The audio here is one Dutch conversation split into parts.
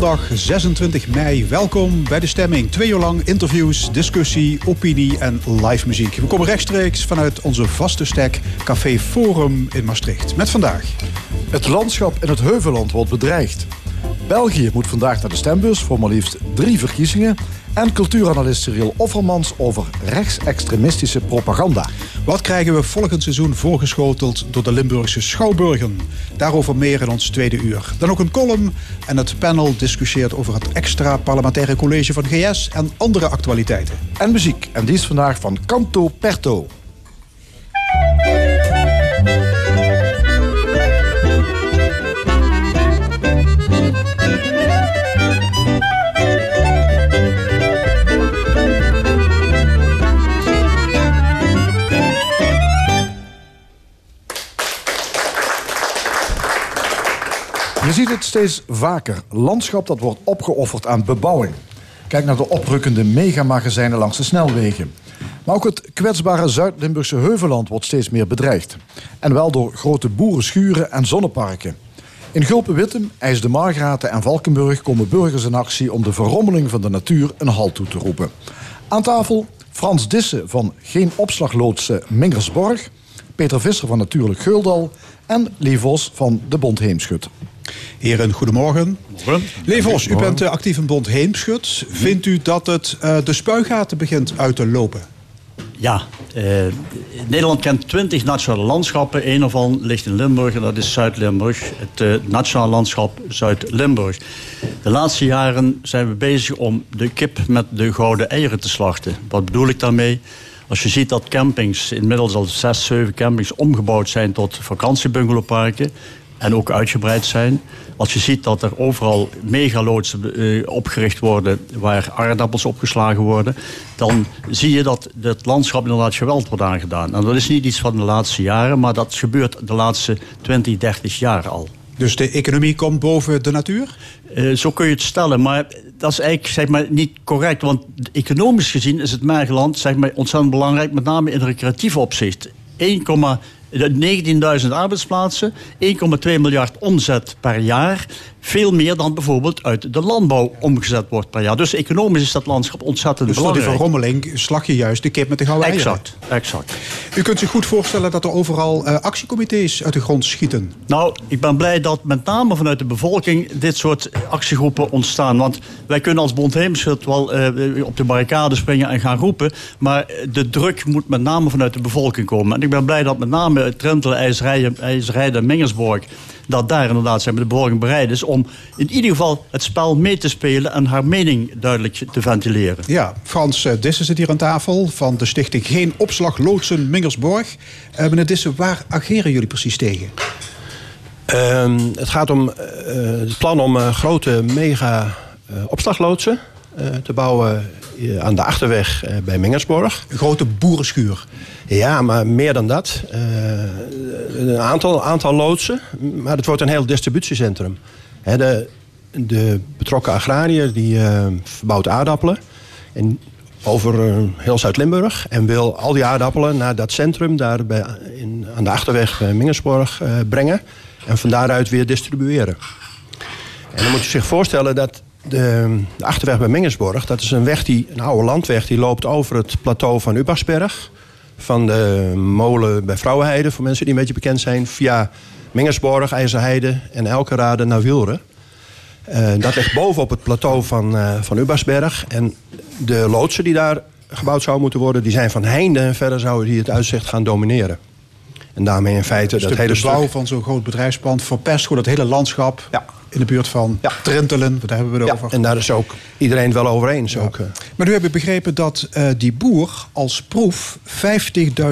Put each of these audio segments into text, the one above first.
Zondag 26 mei. Welkom bij de stemming. Twee uur lang interviews, discussie, opinie en live muziek. We komen rechtstreeks vanuit onze vaste stek Café Forum in Maastricht. Met vandaag. Het landschap in het Heuvelland wordt bedreigd. België moet vandaag naar de stembus voor maar liefst drie verkiezingen. En cultuuranalist Cyril Offermans over rechtsextremistische propaganda. Wat krijgen we volgend seizoen voorgeschoteld door de Limburgse Schouwburgen? Daarover meer in ons tweede uur. Dan ook een column en het panel discussieert over het extra parlementaire college van GS en andere actualiteiten. En muziek, en die is vandaag van Canto Perto. Ziet het steeds vaker. Landschap dat wordt opgeofferd aan bebouwing. Kijk naar de oprukkende megamagazijnen langs de snelwegen. Maar ook het kwetsbare Zuid-Limburgse Heuvelland wordt steeds meer bedreigd. En wel door grote boerenschuren en zonneparken. In Gulpen-Wittem, IJs de Margraten en Valkenburg komen burgers in actie om de verrommeling van de natuur een halt toe te roepen. Aan tafel Frans Dissen van Geen Opslagloodse Mingersborg, Peter Visser van Natuurlijk Geuldal en Lee Vos van de Bond Heemschut. Heren, goedemorgen. Morgen. Levos, u bent uh, actief in Bond Heemschut. Vindt u dat het uh, de spuigaten begint uit te lopen? Ja, uh, Nederland kent 20 nationale landschappen. Een ervan ligt in Limburg en dat is Zuid-Limburg. Het uh, nationale landschap Zuid-Limburg. De laatste jaren zijn we bezig om de kip met de gouden eieren te slachten. Wat bedoel ik daarmee? Als je ziet dat campings, inmiddels al 6, 7 campings omgebouwd zijn tot vakantiebungalowparken en ook uitgebreid zijn. Als je ziet dat er overal megaloodsen uh, opgericht worden waar aardappels opgeslagen worden, dan zie je dat het landschap inderdaad geweld wordt aangedaan. En dat is niet iets van de laatste jaren, maar dat gebeurt de laatste 20, 30 jaar al. Dus de economie komt boven de natuur? Uh, zo kun je het stellen, maar dat is eigenlijk zeg maar, niet correct. Want economisch gezien is het Mergeland zeg maar, ontzettend belangrijk, met name in recreatief opzicht. 1, 19.000 arbeidsplaatsen, 1,2 miljard omzet per jaar. Veel meer dan bijvoorbeeld uit de landbouw omgezet wordt per jaar. Dus economisch is dat landschap ontzettend dus belangrijk. Dus voor de verrommeling slag je juist de kip met de gouden eieren. Exact, exact. U kunt zich goed voorstellen dat er overal uh, actiecomité's uit de grond schieten. Nou, ik ben blij dat met name vanuit de bevolking dit soort actiegroepen ontstaan. Want wij kunnen als Bond Heemschut wel uh, op de barricade springen en gaan roepen. Maar de druk moet met name vanuit de bevolking komen. En ik ben blij dat met name Trentel, IJsrijden en Mengersborg dat daar inderdaad zijn de bevolking bereid is om in ieder geval het spel mee te spelen en haar mening duidelijk te ventileren. Ja, Frans uh, Dissen zit hier aan tafel van de stichting Geen Opslag Loodsen Mingersborg. Uh, meneer Dissen, waar ageren jullie precies tegen? Uh, het gaat om uh, het plan om grote mega opslagloodsen te bouwen aan de achterweg bij Mengersborg. Een grote boerenschuur. Ja, maar meer dan dat. Uh, een aantal, aantal loodsen, maar het wordt een heel distributiecentrum. De, de betrokken agrariër die uh, verbouwt aardappelen en over uh, heel Zuid-Limburg... en wil al die aardappelen naar dat centrum daar bij, in, aan de achterweg Mingersborg brengen... en van daaruit weer distribueren. En dan moet je zich voorstellen dat de, de achterweg bij Mingersborg... dat is een weg die, een oude landweg, die loopt over het plateau van Ubachsberg van de molen bij Vrouwenheide, voor mensen die een beetje bekend zijn, via Mingersborg, IJzerheide en Elkerade naar Wilre. Uh, dat ligt bovenop het plateau van, uh, van Ubasberg. En de loodsen die daar gebouwd zouden moeten worden, die zijn van heinde en verder zouden die het uitzicht gaan domineren. En daarmee in feite dat hele de bouw stuk... van zo'n groot bedrijfspand verpest gewoon het hele landschap ja. In de buurt van ja. Trentelen. Daar hebben we het ja, over. En daar is ook iedereen het wel over eens. Ja. Ook, uh... Maar nu heb ik begrepen dat uh, die boer als proef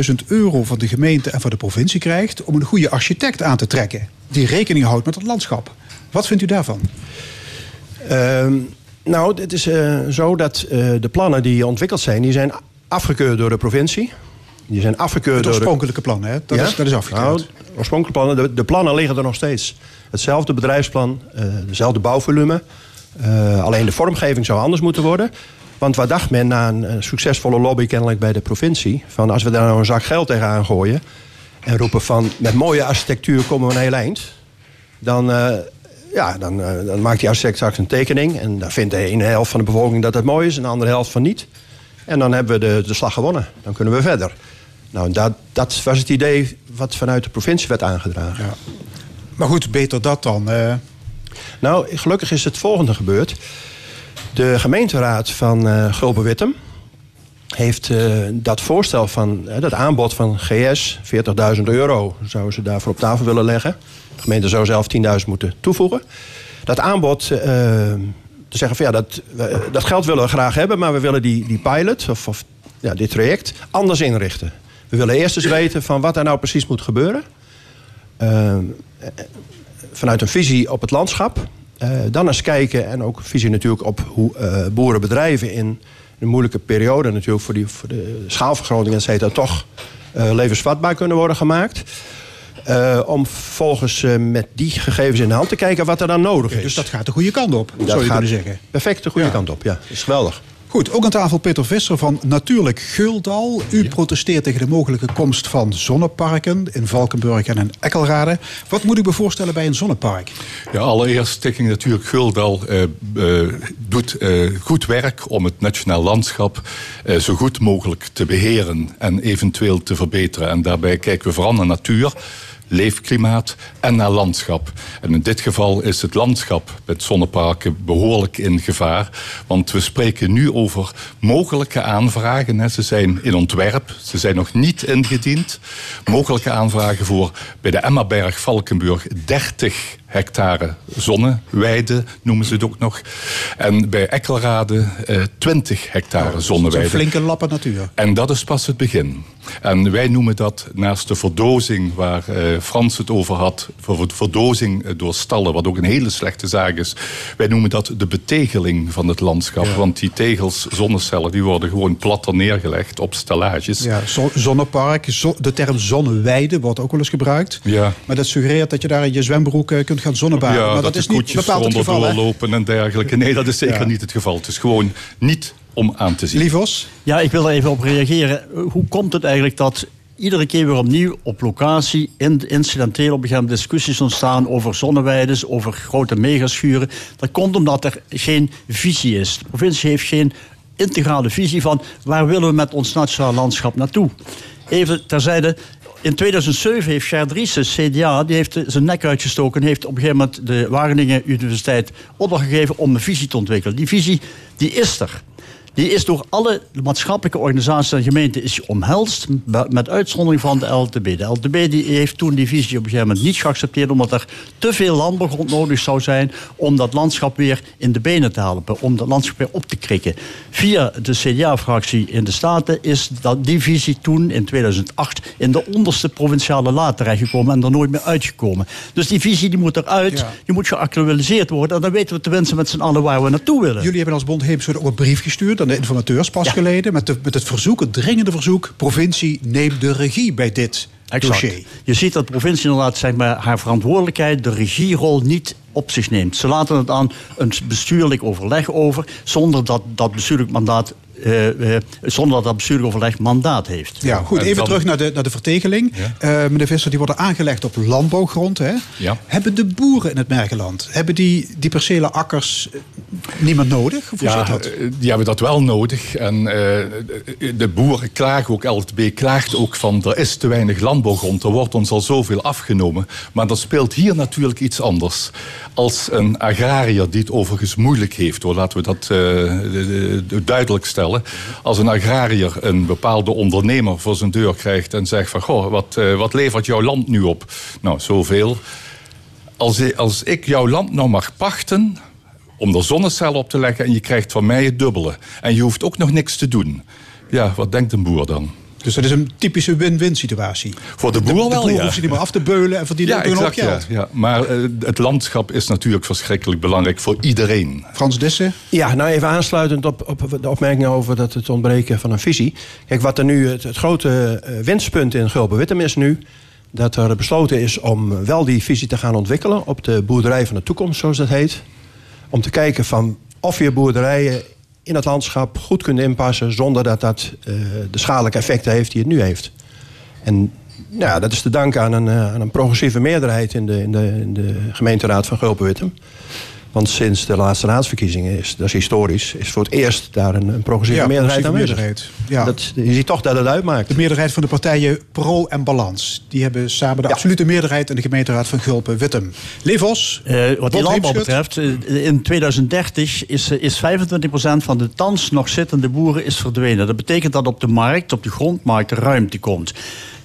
50.000 euro van de gemeente en van de provincie krijgt om een goede architect aan te trekken. Die rekening houdt met het landschap. Wat vindt u daarvan? Uh, nou, het is uh, zo dat de plannen die ontwikkeld zijn, die zijn afgekeurd door de provincie. Die zijn afgekeurd het door oorspronkelijke plan, hè? Dat, ja? is, dat is afgekeurd. Nou, oorspronkelijke plannen, de, de, plannen liggen er nog steeds. Hetzelfde bedrijfsplan, uh, dezelfde bouwvolume. Uh, alleen de vormgeving zou anders moeten worden. Want wat dacht men na een, een, succesvolle lobby kennelijk bij de provincie... van als we daar nou een zak geld tegenaan gooien... en roepen van met mooie architectuur komen we een heel eind... dan uh, ja, dan, eh, dan maakt die architect straks een tekening. En daar vindt de ene helft van de bevolking dat het mooi is... en de andere helft van niet. En dan hebben we de, de slag gewonnen. Dan kunnen we verder. Nou, dat, dat was het idee wat vanuit de provincie werd aangedragen. Ja. Maar goed, beter dat dan. Nou, gelukkig is het volgende gebeurd. De gemeenteraad van Gulpen-Wittem heeft eh, dat voorstel van dat aanbod van GS, 40.000 euro, zouden ze daarvoor op tafel willen leggen. De gemeente zou zelf 10.000 moeten toevoegen. Dat aanbod, eh, te zeggen van ja, dat, dat geld willen we graag hebben, maar we willen die, die pilot, of, of ja, dit traject, anders inrichten. We willen eerst eens weten van wat er nou precies moet gebeuren. Eh, vanuit een visie op het landschap. Eh, dan eens kijken en ook visie natuurlijk op hoe eh, boerenbedrijven in een moeilijke periode natuurlijk voor, die, voor de schaalvergroting et cetera, toch levensvatbaar kunnen worden gemaakt. Om vervolgens eh, met die gegevens in de hand te kijken wat er dan nodig is. Dus dat gaat de goede kant op, Dat zou je kunnen zeggen. Perfect de goede Ja. kant op, ja. Dat is geweldig. Goed, ook aan tafel Peter Visser van Natuurlijk Guldal. U protesteert tegen de mogelijke komst van zonneparken in Valkenburg en in Ekkelrade. Wat moet ik me voorstellen bij een zonnepark? Ja, allereerst Stichting Natuurlijk Guldal eh, eh, doet eh, goed werk om het nationaal landschap eh, zo goed mogelijk te beheren en eventueel te verbeteren. En daarbij kijken we vooral naar natuur, leefklimaat en naar landschap. En in dit geval is het landschap met zonneparken behoorlijk in gevaar. Want we spreken nu over mogelijke aanvragen. Ze zijn in ontwerp, ze zijn nog niet ingediend. Mogelijke aanvragen voor bij de Emmaberg Valkenburg 30 hectare zonneweide, noemen ze het ook nog. En bij Ekkelrade eh, 20 hectare Een zonneweide. flinke lappen natuur. En dat is pas het begin. En wij noemen dat naast de verdozing waar eh, Frans het over had, voor verdozing eh, door stallen, wat ook een hele slechte zaak is. Wij noemen dat de betegeling van het landschap. Want die tegels, zonnecellen, die worden gewoon platter neergelegd op stellages. Ja, zo- zonnepark, zo- de term zonneweide wordt ook wel eens gebruikt. Ja. Maar dat suggereert dat je daar in je zwembroek eh, kunt gaan zonnebaden. Ja, maar dat, dat, is niet bepaald het geval. doorlopen en dergelijke. Nee, dat is zeker Ja. niet het geval. Het is gewoon niet om aan te zien. Lievos? Ja, ik wil er even op reageren. Hoe komt het eigenlijk dat iedere keer weer opnieuw op locatie in, incidenteel op een gegeven moment discussies ontstaan over zonneweides, over grote megaschuren? Dat komt omdat er geen visie is. De provincie heeft geen integrale visie van waar willen we met ons nationaal landschap naartoe. Even terzijde. In 2007 heeft Ger Driessen, CDA, die heeft zijn nek uitgestoken... en heeft op een gegeven moment de Wageningen Universiteit opdracht gegeven om een visie te ontwikkelen. Die visie die is er. Die is door alle maatschappelijke organisaties en gemeenten is omhelst, met uitzondering van de LTB. De LTB die heeft toen die visie op een gegeven moment niet geaccepteerd, omdat er te veel landbouwgrond nodig zou zijn om dat landschap weer in de benen te helpen, om dat landschap weer op te krikken. Via de CDA-fractie in de Staten is dat, die visie toen in 2008 in de onderste provinciale laad terechtgekomen en er nooit meer uitgekomen. Dus die visie die moet eruit, Ja. die moet geactualiseerd worden en dan weten we tenminste met z'n allen waar we naartoe willen. Jullie hebben als Bond Heemschoot ook een brief gestuurd de informateurs pas Ja. geleden. Met, de, met het verzoek, het dringende verzoek. Provincie, neem de regie bij dit Exact. dossier. Je ziet dat de provincie inderdaad zeg maar, haar verantwoordelijkheid, de regierol, niet op zich neemt. Ze laten het aan een bestuurlijk overleg over, zonder dat dat bestuurlijk mandaat. Eh, eh, zonder dat dat bestuurlijk overleg mandaat heeft. Ja, goed. en Even terug naar de, naar de vertegeling. Eh, meneer Visser, die worden aangelegd op landbouwgrond. Hè? Ja. Hebben de boeren in het Mergeland, hebben die, die percelen akkers meer nodig? Hoe Ja, dat? die hebben dat wel nodig. En eh, de boeren klagen ook, LTB klaagt ook van... er is te weinig landbouwgrond, er wordt ons al zoveel afgenomen. Maar dat speelt hier natuurlijk iets anders. Als een agrariër die het overigens moeilijk heeft... Hoor, laten we dat eh, de- de- duidelijk stellen. Als een agrariër een bepaalde ondernemer voor zijn deur krijgt... en zegt van, goh, wat, eh, wat levert jouw land nu op? Nou, zoveel. Als, als ik jouw land nou mag pachten om er zonnecellen op te leggen en je krijgt van mij het dubbele. En je hoeft ook nog niks te doen. Ja, wat denkt een boer dan? Dus dat is een typische win-win situatie. Voor de boer de wel, boer ja. hoeft ze niet meer af te beulen en verdient Ja, ook nog een hoop exact, ja, geld. ja. Maar eh, het landschap is natuurlijk verschrikkelijk belangrijk voor iedereen. Frans Dissen? Ja, nou even aansluitend op, op de opmerking over dat het ontbreken van een visie. Kijk, wat er nu het, het grote eh, winstpunt in Gulpen-Wittem is nu... dat er besloten is om wel die visie te gaan ontwikkelen... op de boerderij van de toekomst, zoals dat heet. Om te kijken van of je boerderijen in het landschap goed kunt inpassen... zonder dat dat eh, de schadelijke effecten heeft die het nu heeft. En Ja, dat is te danken aan een, aan een progressieve meerderheid in de, in de, in de gemeenteraad van Gulpen-Wittem. Want sinds de laatste raadsverkiezingen, is, dat is historisch, is voor het eerst daar een, een progressieve Ja, meerderheid aanwezig. meerderheid, ja. Dat, je ziet toch dat het uitmaakt. De meerderheid van de partijen Pro en Balans. Die hebben samen de absolute meerderheid in de gemeenteraad van Gulpen-Wittem. Levos, Eh, wat die landbouw betreft, eh, in 2030 is, eh, is 25% van de thans nog zittende boeren is verdwenen. Dat betekent dat op de markt, op de grondmarkt, ruimte komt.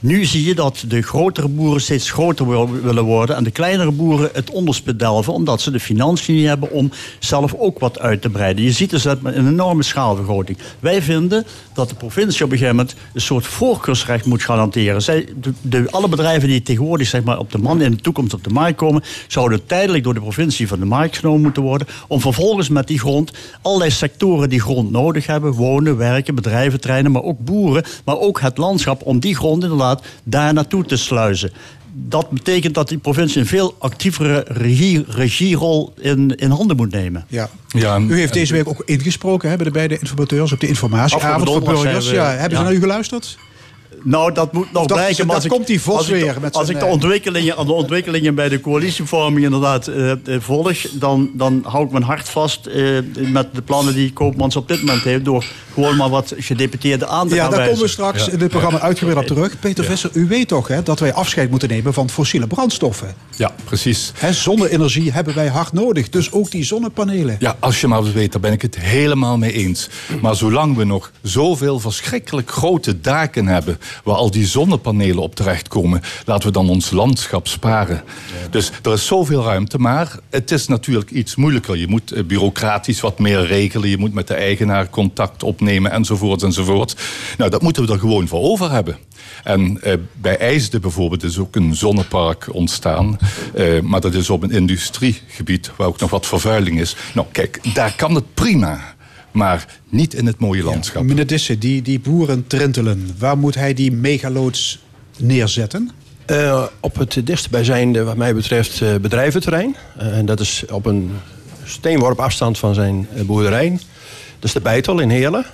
Nu zie je dat de grotere boeren steeds groter wil- willen worden en de kleinere boeren het onderspit delven, omdat ze de financiën niet hebben om zelf ook wat uit te breiden. Je ziet dus dat met een enorme schaalvergroting. Wij vinden dat de provincie op een gegeven moment een soort voorkeursrecht moet garanderen. Zij, de, de- alle bedrijven die tegenwoordig zeg maar, op de man in de toekomst op de markt komen, zouden tijdelijk door de provincie van de markt genomen moeten worden. Om vervolgens met die grond allerlei sectoren die grond nodig hebben, wonen, werken, bedrijven, treinen, maar ook boeren, maar ook het landschap, om die grond inderdaad daar naartoe te sluizen. Dat betekent dat die provincie een veel actievere regie, regierol in, in handen moet nemen. Ja. Ja, en- U heeft deze week ook ingesproken hè, bij de beide informateurs op de informatieavond voor burgers. we- ja, hebben ja. ze naar u geluisterd? Nou, dat moet nog dat- blijken. maar dat als ik- komt die Vos als ik de- weer met als ik de eh, ontwikkelingen, aan de ontwikkelingen bij de coalitievorming inderdaad eh, eh, volg, dan, dan hou ik mijn hart vast eh, met de plannen die Koopmans op dit moment heeft, door gewoon maar wat gedeputeerden aan te Ja, gaan daar komen we straks in dit programma uitgebreid op terug. Peter Visser, u weet toch hè, dat wij afscheid moeten nemen van fossiele brandstoffen. ja, precies. Hè, zonne-energie hebben wij hard nodig. Dus ook die zonnepanelen. Ja, als je maar weet, daar ben ik het helemaal mee eens. Maar zolang we nog zoveel verschrikkelijk grote daken hebben... waar al die zonnepanelen op terechtkomen... laten we dan ons landschap sparen. Dus er is zoveel ruimte, maar het is natuurlijk iets moeilijker. Je moet eh, bureaucratisch wat meer regelen. Je moet met de eigenaar contact opnemen, enzovoort, enzovoort. Nou, dat moeten we er gewoon voor over hebben. En eh, bij IJsde bijvoorbeeld is ook een zonnepark ontstaan. Eh, maar dat is op een industriegebied waar ook nog wat vervuiling is. Nou, kijk, daar kan het prima. Maar niet in het mooie landschap. Meneer Disse, die, die boeren trintelen. Waar moet hij die megaloods neerzetten? Eh, op het dichtstbijzijnde, wat mij betreft, eh, bedrijventerrein. Eh, en dat is op een steenworp afstand van zijn boerderij. Dat is de Beitel in Heerlen.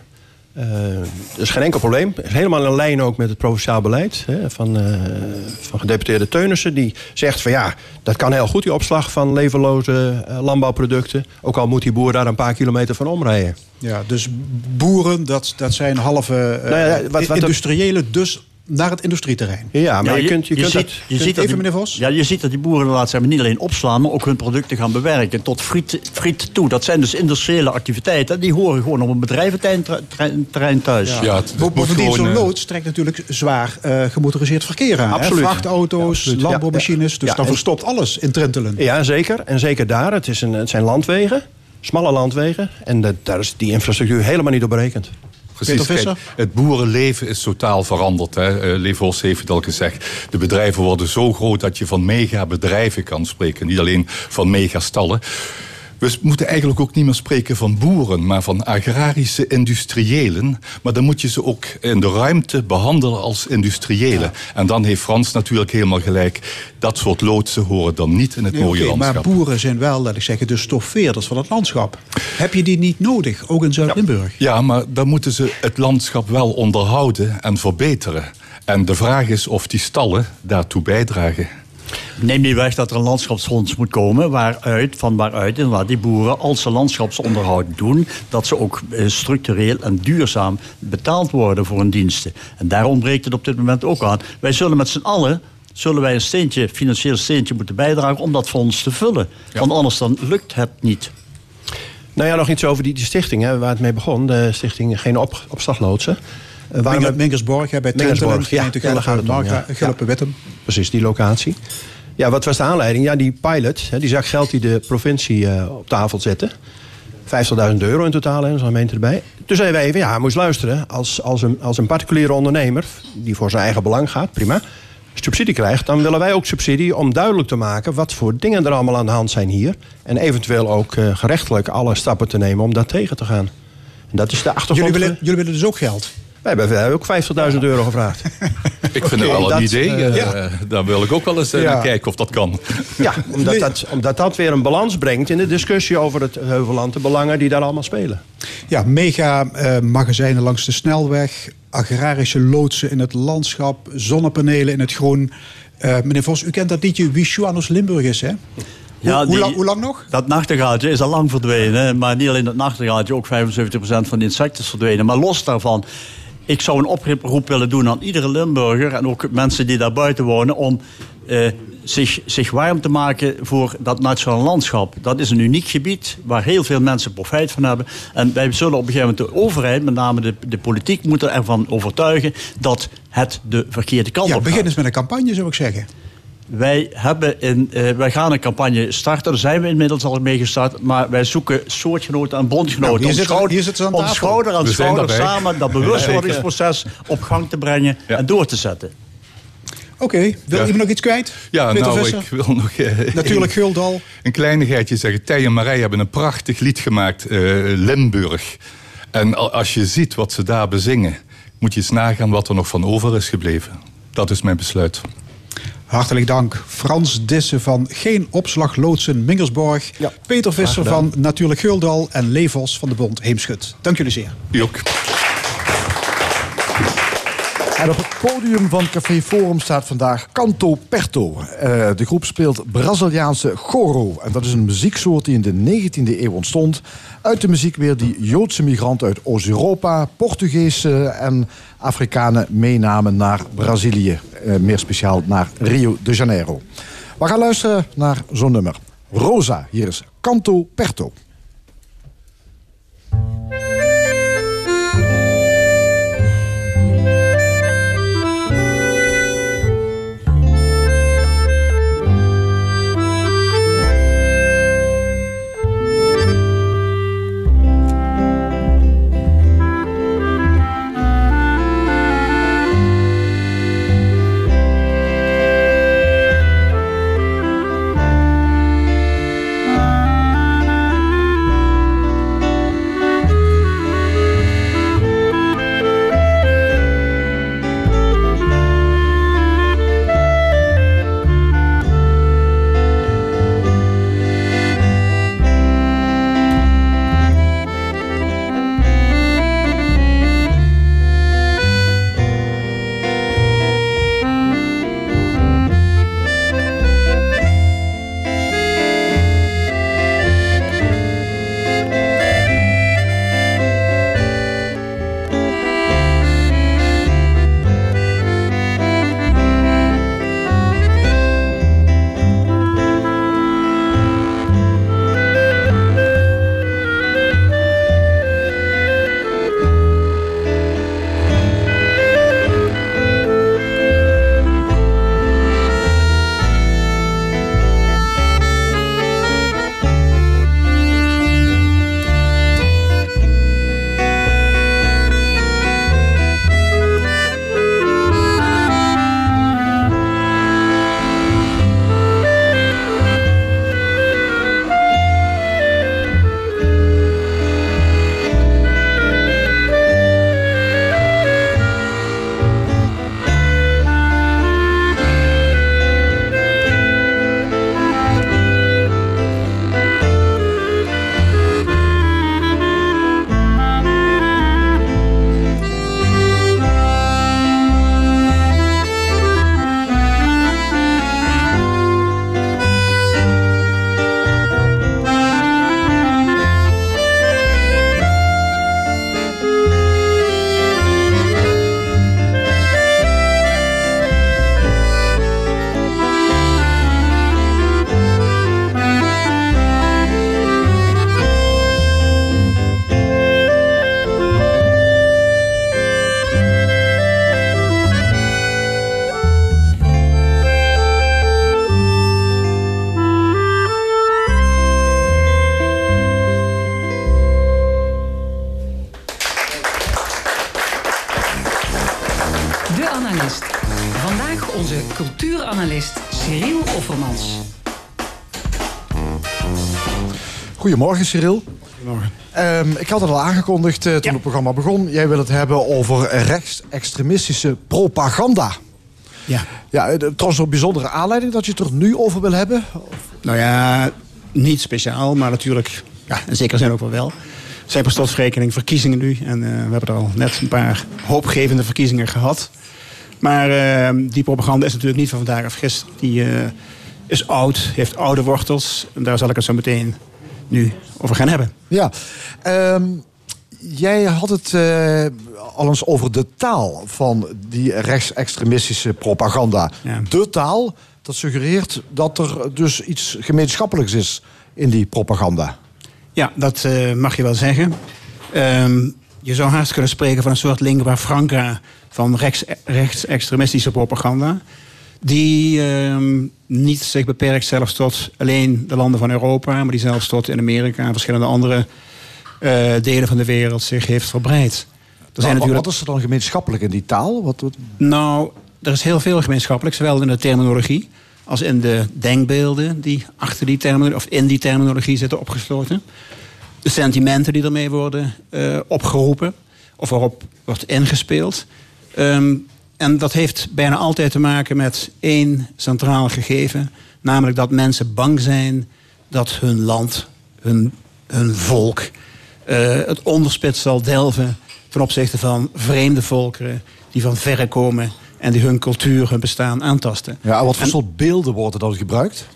Dat is geen enkel probleem. Is helemaal in lijn ook met het provinciaal beleid hè, van, eh, van gedeputeerde Teunissen. Die zegt van ja, dat kan heel goed, die opslag van leverloze eh, landbouwproducten. Ook al moet die boer daar een paar kilometer van omrijden. Ja, dus boeren, dat, dat zijn halve Nou ja, wat- wat- industriële, dus naar het industrieterrein. Ja, maar Ja, je, kunt, je, kunt ziet, dat... je ziet dat even, die- meneer Vos? Ja, je ziet dat die boeren maar, niet alleen opslaan, maar ook hun producten gaan bewerken tot friet, friet toe. Dat zijn dus industriële activiteiten. Die horen gewoon op een bedrijventerrein terrein- terrein thuis. Ja, Bovendien, gewoon, zo'n eh, loods trekt natuurlijk zwaar eh, gemotoriseerd verkeer aan. hè? Absoluut. Vrachtauto's, Ja, landbouwmachines. ja. Dus Ja, dan en- verstopt alles in Trentelen. Ja, zeker. En zeker daar. Het, is een, het zijn landwegen, smalle landwegen. En dat, daar is die infrastructuur helemaal niet op berekend. Precies, kijk, het boerenleven is totaal veranderd. Hè. Levos heeft het al gezegd. De bedrijven worden zo groot dat je van megabedrijven kan spreken. Niet alleen van megastallen. We moeten eigenlijk ook niet meer spreken van boeren, maar van agrarische industriëlen. Maar dan moet je ze ook in de ruimte behandelen als industriëlen. En dan heeft Frans natuurlijk helemaal gelijk. Dat soort loodsen horen dan niet in het Nee, mooie maar landschap. boeren zijn wel, laat ik zeggen, de stoffeerders van het landschap. Heb je die niet nodig, ook in Zuid-Limburg? Ja, maar dan moeten ze het landschap wel onderhouden en verbeteren. En de vraag is of die stallen daartoe bijdragen. Neem niet weg dat er een landschapsfonds moet komen... Waaruit, van waaruit inderdaad die boeren, als ze landschapsonderhoud doen... dat ze ook eh, structureel en duurzaam betaald worden voor hun diensten. En daar ontbreekt het op dit moment ook aan. Wij zullen met z'n allen zullen wij een steentje, financieel steentje moeten bijdragen... om dat fonds te vullen. Want anders dan lukt het niet. Nou ja, nog iets over die, die stichting hè, waar het mee begon. De stichting Geen op, Opslagloodsen. Eh, waarom- Minger- Mingersborg, bij Mingersborg, ja. Ja, daar gaat het om, Gulpen, ja. Gulpen-Wittem. Precies, die locatie. Ja, wat was de aanleiding? Ja, die pilot, hè, die zak geld die de provincie eh, op tafel zette. 50.000 euro in totaal, en zo'n gemeente erbij. Toen zeiden wij even, ja, moest luisteren. Als, als, een, als een particuliere ondernemer, die voor zijn eigen belang gaat, prima, subsidie krijgt, dan willen wij ook subsidie om duidelijk te maken wat voor dingen er allemaal aan de hand zijn hier. En eventueel ook eh, gerechtelijk alle stappen te nemen om dat tegen te gaan. En dat is de achtergrond. Jullie willen, jullie willen dus ook geld. Wij hebben, wij hebben ook 50.000 euro gevraagd. Ik vind het wel een dat, idee. eh, eh, Daar wil ik ook wel eens eh, Ja. kijken of dat kan. Ja, omdat, Nee. dat, omdat dat weer een balans brengt in de discussie over het Heuvelland. De belangen die daar allemaal spelen. Ja, mega eh, magazijnen langs de snelweg, agrarische loodsen in het landschap, zonnepanelen in het groen. Eh, meneer Vos, u kent dat liedje Wie Schuanus Limburg is, hè? Hoe, Ja, hoe, die- lang, hoe lang nog? Dat nachtegaaltje is al lang verdwenen. Maar niet alleen dat nachtegaaltje, ook 75% van de insecten is verdwenen. Maar los daarvan, ik zou een oproep willen doen aan iedere Limburger... en ook mensen die daar buiten wonen... om eh, zich, zich warm te maken voor dat nationale landschap. Dat is een uniek gebied waar heel veel mensen profijt van hebben. En wij zullen op een gegeven moment de overheid, met name de, de politiek... moeten ervan overtuigen dat het de verkeerde kant Ja, op gaat. begin eens met een campagne, zou ik zeggen. Wij, hebben in, eh, wij gaan een campagne starten. Daar zijn we inmiddels al mee gestart. Maar wij zoeken soortgenoten en bondgenoten. Nou, hier om zitten- schouder- hier zitten ze aan om tafel. schouder aan schouder samen dat bewustwordingsproces op gang te brengen Ja. en door te zetten. Oké, wil Ja. iemand nog iets kwijt? Ja, Peter nou, Visser? ik wil nog... eh, Natuurlijk Guldal. Een kleinigheidje zeggen. Tij en Marij hebben een prachtig lied gemaakt, eh, Limburg. En als je ziet wat ze daar bezingen, moet je eens nagaan wat er nog van over is gebleven. Dat is mijn besluit. Hartelijk dank. Frans Dissen van Geen Opslag Loodsen Mingersborg. Ja, Peter Visser van Natuurlijk Guldal. En Levos van de Bond Heemschut. Dank jullie zeer. U ook. En op het podium van Café Forum staat vandaag Canto Perto. Eh, de groep speelt Braziliaanse choro. En dat is een muzieksoort die in de 19e eeuw ontstond. Uit de muziek weer die Joodse migranten uit Oost-Europa, Portugese en Afrikanen meenamen naar Brazilië. Eh, meer speciaal naar Rio de Janeiro. We gaan luisteren naar zo'n nummer. Rosa, hier is Canto Perto. Goedemorgen, Cyril. Goedemorgen. ik had het al aangekondigd eh, toen Ja. het programma begon. Jij wil het hebben over rechtsextremistische propaganda. Ja. Ja, eh, trouwens een bijzondere aanleiding dat je het er nu over wil hebben. Nou ja, niet speciaal, maar natuurlijk, ja, in zekere zin ook wel wel. Het zijn per slotverrekening verkiezingen nu. En eh, we hebben er al net een paar hoopgevende verkiezingen gehad. Maar eh, die propaganda is natuurlijk niet van vandaag of gisteren. Die eh, is oud, heeft oude wortels. En daar zal ik het zo meteen nu over gaan hebben. Ja, ehm, jij had het eh, al eens over de taal van die rechtsextremistische propaganda. Ja. De taal, dat suggereert dat er dus iets gemeenschappelijks is in die propaganda. Ja, dat eh, mag je wel zeggen. Ehm, je zou haast kunnen spreken van een soort lingua franca van rechts, rechtsextremistische propaganda. Die ehm, niet zich beperkt zelfs tot alleen de landen van Europa, maar die zelfs tot in Amerika en verschillende andere eh, delen van de wereld zich heeft verbreid. Er zijn Nou, natuurlijk Wat is er dan gemeenschappelijk in die taal? Wat, wat- nou, er is heel veel gemeenschappelijk, zowel in de terminologie als in de denkbeelden die achter die terminologie of in die terminologie zitten opgesloten. De sentimenten die ermee worden eh, opgeroepen of waarop wordt ingespeeld. Ehm, en dat heeft bijna altijd te maken met één centraal gegeven, namelijk dat mensen bang zijn dat hun land, hun, hun volk, eh, het onderspit zal delven ten opzichte van vreemde volkeren die van verre komen en die hun cultuur, hun bestaan aantasten. ja, wat voor En- soort beelden worden dan gebruikt?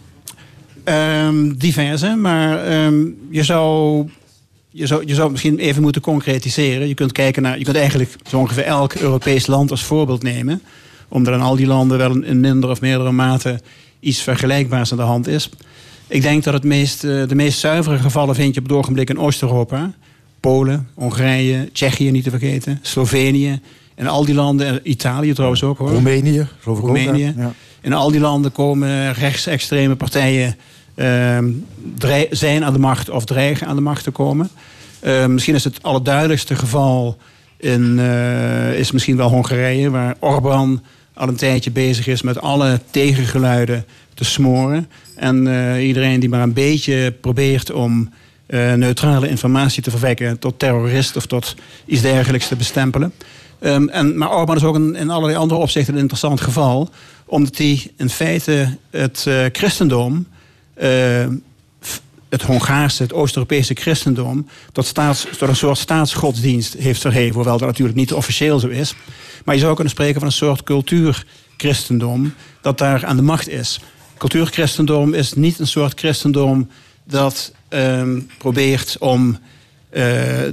Ehm, diverse, maar ehm, je, zou, je, zou, je zou het misschien even moeten concretiseren. Je kunt kijken naar, je kunt eigenlijk zo ongeveer elk Europees land als voorbeeld nemen. Omdat in al die landen wel in, in minder of meerdere mate iets vergelijkbaars aan de hand is. Ik denk dat het meest, eh, de meest zuivere gevallen vind je op het ogenblik in Oost-Europa. Polen, Hongarije, Tsjechië niet te vergeten, Slovenië. En al die landen, Italië trouwens ook hoor. Roemenië, geloof ik. Roemenië. Ja. In al die landen komen rechtsextreme partijen zijn aan de macht of dreigen aan de macht te komen. Ehm, misschien is het allerduidelijkste geval in, eh, is misschien wel Hongarije, waar Orbán al een tijdje bezig is met alle tegengeluiden te smoren. En eh, iedereen die maar een beetje probeert om eh, neutrale informatie te verwekken tot terrorist of tot iets dergelijks te bestempelen. Ehm, en, maar Orbán is ook een, in allerlei andere opzichten een interessant geval. Omdat hij in feite het christendom, het Hongaarse, het Oost-Europese christendom, tot, staats, een soort staatsgodsdienst heeft verheven. Hoewel dat natuurlijk niet officieel zo is. Maar je zou kunnen spreken van een soort cultuurchristendom dat daar aan de macht is. Cultuurchristendom is niet een soort christendom dat ehm, probeert om eh,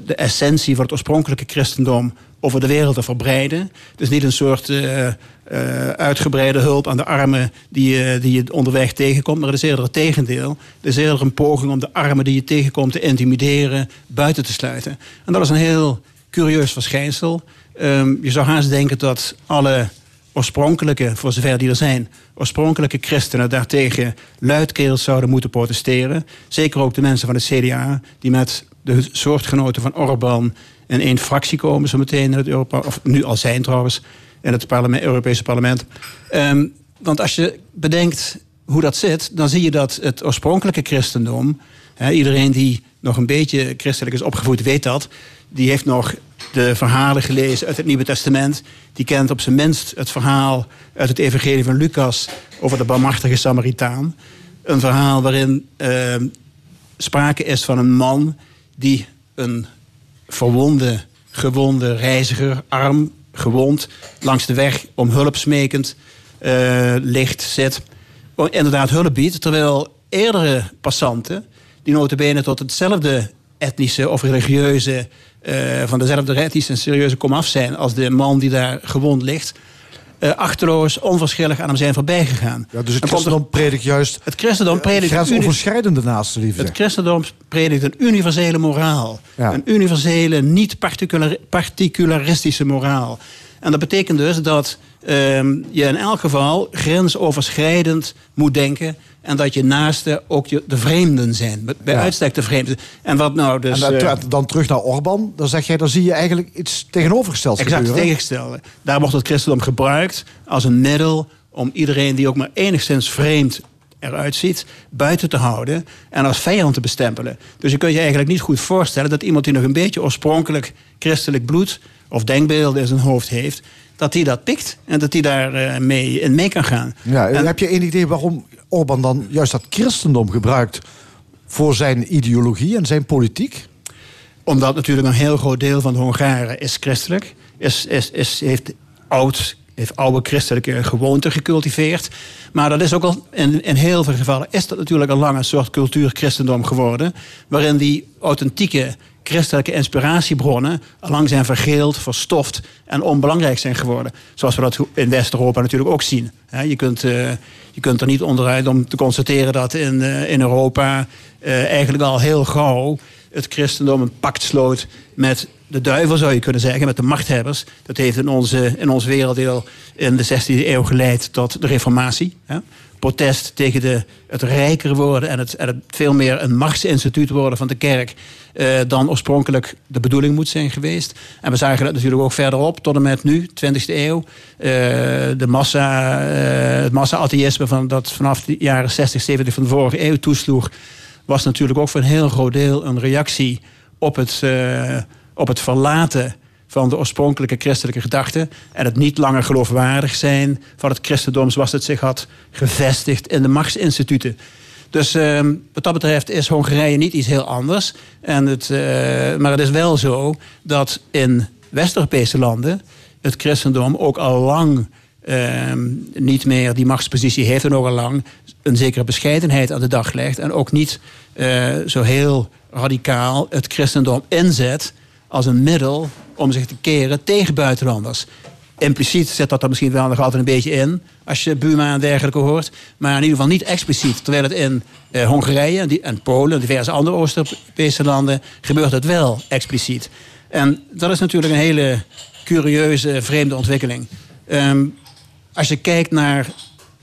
de essentie van het oorspronkelijke christendom over de wereld te verbreiden. Het is niet een soort eh, eh, uitgebreide hulp aan de armen die je, die je onderweg tegenkomt, maar het is eerder het tegendeel. Het is eerder een poging om de armen die je tegenkomt te intimideren, buiten te sluiten. En dat is een heel curieus verschijnsel. Ehm, je zou haast denken dat alle oorspronkelijke, voor zover die er zijn, oorspronkelijke christenen daartegen luidkeels zouden moeten protesteren. Zeker ook de mensen van het CDA, die met de soortgenoten van Orbán in één fractie komen, zo meteen in het Europa, of nu al zijn trouwens, in het parlement, Europese parlement. Ehm, want als je bedenkt hoe dat zit, dan zie je dat het oorspronkelijke christendom, iedereen die nog een beetje christelijk is opgevoed, weet dat. Die heeft nog de verhalen gelezen uit het Nieuwe Testament. Die kent op zijn minst het verhaal uit het Evangelie van Lucas over de barmhartige Samaritaan. Een verhaal waarin eh, sprake is van een man die een verwonde, gewonde reiziger, arm, gewond, langs de weg om hulp smekend eh, ligt, zit. Inderdaad hulp biedt, terwijl eerdere passanten, die notabene tot hetzelfde etnische of religieuze, eh, van dezelfde etnische en serieuze komaf zijn als de man die daar gewond ligt, eh, achterloos, onverschillig aan hem zijn voorbij gegaan. Ja, dus het Dan er- christendom predikt juist het christendom predikt een uni- grensoverschrijdende naastenliefde. het christendom predikt een universele moraal. Ja. Een universele, niet particular, particularistische moraal. En dat betekent dus dat ehm, je in elk geval grensoverschrijdend moet denken. En dat je naasten ook je, de vreemden zijn. Bij Ja. uitstek de vreemden. En wat nou dus... en dan, eh, dan terug naar Orbán, dan zeg jij, dan zie je eigenlijk iets tegenovergesteld Exact tegengestelde. Daar wordt het christendom gebruikt als een middel om iedereen die ook maar enigszins vreemd eruit ziet, buiten te houden en als vijand te bestempelen. Dus je kunt je eigenlijk niet goed voorstellen dat iemand die nog een beetje oorspronkelijk christelijk bloed of denkbeelden in zijn hoofd heeft, dat hij dat pikt en dat hij daar eh, mee in mee kan gaan. Ja, En- heb je enig idee waarom Orbán dan juist dat christendom gebruikt voor zijn ideologie en zijn politiek? Omdat natuurlijk een heel groot deel van de Hongaren is christelijk. Is, is, is, heeft, oud, heeft oude christelijke gewoonten gecultiveerd. Maar dat is ook al in, in heel veel gevallen is dat natuurlijk al lang een soort cultuur-christendom geworden. Waarin die authentieke christelijke inspiratiebronnen lang zijn vergeeld, verstoft en onbelangrijk zijn geworden. Zoals we dat in West-Europa natuurlijk ook zien. Je kunt, eh, je kunt er niet onderuit om te constateren dat in, eh, in Europa eh, eigenlijk al heel gauw het christendom een pact sloot met de duivel, zou je kunnen zeggen, met de machthebbers. Dat heeft in onze, in ons werelddeel in de 16e eeuw geleid tot de reformatie. Protest tegen de, het rijker worden en het, en het veel meer een machtsinstituut worden van de kerk. eh, dan oorspronkelijk de bedoeling moet zijn geweest. En we zagen dat natuurlijk ook verderop, tot en met nu, 20e eeuw. eh, de massa, eh, het massa-atheïsme van, dat vanaf de jaren 60, 70 van de vorige eeuw toesloeg was natuurlijk ook voor een heel groot deel een reactie op het, op het verlaten van de oorspronkelijke christelijke gedachte en het niet langer geloofwaardig zijn van het christendom zoals het zich had gevestigd in de machtsinstituten. Dus eh, wat dat betreft is Hongarije niet iets heel anders. En het, eh, maar het is wel zo dat in West-Europese landen het christendom ook al lang ehm, niet meer die machtspositie heeft en ook al lang een zekere bescheidenheid aan de dag legt. En ook niet eh, zo heel radicaal het christendom inzet als een middel om zich te keren tegen buitenlanders. Impliciet zit dat er misschien wel nog altijd een beetje in, als je Buma en dergelijke hoort. Maar in ieder geval niet expliciet. Terwijl het in eh, Hongarije en Polen en diverse andere Oost-Europese landen gebeurt het wel expliciet. En dat is natuurlijk een hele curieuze, vreemde ontwikkeling. Ehm, als je kijkt naar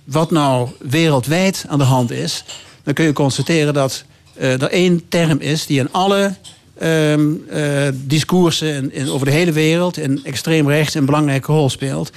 wat nou wereldwijd aan de hand is, dan kun je constateren dat eh, er één term is die in alle ehm, eh, discoursen in, in- over de hele wereld in extreem rechts een belangrijke rol speelt.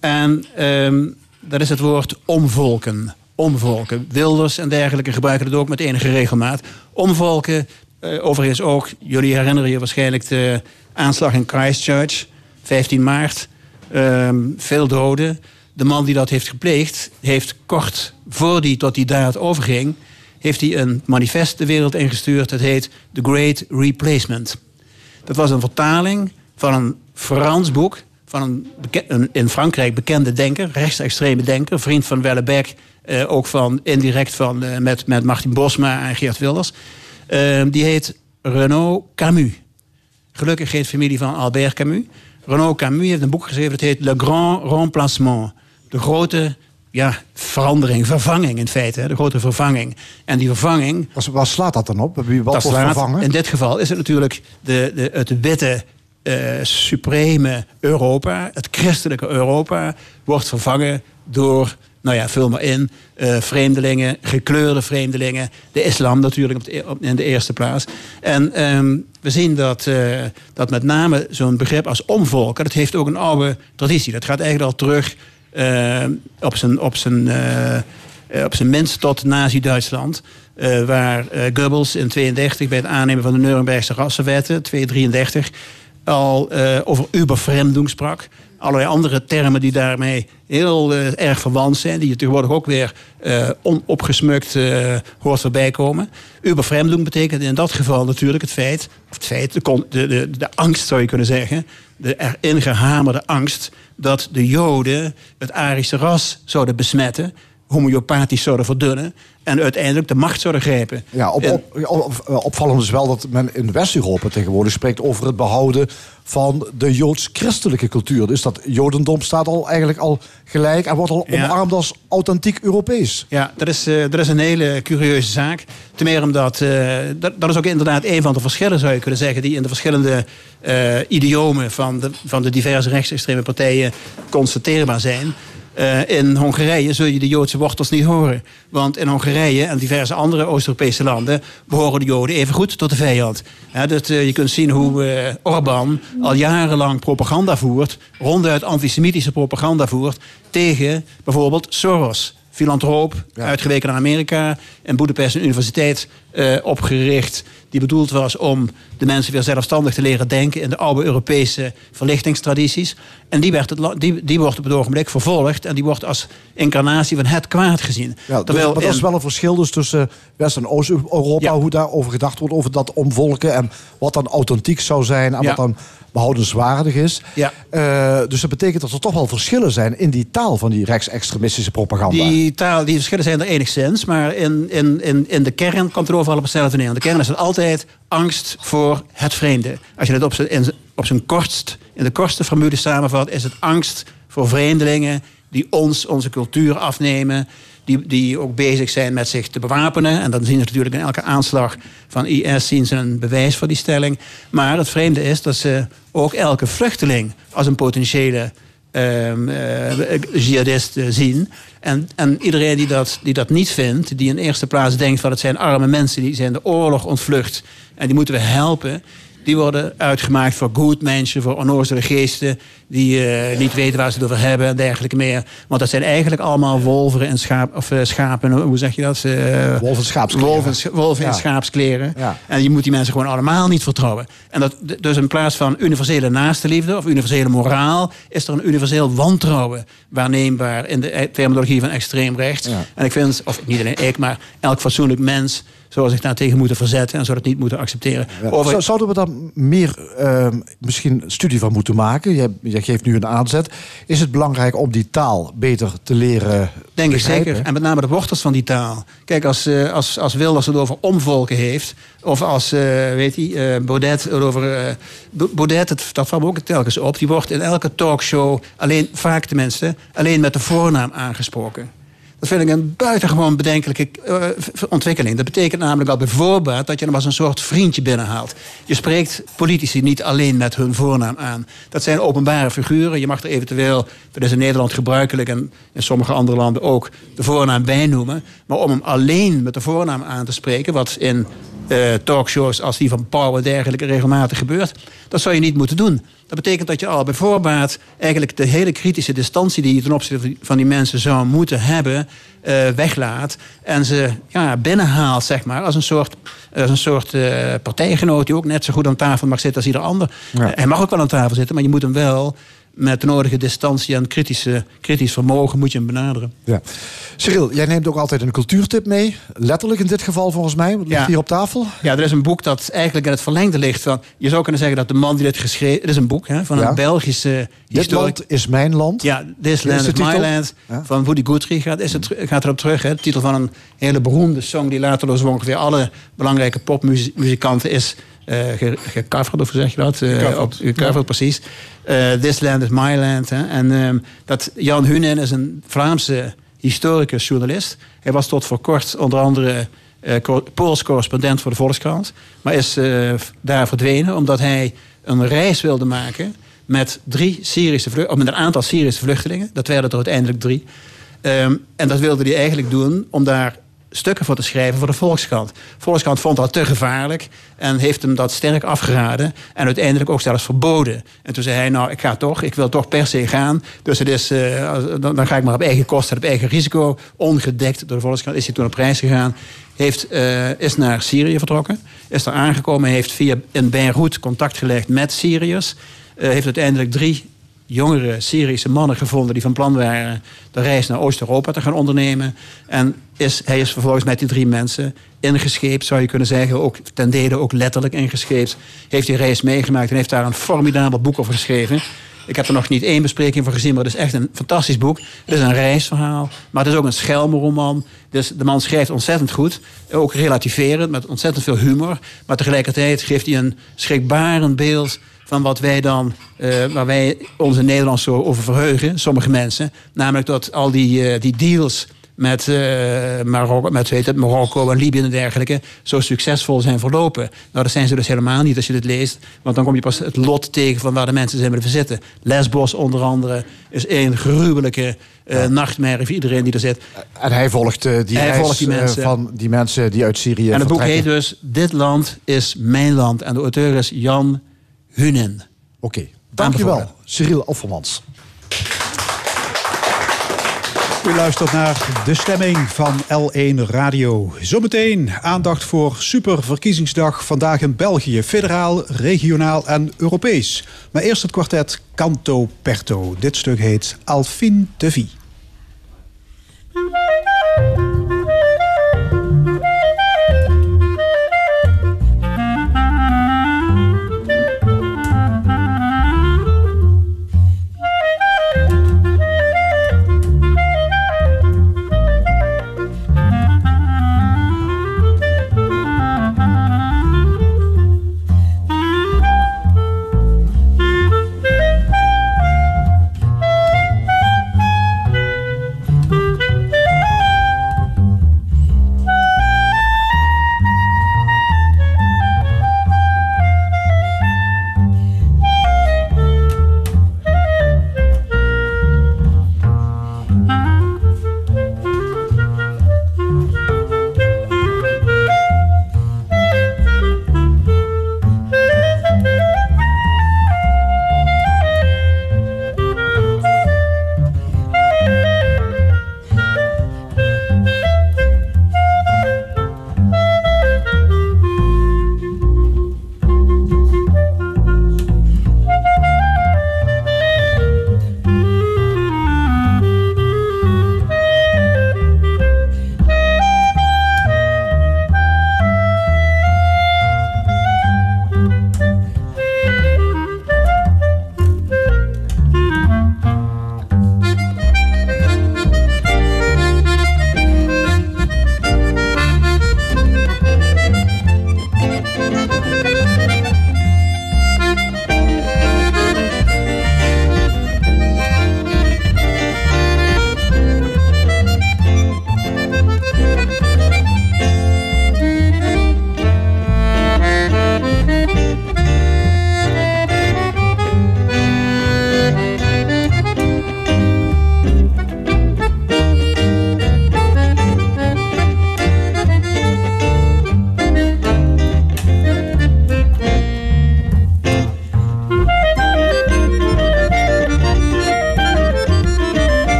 En ehm, dat is het woord omvolken. Omvolken. Wilders en dergelijke gebruiken het ook met enige regelmaat. Omvolken, eh, overigens ook, jullie herinneren je waarschijnlijk de aanslag in Christchurch, 15 maart. Ehm, veel doden. De man die dat heeft gepleegd, heeft kort voor die tot die daad overging, heeft hij een manifest de wereld ingestuurd. Dat heet The Great Replacement. Dat was een vertaling van een Frans boek van een, een in Frankrijk bekende denker, rechtsextreme denker, vriend van Wellebec, eh, ook van indirect van, eh, met, met Martin Bosma en Geert Wilders. Eh, die heet Renaud Camus. Gelukkig heet familie van Albert Camus. Renaud Camus heeft een boek geschreven dat heet Le Grand Remplacement. De grote ja, verandering, vervanging in feite. De grote vervanging. En die vervanging Waar, waar slaat dat dan op? Wie wat dat wordt vervangen? In dit geval is het natuurlijk de, de, het witte, eh, supreme Europa, het christelijke Europa, wordt vervangen door, nou ja, vul maar in, eh, vreemdelingen, gekleurde vreemdelingen, de islam natuurlijk op de, e- op- in de eerste plaats. En ehm, we zien dat, eh, dat met name zo'n begrip als omvolken, dat heeft ook een oude traditie. Dat gaat eigenlijk al terug op zijn, op zijn eh, eh, op zijn minst tot Nazi-Duitsland. eh, waar eh, Goebbels in 32 bij het aannemen van de Nurembergse rassenwetten, 233, al eh, over überfremdung sprak. Allerlei andere termen die daarmee heel eh, erg verwant zijn, die je tegenwoordig ook weer eh, onopgesmukt eh, hoort voorbij komen. Überfremdung betekent in dat geval natuurlijk het feit, of het feit, de, de, de angst zou je kunnen zeggen, de erin gehamerde angst dat de Joden het Arische ras zouden besmetten homeopathisch zouden verdunnen en uiteindelijk de macht zouden grijpen. Ja, op, op- opvallend is wel dat men in West-Europa tegenwoordig spreekt over het behouden van de joods-christelijke cultuur. Dus dat jodendom staat al eigenlijk al gelijk en wordt al Ja. omarmd als authentiek Europees. Ja, dat is, eh, dat is een hele curieuze zaak. Ten meer omdat, eh, dat, dat is ook inderdaad een van de verschillen, zou je kunnen zeggen, die in de verschillende eh, idiomen van de, van de diverse rechtsextreme partijen constateerbaar zijn. Eh, in Hongarije zul je de Joodse wortels niet horen. Want in Hongarije en diverse andere Oost-Europese landen behoren de Joden even goed tot de vijand. Ja, dat, eh, je kunt zien hoe eh Orbán al jarenlang propaganda voert, ronduit antisemitische propaganda voert tegen bijvoorbeeld Soros filantroop, uitgeweken naar Amerika. In Boedapest een universiteit opgericht die bedoeld was om de mensen weer zelfstandig te leren denken in de oude Europese verlichtingstradities. En die, werd het, die, die wordt op het ogenblik vervolgd en die wordt als incarnatie van het kwaad gezien. Ja, dus, Terwijl maar dat is wel een verschil dus tussen West- en Oost-Europa, Ja. hoe daarover gedacht wordt, over dat omvolken en wat dan authentiek zou zijn en Ja. wat dan behoudenswaardig is. Ja. Eh, dus dat betekent dat er toch wel verschillen zijn in die taal van die rechtsextremistische propaganda. Die taal, die verschillen zijn er enigszins, maar in, in, in, in de kern komt het overal op hetzelfde neer. In de kern is het altijd angst voor het vreemde. Als je het op zijn- op zijn kortst, in de kortste formule samenvat, is het angst voor vreemdelingen die ons onze cultuur afnemen. Die, die ook bezig zijn met zich te bewapenen. En dan zien ze natuurlijk in elke aanslag van IS zien ze een bewijs voor die stelling. Maar het vreemde is dat ze ook elke vluchteling als een potentiële ehm, eh, jihadist eh, zien. En, en iedereen die dat, die dat niet vindt, die in eerste plaats denkt van het zijn arme mensen, die zijn de oorlog ontvlucht en die moeten we helpen. Die worden uitgemaakt voor goed mensen, voor onnozele geesten... die eh, niet weten waar ze het over hebben en dergelijke meer. Want dat zijn eigenlijk allemaal wolven en schaap, of, eh, schapen, hoe zeg je dat? Eh, Wolven en schaapskleren. Wolven, wolven en schaapskleren. Ja. En je moet die mensen gewoon allemaal niet vertrouwen. En dat, dus in plaats van universele naastenliefde of universele moraal... is er een universeel wantrouwen waarneembaar... in de e- terminologie van extreem rechts. Ja. En ik vind, of niet alleen ik, maar elk fatsoenlijk mens... zou zich daar tegen moeten verzetten en zou het niet moeten accepteren. Ja. Over- Zou- Zouden we daar meer ehm, misschien studie van moeten maken? Je, je geeft nu een aanzet. Is het belangrijk om die taal beter te leren Denk ik zeker. En met name de wortels van die taal. Kijk, als, eh, als, als Wilders het over omvolken heeft... of als, eh, weet hij, eh, Baudet het over... Baudet, het, dat valt me ook telkens op... die wordt in elke talkshow, alleen, vaak tenminste... alleen met de voornaam aangesproken. Dat vind ik een buitengewoon bedenkelijke eh, ontwikkeling. Dat betekent namelijk al bijvoorbeeld dat je hem als een soort vriendje binnenhaalt. Je spreekt politici niet alleen met hun voornaam aan. Dat zijn openbare figuren. Je mag er eventueel, dat is in Nederland gebruikelijk en in sommige andere landen ook, de voornaam bij noemen. Maar om hem alleen met de voornaam aan te spreken, wat in eh, talkshows als die van Pauw en dergelijke regelmatig gebeurt, dat zou je niet moeten doen. Dat betekent dat je al bij voorbaat eigenlijk de hele kritische distantie die je ten opzichte van die mensen zou moeten hebben, eh, weglaat. En ze ja, binnenhaalt, zeg maar, als een soort, als een soort eh, partijgenoot die ook net zo goed aan tafel mag zitten als ieder ander. Ja. hij mag ook wel aan tafel zitten, maar je moet hem wel met de nodige distantie en kritische, kritisch vermogen moet je hem benaderen. Ja. Cyril, jij neemt ook altijd een cultuurtip mee. Letterlijk in dit geval volgens mij. Wat ligt Ja. hier op tafel? Ja, er is een boek dat eigenlijk in het verlengde ligt van. Je zou kunnen zeggen dat de man die dit geschreven. Het is een boek hè, van Ja. een Belgische Dit historicus. land is mijn land. Ja, This is Land is My. Land Ja. van Woody Guthrie gaat, is het, gaat erop terug. Hè. De titel van een hele beroemde song die later door zo ongeveer alle belangrijke popmuzikanten is ge- gecoverd, of hoe zeg je dat? Eh, Gecoverd. precies. Eh, This Land is My Land. Hè. En ehm, dat Jan Hunen is een Vlaamse historicus, journalist. Hij was tot voor kort onder andere eh, co- Pools correspondent voor de Volkskrant. Maar is eh, daar verdwenen omdat hij een reis wilde maken met drie Syrische of met een aantal Syrische vluchtelingen. Dat werden er uiteindelijk drie. Ehm, en dat wilde hij eigenlijk doen om daar stukken voor te schrijven voor de Volkskrant. Volkskrant vond dat te gevaarlijk en heeft hem dat sterk afgeraden. En uiteindelijk ook zelfs verboden. En toen zei hij, nou, ik ga toch, ik wil toch per se gaan. Dus het is, eh, dan ga ik maar op eigen kosten, op eigen risico. Ongedekt door de Volkskrant is hij toen op reis gegaan. Heeft, eh, is naar Syrië vertrokken. Is daar aangekomen, heeft via in Beirut contact gelegd met Syriërs. Eh, heeft uiteindelijk drie jongere Syrische mannen gevonden die van plan waren de reis naar Oost-Europa te gaan ondernemen. En is, hij is vervolgens met die drie mensen ingescheept, zou je kunnen zeggen, ook ten dele ook letterlijk ingescheept. Heeft die reis meegemaakt en heeft daar een formidabel boek over geschreven. Ik heb er nog niet één bespreking van gezien, maar het is echt een fantastisch boek. Het is een reisverhaal, maar het is ook een schelmenroman. Dus de man schrijft ontzettend goed. Ook relativerend, met ontzettend veel humor. Maar tegelijkertijd geeft hij een schrikbarend beeld van wat wij dan, eh, waar wij ons in Nederland zo over verheugen, sommige mensen. Namelijk dat al die, eh, die deals met, eh, Marokko, met weet het, Marokko en Libië en dergelijke zo succesvol zijn verlopen. Nou, dat zijn ze dus helemaal niet als je dit leest. Want dan kom je pas het lot tegen van waar de mensen zijn willen zitten. Lesbos onder andere is een gruwelijke eh, nachtmerrie voor iedereen die er zit. En hij volgt die Hij reis volgt die mensen. van die mensen die uit Syrië en het boek heet dus Dit land is mijn land. En de auteur is Jan Hunen. Oké, dankjewel. Aanbevolen. Cyril Offermans. U luistert naar de stemming van L1 Radio. Zometeen aandacht voor Superverkiezingsdag vandaag in België. Federaal, regionaal en Europees. Maar eerst het kwartet Canto Perto. Dit stuk heet Alfine de Vie.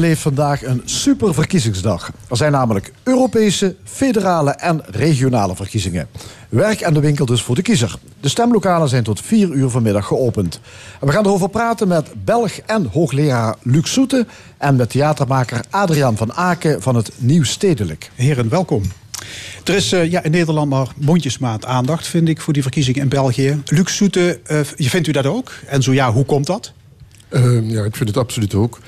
Beleeft vandaag een superverkiezingsdag. Er zijn namelijk Europese, federale en regionale verkiezingen. Werk aan de winkel dus voor de kiezer. De stemlokalen zijn tot 4 uur vanmiddag geopend. En we gaan erover praten met Belg en hoogleraar Luc Soete... en met theatermaker Adriaan van Aken van het Nieuw Stedelijk. Heren, welkom. Er is uh, ja, in Nederland maar mondjesmaat aandacht, vind ik, voor die verkiezingen in België. Luc Soete, uh, vindt u dat ook? En zo ja, hoe komt dat? Uh, ja, ik vind het absoluut ook.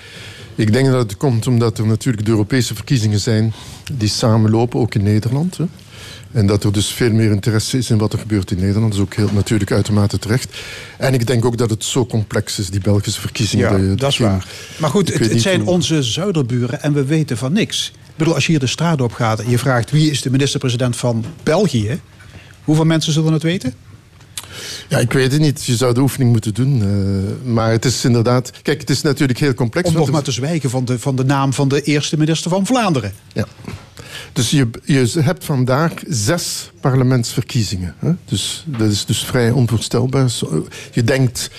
Ik denk dat het komt omdat er natuurlijk de Europese verkiezingen zijn die samenlopen, ook in Nederland. Hè. En dat er dus veel meer interesse is in wat er gebeurt in Nederland. Dat is ook heel natuurlijk uitermate terecht. En ik denk ook dat het zo complex is, die Belgische verkiezingen. Ja, dat, is waar. Maar goed, het, het zijn hoe... onze zuiderburen en we weten van niks. Ik bedoel, als je hier de straat op gaat en je vraagt wie is de minister-president van België, hoeveel mensen zullen het weten? Ja, ik weet het niet. Je zou de oefening moeten doen. Uh, maar het is inderdaad... Kijk, het is natuurlijk heel complex. Om nog maar te zwijgen van de, van de naam van de eerste minister van Vlaanderen. Ja. Dus je, je hebt vandaag zes parlementsverkiezingen. Hè? Dus dat is dus vrij onvoorstelbaar. Je denkt...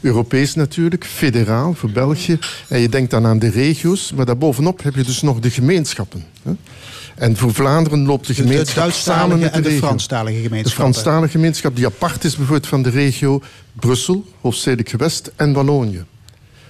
Europees natuurlijk, federaal voor België. En je denkt dan aan de regio's. Maar daarbovenop heb je dus nog de gemeenschappen. Hè? En voor Vlaanderen loopt de gemeenschap de samen met de, en de regio. Franstalige gemeenschap. De Franstalige gemeenschap die apart is bijvoorbeeld van de regio Brussel, hoofdstedelijk gewest en Wallonië.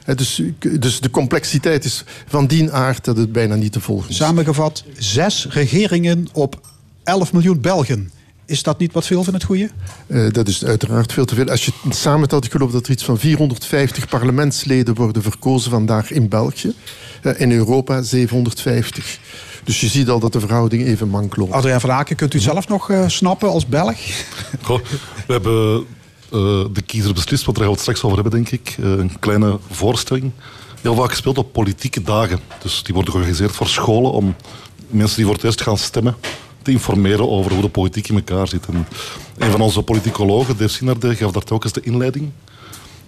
He, dus, dus de complexiteit is van die aard dat het bijna niet te volgen is. Samengevat, zes regeringen op 11 miljoen Belgen. Is dat niet wat veel van het goede? Uh, dat is uiteraard veel te veel. Als je het samentelt, ik geloof dat er iets van 450 parlementsleden worden verkozen vandaag in België. Uh, in Europa 750. Dus je ziet al dat de verhouding even mank loopt. Adriaan van Aken, kunt u zelf nog uh, snappen als Belg? Goh, we hebben de kiezer beslist, wat we het straks over hebben, denk ik. een kleine voorstelling. Heel vaak gespeeld op politieke dagen. Dus die worden georganiseerd voor scholen om mensen die voor het eerst gaan stemmen te informeren over hoe de politiek in elkaar zit. En een van onze politicologen, Dave Sinarde, gaf daar telkens de inleiding.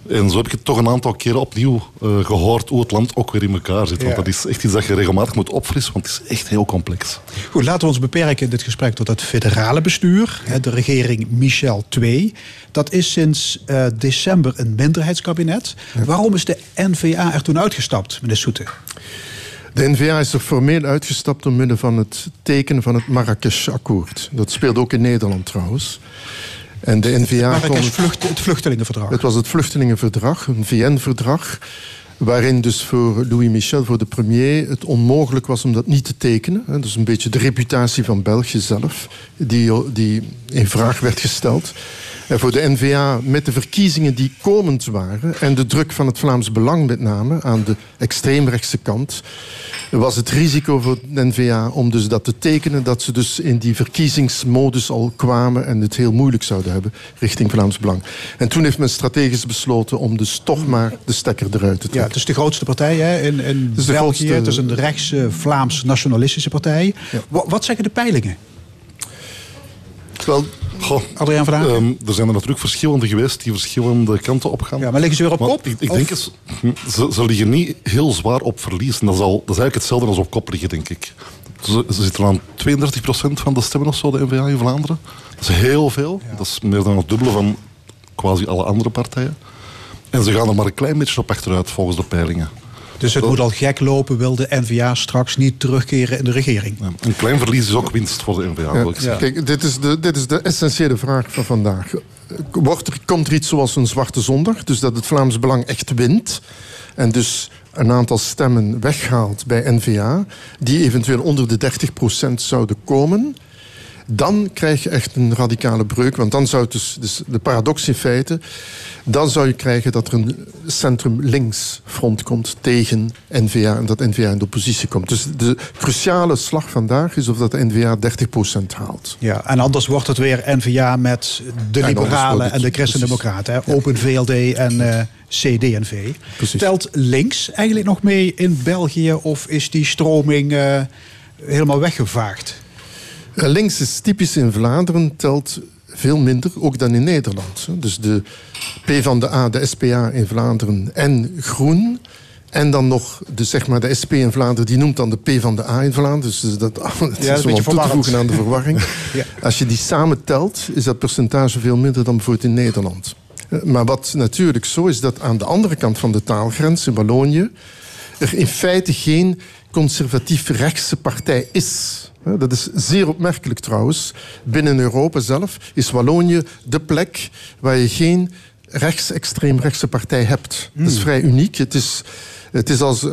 En zo heb ik het toch een aantal keren opnieuw uh, gehoord hoe het land ook weer in elkaar zit. Want dat is echt iets dat je regelmatig moet opfrissen, want het is echt heel complex. Goed, laten we ons beperken in dit gesprek tot het federale bestuur. De regering Michel II. Dat is sinds uh, december een minderheidskabinet. Waarom is de NVA er toen uitgestapt, meneer Soete? De NVA is er formeel uitgestapt omwille van het tekenen van het Marrakesh-akkoord. Dat speelt ook in Nederland trouwens. En de NVA vlucht, het vluchtelingenverdrag. Het was het vluchtelingenverdrag, een VN-verdrag. Waarin dus voor Louis Michel, voor de premier, het onmogelijk was om dat niet te tekenen. Dat is een beetje de reputatie van België zelf, die, die in vraag werd gesteld. En voor de NVA met de verkiezingen die komend waren en de druk van het Vlaams Belang met name aan de extreemrechtse kant, was het risico voor de NVA om dus dat te tekenen dat ze dus in die verkiezingsmodus al kwamen en het heel moeilijk zouden hebben richting Vlaams Belang. En toen heeft men strategisch besloten om dus toch maar de stekker eruit te trekken. Ja, het is de grootste partij hè, in, in het België. Grootste... Het is een rechtse Vlaams nationalistische partij. Wat zeggen de peilingen? Wel, Goh, Adriaan Vraag? Um, er zijn er natuurlijk verschillende geweest die verschillende kanten op gaan. Ja, maar liggen ze weer op kop? Ik, ik denk het, ze, ze liggen niet heel zwaar op verlies. dat, is al, dat is eigenlijk hetzelfde als op kop liggen, denk ik. Ze, ze zitten aan 32% van de stemmen of zo, de NVA in Vlaanderen. Dat is heel veel. Dat is meer dan het dubbele van quasi alle andere partijen. En ze gaan er maar een klein beetje op achteruit volgens de peilingen. Dus het moet al gek lopen, wil de NVA straks niet terugkeren in de regering. een klein verlies is ook winst voor de NVA. Kijk, dit is, de, dit is de essentiële vraag van vandaag. Wordt er, komt er iets zoals een zwarte zondag, dus dat het Vlaams Belang echt wint en dus een aantal stemmen weghaalt bij NVA, die eventueel onder de 30% zouden komen dan krijg je echt een radicale breuk. Want dan zou het dus, dus de paradox in feite, dan zou je krijgen dat er een centrum-links front komt tegen NVA en dat NVA in de oppositie komt. Dus de cruciale slag vandaag is of dat de NVA 30% haalt. Ja, en anders wordt het weer NVA met de liberalen en de christendemocraten. Open VLD en uh, eh, CDNV. Telt links eigenlijk nog mee in België of is die stroming uh, helemaal weggevaagd? Eh, links is typisch in Vlaanderen, telt veel minder, ook dan in Nederland. Dus de P van de A, de SPA in Vlaanderen en Groen. En dan nog de, zeg maar, de SP in Vlaanderen, die noemt dan de P van de A in Vlaanderen. Dus dat, dat ja, is om toe te voegen aan de verwarring. ja. Als je die samen telt, is dat percentage veel minder dan bijvoorbeeld in Nederland. Eh, maar wat natuurlijk zo is, dat aan de andere kant van de taalgrens, in Wallonië, er in feite geen conservatief rechtse partij is. Dat is zeer opmerkelijk trouwens. Binnen Europa zelf is Wallonië de plek waar je geen rechtsextreemrechtse partij hebt. Dat is hmm. vrij uniek. Het is, het is als,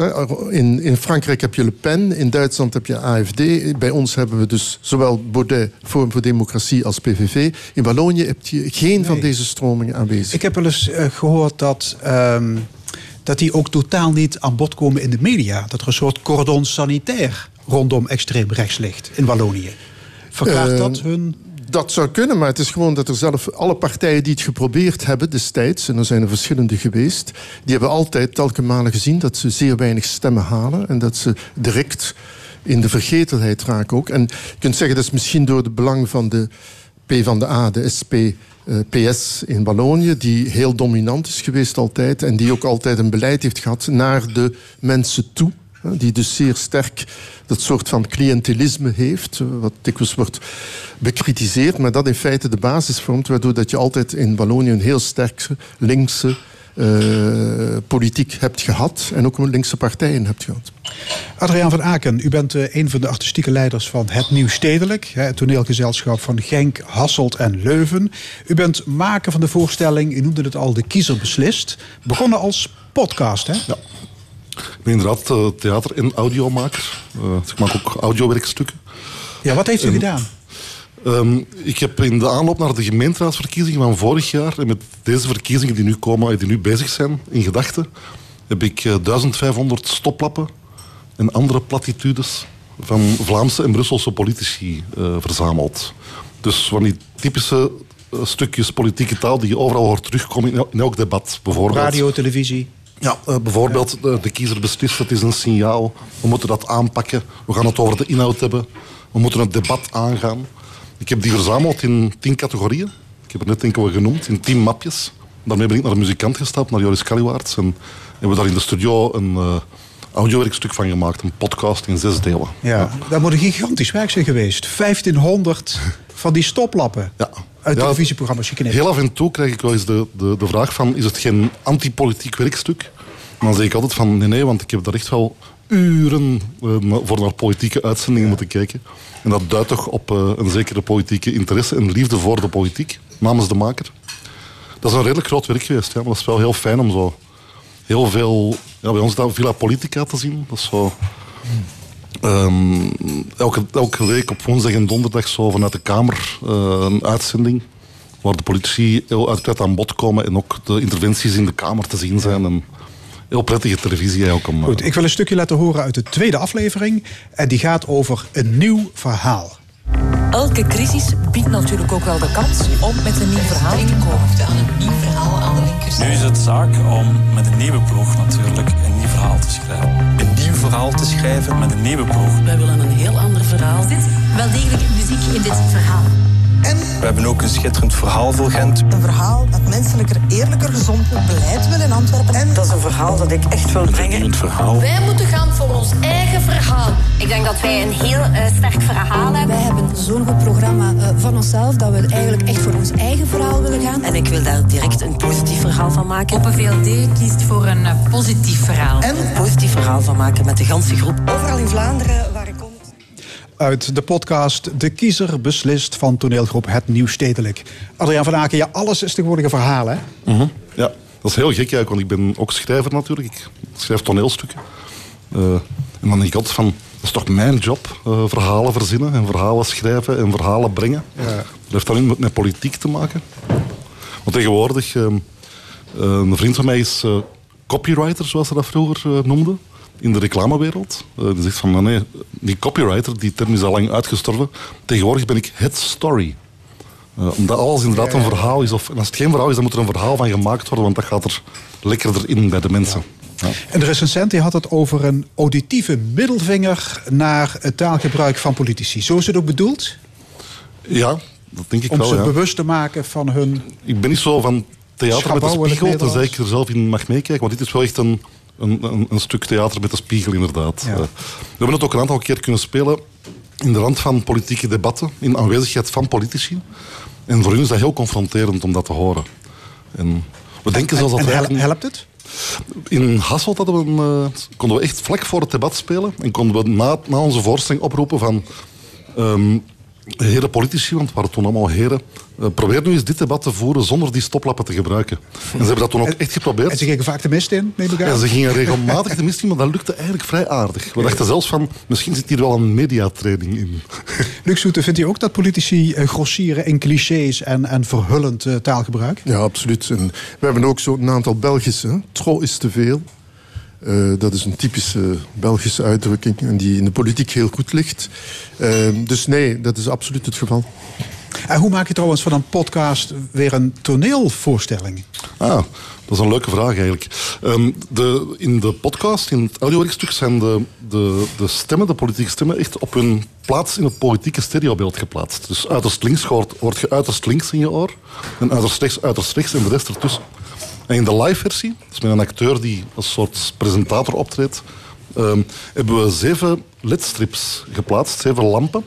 in, in Frankrijk heb je Le Pen, in Duitsland heb je AFD. Bij ons hebben we dus zowel Baudet, Forum voor Democratie, als PVV. In Wallonië heb je geen van deze stromingen aanwezig. Ik heb wel eens uh, gehoord dat... Um dat die ook totaal niet aan bod komen in de media. Dat er een soort cordon sanitair rondom extreem rechts ligt in Wallonië. Verklaart uh, dat hun dat zou kunnen, maar het is gewoon dat er zelf alle partijen die het geprobeerd hebben destijds, en er zijn er verschillende geweest, die hebben altijd telkens malen gezien dat ze zeer weinig stemmen halen en dat ze direct in de vergetelheid raken ook. En je kunt zeggen dat is misschien door het belang van de P van de A, de SP, uh, PS in Wallonië, die heel dominant is geweest altijd en die ook altijd een beleid heeft gehad naar de mensen toe. Die dus zeer sterk dat soort van cliëntelisme heeft, wat dikwijls wordt bekritiseerd, maar dat in feite de basis vormt, waardoor dat je altijd in Wallonië een heel sterke linkse uh, politiek hebt gehad en ook linkse partijen hebt gehad. Adriaan van Aken, u bent uh, een van de artistieke leiders van Het Nieuw Stedelijk, het toneelgezelschap van Genk, Hasselt en Leuven. U bent maker van de voorstelling, u noemde het al, De Kiezer Beslist. Begonnen als podcast, hè? Ja. Ik ben inderdaad uh, theater- en audiomaker. ik maak ook audiowerkstukken. Ja, wat heeft u gedaan? Ehm, ik heb in de aanloop naar de gemeenteraadsverkiezingen van vorig jaar en met deze verkiezingen die nu komen, die nu bezig zijn, in gedachten, heb ik eh, 1500 stoplappen en andere platitudes van Vlaamse en Brusselse politici eh, verzameld. Dus van die typische eh, stukjes politieke taal die je overal hoort terugkomen in elk debat. Bijvoorbeeld. Radio, televisie. Ja, eh, bijvoorbeeld de, kiezer beslist, het is een signaal. We moeten dat aanpakken. We gaan het over de inhoud hebben. We moeten het debat aangaan. Ik heb die verzameld in tien categorieën. Ik heb er net enkele genoemd, in tien mapjes. Daarmee ben ik naar de muzikant gestapt, naar Joris Kaliwaerts. En hebben we daar in de studio een eh audiowerkstuk van gemaakt. Een podcast in zes delen. Ja, dat moet een gigantisch werk zijn geweest. 1500 van die stoplappen. Ja. Uit Ja, televisieprogramma's geknipt. Heel af en toe krijg ik wel eens de, de, de vraag van... is het geen antipolitiek werkstuk? En dan zeg ik altijd van nee, nee, want ik heb daar echt wel uren eh, voor naar politieke uitzendingen moeten kijken. En dat duidt toch op eh, een zekere politieke interesse en liefde voor de politiek, namens de maker. Dat is een redelijk groot werk geweest. Ja, maar dat is wel heel fijn om zo heel veel... Ja, bij ons is dat Villa Politica te zien. Dat is zo... Ehm, elke, elke week op woensdag en donderdag zo vanuit de Kamer eh, een uitzending waar de politici heel uitgebreid aan bod komen en ook de interventies in de Kamer te zien zijn. En heel prettige televisie eigenlijk om... eh, Goed, ik wil een stukje laten horen uit de tweede aflevering. En die gaat over een nieuw verhaal. Elke crisis biedt natuurlijk ook wel de kans om met een nieuw verhaal te komen. Nu is het zaak om met een nieuwe ploeg natuurlijk een nieuw verhaal te schrijven. Een nieuw verhaal te schrijven met een nieuwe ploeg. Wij willen een heel ander verhaal. Er zit wel degelijk muziek in dit verhaal. We hebben ook een schitterend verhaal voor Gent. Een verhaal dat menselijker, eerlijker, gezonder beleid wil in Antwerpen. En Dat is een verhaal dat ik echt wil brengen. Een verhaal. Wij moeten gaan voor ons eigen verhaal. Ik denk dat wij een heel eh, sterk verhaal hebben. Wij hebben zo'n goed programma eh, van onszelf dat we eigenlijk echt voor ons eigen verhaal willen gaan. En ik wil daar direct een positief verhaal van maken. Open VLD kiest voor een eh, positief verhaal. En een positief verhaal van maken met de ganse groep. overal in Vlaanderen waar ik kom. Uit de podcast De Kiezer beslist van toneelgroep Het Nieuw Stedelijk. Adriaan van Aken, ja, alles is tegenwoordig een verhaal, hè? Mhm. Ja, dat is heel gek eigenlijk, want ik ben ook schrijver natuurlijk. Ik schrijf toneelstukken. Eh, en dan denk ik altijd van, dat is toch mijn job? eh, verhalen verzinnen en verhalen schrijven en verhalen brengen. Dat heeft dan met, met politiek te maken. Want tegenwoordig, eh, eh, een vriend van mij is copywriter, zoals ze dat vroeger noemden. In de reclamewereld. Eh, die zegt van, nee, die copywriter, die term is al lang uitgestorven. Tegenwoordig ben ik het story. Eh, omdat alles inderdaad een verhaal is. Of, en als het geen verhaal is, dan moet er een verhaal van gemaakt worden, want dat gaat er lekkerder in bij de mensen. Ja. En de recensent die had het over een auditieve middelvinger naar het taalgebruik van politici. Zo is het ook bedoeld? Ja, dat denk ik Om wel. ze ja. bewust te maken van hun... Ik ben niet zo van theater met een spiegel, tenzij ik er zelf in mag meekijken. Want dit is wel echt een, een, een, een stuk theater met een spiegel, inderdaad. Ja. Eh, we hebben het ook een aantal keer kunnen spelen in de rand van politieke debatten, in aanwezigheid van politici. En voor hun is dat heel confronterend om dat te horen. En we denken zelfs dat en helpt het? In Hasselt hadden we een, eh, konden we echt vlak voor het debat spelen. En konden we na, na onze voorstelling oproepen van... ehm, heren politici, want het waren toen allemaal heren... eh, probeer nu eens dit debat te voeren zonder die stoplappen te gebruiken. En ze hebben dat toen ook echt geprobeerd. En ze gingen vaak de mist in, neem ik aan. Ja, ze gingen regelmatig de mist in, maar dat lukte eigenlijk vrij aardig. We dachten zelfs van, misschien zit hier wel een mediatraining in. Luc Soete, vindt u ook dat politici eh, grossieren in clichés en, en verhullend eh, taalgebruik? Ja, absoluut. En we hebben ook zo'n aantal Belgische. Tro is te veel. Eh, dat is een typische Belgische uitdrukking en die in de politiek heel goed ligt. Eh, dus nee, dat is absoluut het geval. En hoe maak je trouwens van een podcast weer een toneelvoorstelling? Ah, dat is een leuke vraag eigenlijk. Ehm, de, in de podcast, in het audiowerkstuk, zijn de, de, de stemmen, de politieke stemmen, echt op hun plaats in het politieke stereobeeld geplaatst. Dus uiterst links hoort, hoort je uiterst links in je oor, en uiterst rechts, uiterst rechts en de rest ertussen. En in de live-versie, dus met een acteur die als soort presentator optreedt, ehm, hebben we zeven ledstrips geplaatst, zeven lampen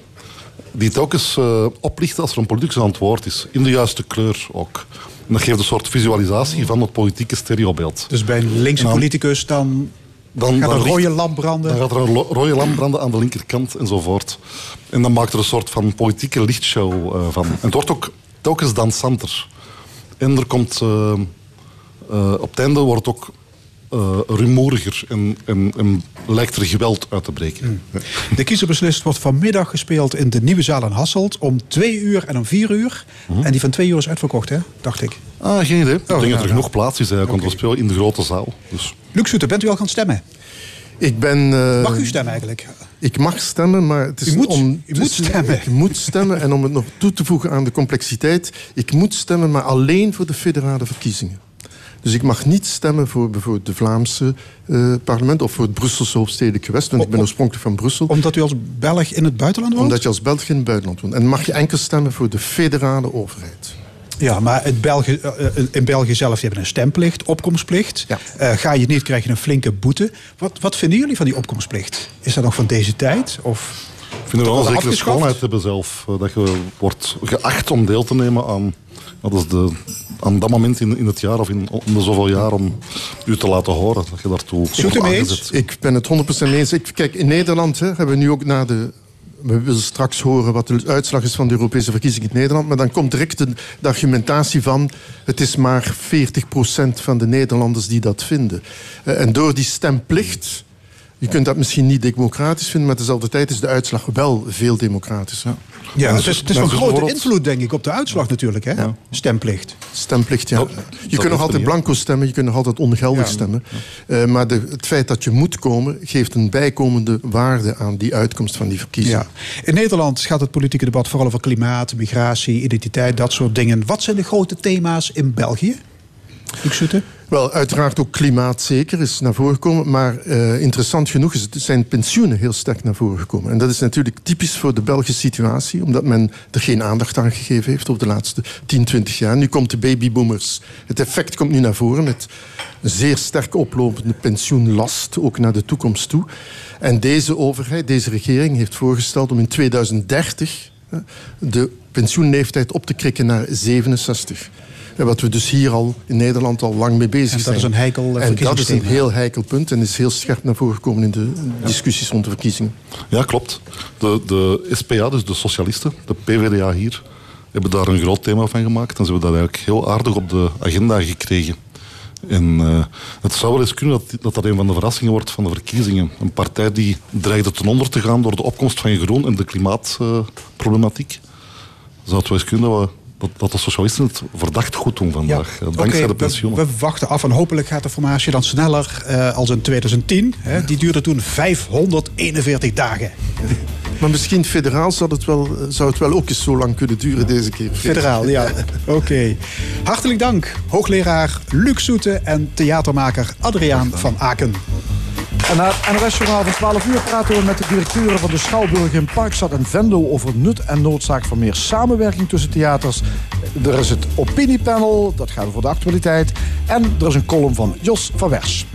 die telkens eh oplichten als er een politicus aan het woord is. In de juiste kleur ook. En dat geeft een soort visualisatie van het politieke stereobeeld. Dus bij een linkse dan- politicus dan, Dan, gaat dan een rode lamp branden. Dan gaat er een rode lamp branden aan de linkerkant enzovoort. En dan maakt er een soort van politieke lichtshow eh, van. En het wordt ook telkens dansanter. En er komt... eh, eh, op het einde wordt het ook uh, rumoeriger en, en, en, lijkt er geweld uit te breken. Mm. De kiezer beslist wordt vanmiddag gespeeld in de Nieuwe Zaal in Hasselt om twee uur en om vier uur. Mm. En die van twee uur is uitverkocht, hè? dacht ik. Ah, geen idee. ik oh, denk dat er genoeg plaats is eigenlijk, want we spelen in de grote zaal. Dus. Luc Soeter, bent u al gaan stemmen? Ik ben... Uh, mag u stemmen eigenlijk? Ik mag stemmen, maar het is u moet, om... U moet stemmen. Ik moet stemmen en om het nog toe te voegen aan de complexiteit... ik moet stemmen, maar alleen voor de federale verkiezingen. Dus ik mag niet stemmen voor bijvoorbeeld de Vlaamse uh, parlement of voor het Brusselse hoofdstedelijk gewest, want ik ben oorspronkelijk van Brussel. Omdat u als Belg in het buitenland woont? Omdat je als Belg in het buitenland woont. En mag je enkel stemmen voor de federale overheid. Ja, maar het België, in België zelf hebben een stemplicht, opkomstplicht. Ja. Uh, ga je niet, krijg je een flinke boete. Wat, wat vinden jullie van die opkomstplicht? Is dat nog van deze tijd? Of ik vind er wel een zekere schoonheid hebben zelf. Dat je wordt geacht om deel te nemen aan, dat is de, aan dat moment in, in het jaar of in, om de zoveel jaar om u te laten horen. Dat je daartoe Zoet u mee eens? Ik ben het 100% mee eens. Ik, kijk, in Nederland hè, hebben we nu ook na de we willen straks horen wat de uitslag is van de Europese verkiezingen in Nederland. Maar dan komt direct de, de argumentatie van... het is maar 40% van de Nederlanders die dat vinden. Uh, en door die stemplicht je kunt dat misschien niet democratisch vinden, maar tezelfde tijd is de uitslag wel veel democratischer. Ja, het is, het is van grote invloed, denk ik, op de uitslag natuurlijk, hè? Ja. Stemplicht. Stemplicht, ja. je kunt nog altijd blanco stemmen, je kunt nog altijd ongeldig stemmen. Uh, maar de, het feit dat je moet komen, geeft een bijkomende waarde aan die uitkomst van die verkiezingen. Ja. In Nederland gaat het politieke debat vooral over klimaat, migratie, identiteit, dat soort dingen. Wat zijn de grote thema's in België? Luc Wel, uiteraard ook klimaat zeker is naar voren gekomen. Maar uh, interessant genoeg is, zijn pensioenen heel sterk naar voren gekomen. En dat is natuurlijk typisch voor de Belgische situatie. Omdat men er geen aandacht aan gegeven heeft over de laatste 10, 20 jaar. Nu komt de babyboomers. Het effect komt nu naar voren met een zeer sterk oplopende pensioenlast. Ook naar de toekomst toe. En deze overheid, deze regering heeft voorgesteld om in 2030 de pensioenleeftijd op te krikken naar 67 wat we dus hier al in Nederland al lang mee bezig en zijn. Dat is een heikel En dat is een heel heikel punt en is heel scherp naar voren gekomen in de discussies rond de verkiezingen. Ja, klopt. De, de SPA, dus de socialisten, de PvdA hier, hebben daar een groot thema van gemaakt. En ze hebben dat eigenlijk heel aardig op de agenda gekregen. En uh, het zou wel eens kunnen dat, dat dat een van de verrassingen wordt van de verkiezingen. Een partij die dreigde ten onder te gaan door de opkomst van groen en de klimaatproblematiek. Uh, zou het wel eens kunnen dat we dat, dat de socialisten het verdacht goed doen vandaag. Ja. Dankzij okay, de pensioenen. We, we, wachten af en hopelijk gaat de formatie dan sneller uh, als in 2010. Hè. Die duurde toen 541 dagen. Maar misschien federaal zou het, wel, zou het wel ook eens zo lang kunnen duren deze keer. Federaal, ja. Oké. Okay. Hartelijk dank, hoogleraar Luc Soete en theatermaker Adriaan van Aken. En na het NOS-journaal van 12 uur praten we met de directeuren van de Schouwburg in Parkstad en Venlo over nut en noodzaak van meer samenwerking tussen theaters. Er is het opiniepanel, dat gaat over de actualiteit. En er is een column van Jos van Wers.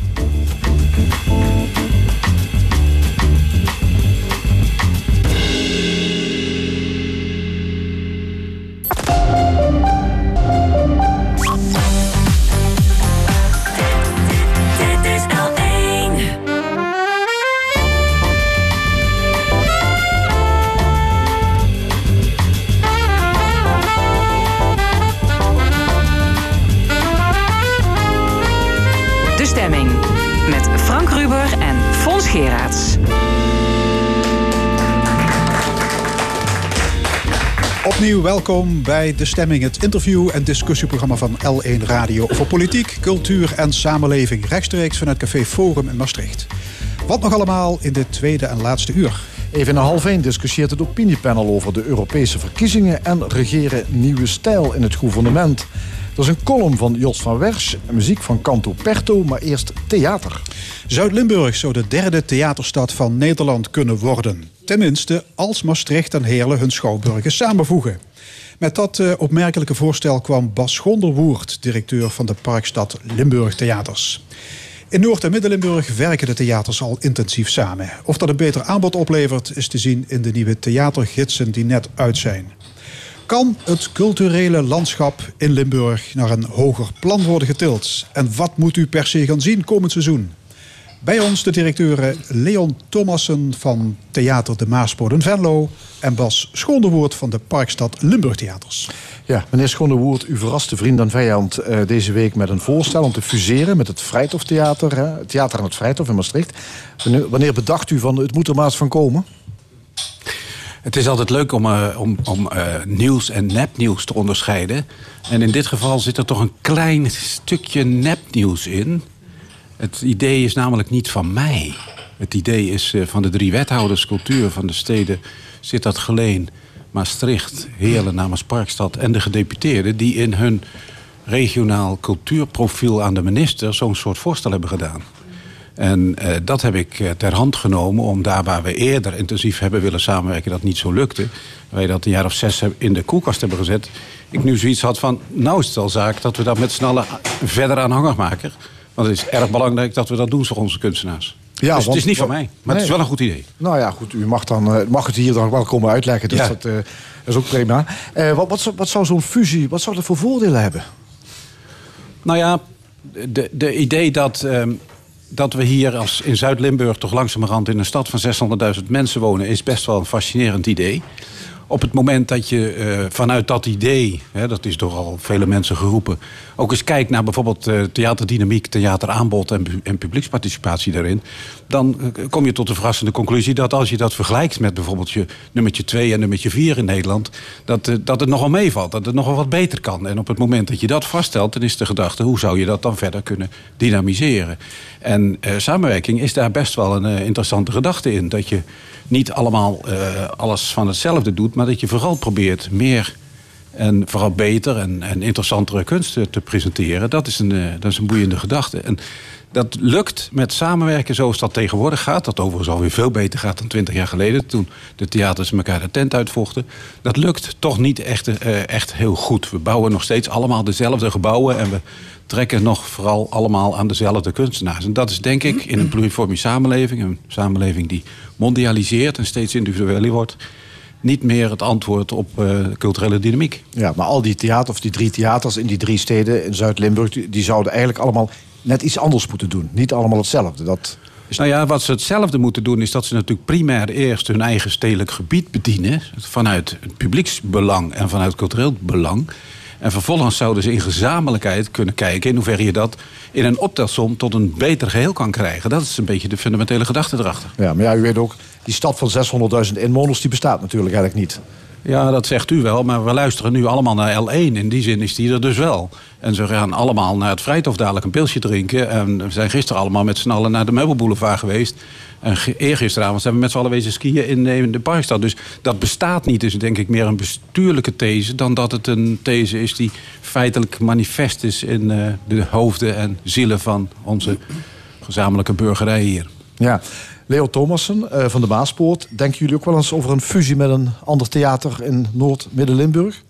Opnieuw welkom bij De Stemming, het interview- en discussieprogramma van L1 Radio over politiek, cultuur en samenleving, rechtstreeks vanuit Café Forum in Maastricht. Wat nog allemaal in dit tweede en laatste uur. Even in half één discussieert het opiniepanel over de Europese verkiezingen en regeren nieuwe stijl in het gouvernement. Dat is een column van Jos van Wers, muziek van Canto Perto, maar eerst theater. Zuid-Limburg zou de derde theaterstad van Nederland kunnen worden. Tenminste, als Maastricht en Heerlen hun schouwburgen samenvoegen. Met dat uh, opmerkelijke voorstel kwam Bas Gonderwoerd, directeur van de Parkstad Limburg Theaters. In Noord- en Midden-Limburg werken de theaters al intensief samen. Of dat een beter aanbod oplevert, is te zien in de nieuwe theatergidsen die net uit zijn. Kan het culturele landschap in Limburg naar een hoger plan worden getild? En wat moet u per se gaan zien komend seizoen? Bij ons de directeuren Leon Thomassen van Theater de Maaspoort in Venlo en Bas Schoonderwoord van de Parkstad Limburg Theaters. Ja, meneer Schoonderwoord, u verraste vriend en vijand eh, deze week met een voorstel om te fuseren met het Vrijthof Theater, het Theater aan het Vrijthof in Maastricht. Wanneer bedacht u van het moet er maar eens van komen? Het is altijd leuk om, uh, om, om uh, nieuws en nepnieuws te onderscheiden. En in dit geval zit er toch een klein stukje nepnieuws in. Het idee is namelijk niet van mij. Het idee is uh, van de drie wethouders cultuur van de steden Sittard Geleen, Maastricht, Heerlen namens Parkstad en de gedeputeerden die in hun regionaal cultuurprofiel aan de minister zo'n soort voorstel hebben gedaan. En uh, dat heb ik uh, ter hand genomen om daar waar we eerder intensief hebben willen samenwerken, dat niet zo lukte. Wij dat een jaar of zes in de koelkast hebben gezet. Ik nu zoiets had van, nou is het al zaak dat we dat met z'n allen verder aanhangig maken. Want het is erg belangrijk dat we dat doen voor onze kunstenaars. Ja, dus want, het is niet van mij, maar nee. het is wel een goed idee. Nou ja, goed, u mag, dan, mag het hier dan wel komen uitleggen. Dus ja. dat uh, is ook prima. Uh, wat, wat, wat, zou zo'n fusie, wat zou dat voor voordelen hebben? Nou ja, de, de idee dat, um, dat we hier als in Zuid-Limburg... toch langzamerhand in een stad van 600.000 mensen wonen... is best wel een fascinerend idee. Op het moment dat je uh, vanuit dat idee, hè, dat is door al vele mensen geroepen, ook eens kijkt naar bijvoorbeeld uh, theaterdynamiek, theateraanbod en, en publieksparticipatie daarin, dan uh, kom je tot de verrassende conclusie dat als je dat vergelijkt met bijvoorbeeld je nummertje 2 en nummertje 4 in Nederland, dat, dat het nogal meevalt, dat het nogal wat beter kan. En op het moment dat je dat vaststelt, dan is de gedachte, hoe zou je dat dan verder kunnen dynamiseren? En samenwerking is daar best wel een interessante gedachte in, dat je niet allemaal alles van hetzelfde doet, maar dat je vooral probeert meer en vooral beter en, en interessantere kunsten te presenteren. Dat is een, uh, dat is een boeiende gedachte. En dat lukt met samenwerken zoals dat tegenwoordig gaat. Dat overigens alweer veel beter gaat dan twintig jaar geleden. Toen de theaters elkaar de tent uitvochten. Dat lukt toch niet echt, uh, echt heel goed. We bouwen nog steeds allemaal dezelfde gebouwen. En we trekken nog vooral allemaal aan dezelfde kunstenaars. En dat is denk ik in een pluriforme samenleving. Een samenleving die mondialiseert en steeds individueler wordt niet meer het antwoord op uh, culturele dynamiek. Ja, maar al die theaters, of die drie theaters in die drie steden in Zuid-Limburg... Die, die, zouden eigenlijk allemaal net iets anders moeten doen. Niet allemaal hetzelfde. Dat is... Nou ja, wat ze hetzelfde moeten doen... is dat ze natuurlijk primair eerst hun eigen stedelijk gebied bedienen... vanuit het publieksbelang en vanuit cultureel belang... En vervolgens zouden ze in gezamenlijkheid kunnen kijken... in hoeverre je dat in een optelsom tot een beter geheel kan krijgen. Dat is een beetje de fundamentele gedachte erachter. Ja, maar ja, u weet ook, die stad van 600.000 inwoners... die bestaat natuurlijk eigenlijk niet. Ja, dat zegt u wel, maar we luisteren nu allemaal naar L1. In die zin is die er dus wel. En ze gaan allemaal naar het Vrijthof dadelijk een pilsje drinken. En we zijn gisteren allemaal met z'n allen naar de Meubelboulevard geweest. En eergisteravond zijn we met z'n allen wezen skiën in, in de Parkstad. Dus dat bestaat niet. Dus denk ik meer een bestuurlijke these... dan dat het een these is die feitelijk manifest is... in uh, de hoofden en zielen van onze gezamenlijke burgerij hier. Ja, Leo Thomassen uh, van de Maaspoort. Denken jullie ook wel eens over een fusie met een ander theater in Noord-Midden-Limburg?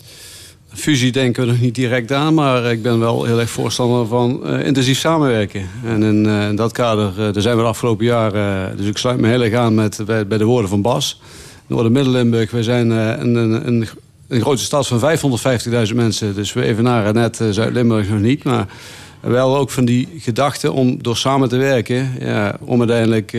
Fusie denken we nog niet direct aan, maar ik ben wel heel erg voorstander van uh, intensief samenwerken. En in, in dat kader, daar zijn we de afgelopen jaren, dus ik sluit me heel erg aan met, bij, de woorden van Bas. Noorden-Midden-Limburg, wij zijn een, een, een, een grote stad van 550.000 mensen, dus we evenaren net Zuid-Limburg nog niet, maar wel ook van die gedachte om door samen te werken, ja, om uiteindelijk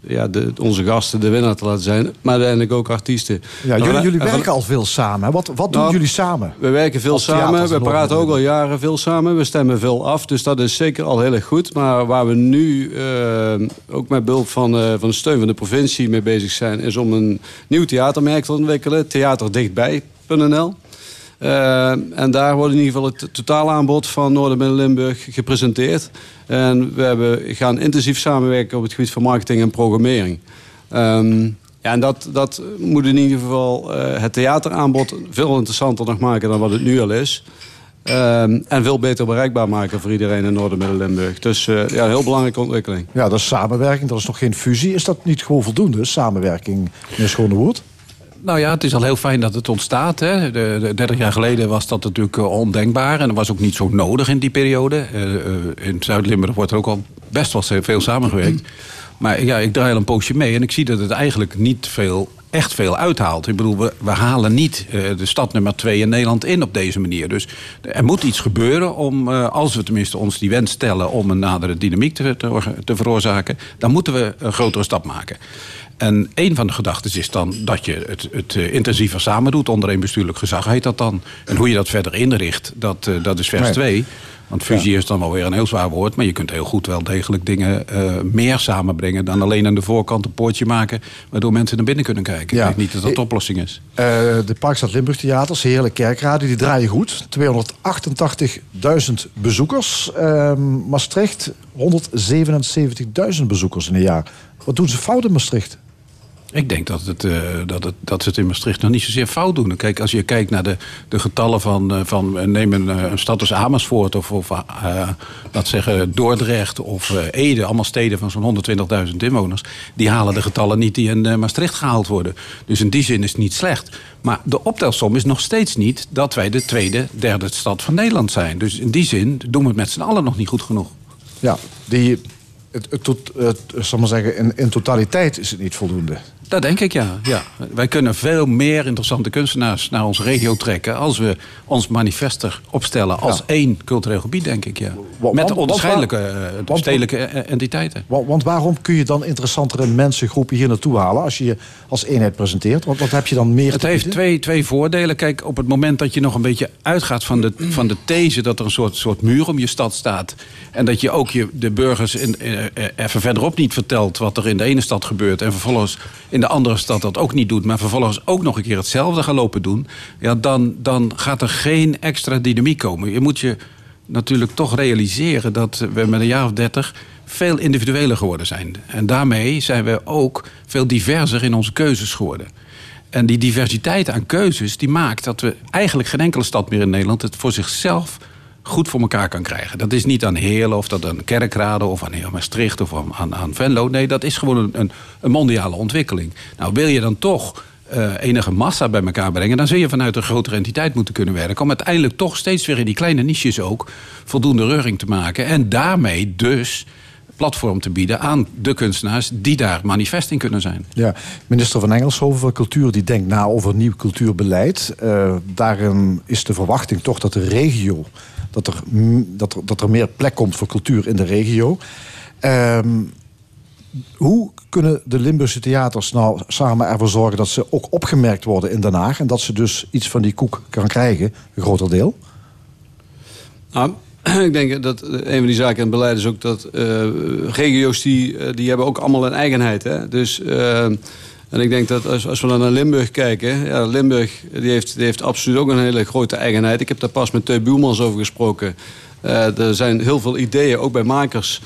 ja, de, onze gasten de winnaar te laten zijn. Maar uiteindelijk ook artiesten. Ja, jullie, jullie werken van, al veel samen. Wat, wat doen nou, jullie samen? We werken veel samen. We praten ook al jaren veel samen. We stemmen veel af. Dus dat is zeker al heel erg goed. Maar waar we nu uh, ook met behulp van, uh, van de steun van de provincie mee bezig zijn... is om een nieuw theatermerk te ontwikkelen. Theaterdichtbij.nl. Uh, en daar wordt in ieder geval het totaalaanbod van Noord-Midden-Limburg gepresenteerd. En we hebben, gaan intensief samenwerken op het gebied van marketing en programmering. Um, ja, en dat, dat moet in ieder geval uh, het theateraanbod veel interessanter nog maken dan wat het nu al is. Um, en veel beter bereikbaar maken voor iedereen in Noord-Midden-Limburg. Dus uh, ja, een heel belangrijke ontwikkeling. Ja, dat is samenwerking, dat is nog geen fusie. Is dat niet gewoon voldoende, samenwerking, meneer Schonewoerd? Nou ja, het is al heel fijn dat het ontstaat. Hè. De, de 30 jaar geleden was dat natuurlijk uh, ondenkbaar. En dat was ook niet zo nodig in die periode. Uh, uh, in Zuid-Limburg wordt er ook al best wel veel samengewerkt. Maar ja, ik draai al een poosje mee en ik zie dat het eigenlijk niet veel echt veel uithaalt. Ik bedoel, we, we halen niet eh, de stad nummer twee in Nederland in op deze manier. Dus er moet iets gebeuren om, eh, als we tenminste ons die wens stellen om een nadere dynamiek te, te veroorzaken, dan moeten we een grotere stap maken. En een van de gedachten is dan dat je het, het eh, intensiever samen doet. Onder één bestuurlijk gezag heet dat dan. En hoe je dat verder inricht, dat, eh, dat is vers Nee. 2. Want fusie is dan wel weer een heel zwaar woord. Maar je kunt heel goed wel degelijk dingen eh, meer samenbrengen... dan alleen aan de voorkant een poortje maken... waardoor mensen naar binnen kunnen kijken. Ja. Ik denk niet dat dat de oplossing is. De Parkstad Limburg Theaters, Heerlijk Kerkraden, die draaien goed. 288.000 bezoekers. Ehm, Maastricht, 177.000 bezoekers in een jaar. Wat doen ze fout in Maastricht? Ik denk dat, het, eh, dat, het, dat ze het in Maastricht nog niet zozeer fout doen. Kijk, als je kijkt naar de, de getallen van, eh, van eh, neem een, een stad als Amersfoort of, of laat zeggen Dordrecht of Ede, allemaal steden van zo'n 120.000 inwoners, die halen de getallen niet die in Maastricht gehaald worden. Dus in die zin is het niet slecht. Maar de optelsom is nog steeds niet dat wij de tweede, derde stad van Nederland zijn. Dus in die zin doen we het met z'n allen nog niet goed genoeg. Ja, die, het, het, het, zal maar zeggen, in, in totaliteit is het niet voldoende. Dat denk ik, ja. ja. Wij kunnen veel meer interessante kunstenaars naar onze regio trekken... als we ons manifest er opstellen als één cultureel gebied, denk ik, ja. want- Met onderscheidelijke eh, want- stedelijke eh, entiteiten. Want, want waarom kun je dan interessantere mensengroepen hier naartoe halen... als je je als eenheid presenteert? Want wat heb je dan meer Het heeft twee, twee voordelen. Kijk, op het moment dat je nog een beetje uitgaat van de, van de these... dat er een soort, soort muur om je stad staat... en dat je ook je, de burgers in, eh, eh, even verderop niet vertelt... wat er in de ene stad gebeurt... en vervolgens in de andere stad dat ook niet doet... maar vervolgens ook nog een keer hetzelfde gaan lopen doen... Ja, dan, dan gaat er geen extra dynamiek komen. Je moet je natuurlijk toch realiseren dat we met een jaar of dertig veel individueler geworden zijn. En daarmee zijn we ook veel diverser in onze keuzes geworden. En die diversiteit aan keuzes die maakt dat we eigenlijk geen enkele stad meer in Nederland het voor zichzelf goed voor elkaar kan krijgen. Dat is niet aan Heerlen of dat aan Kerkrade of aan Heel Maastricht of aan, aan, Venlo. Nee, dat is gewoon een, een, mondiale ontwikkeling. Nou, wil je dan toch eh, enige massa bij elkaar brengen... dan zul je vanuit een grotere entiteit moeten kunnen werken... om uiteindelijk toch steeds weer in die kleine niches ook... voldoende reuring te maken. En daarmee dus platform te bieden aan de kunstenaars... die daar manifest in kunnen zijn. Ja, minister van Engelshoven van Cultuur die denkt na over nieuw cultuurbeleid. Eh, daarin is de verwachting toch dat de regio, dat er, dat er, dat er meer plek komt voor cultuur in de regio. Ehm, hoe kunnen de Limburgse theaters nou samen ervoor zorgen dat ze ook opgemerkt worden in Den Haag en dat ze dus iets van die koek kan krijgen, een groter deel? Nou, ik denk dat een van die zaken in het beleid is ook dat eh, regio's die, eh, die hebben ook allemaal een eigenheid. Hè? Dus, eh, en ik denk dat als, als we dan naar Limburg kijken, ja, Limburg die heeft, die heeft absoluut ook een hele grote eigenheid. Ik heb daar pas met Teun Buurmans over gesproken. Eh, er zijn heel veel ideeën, ook bij makers,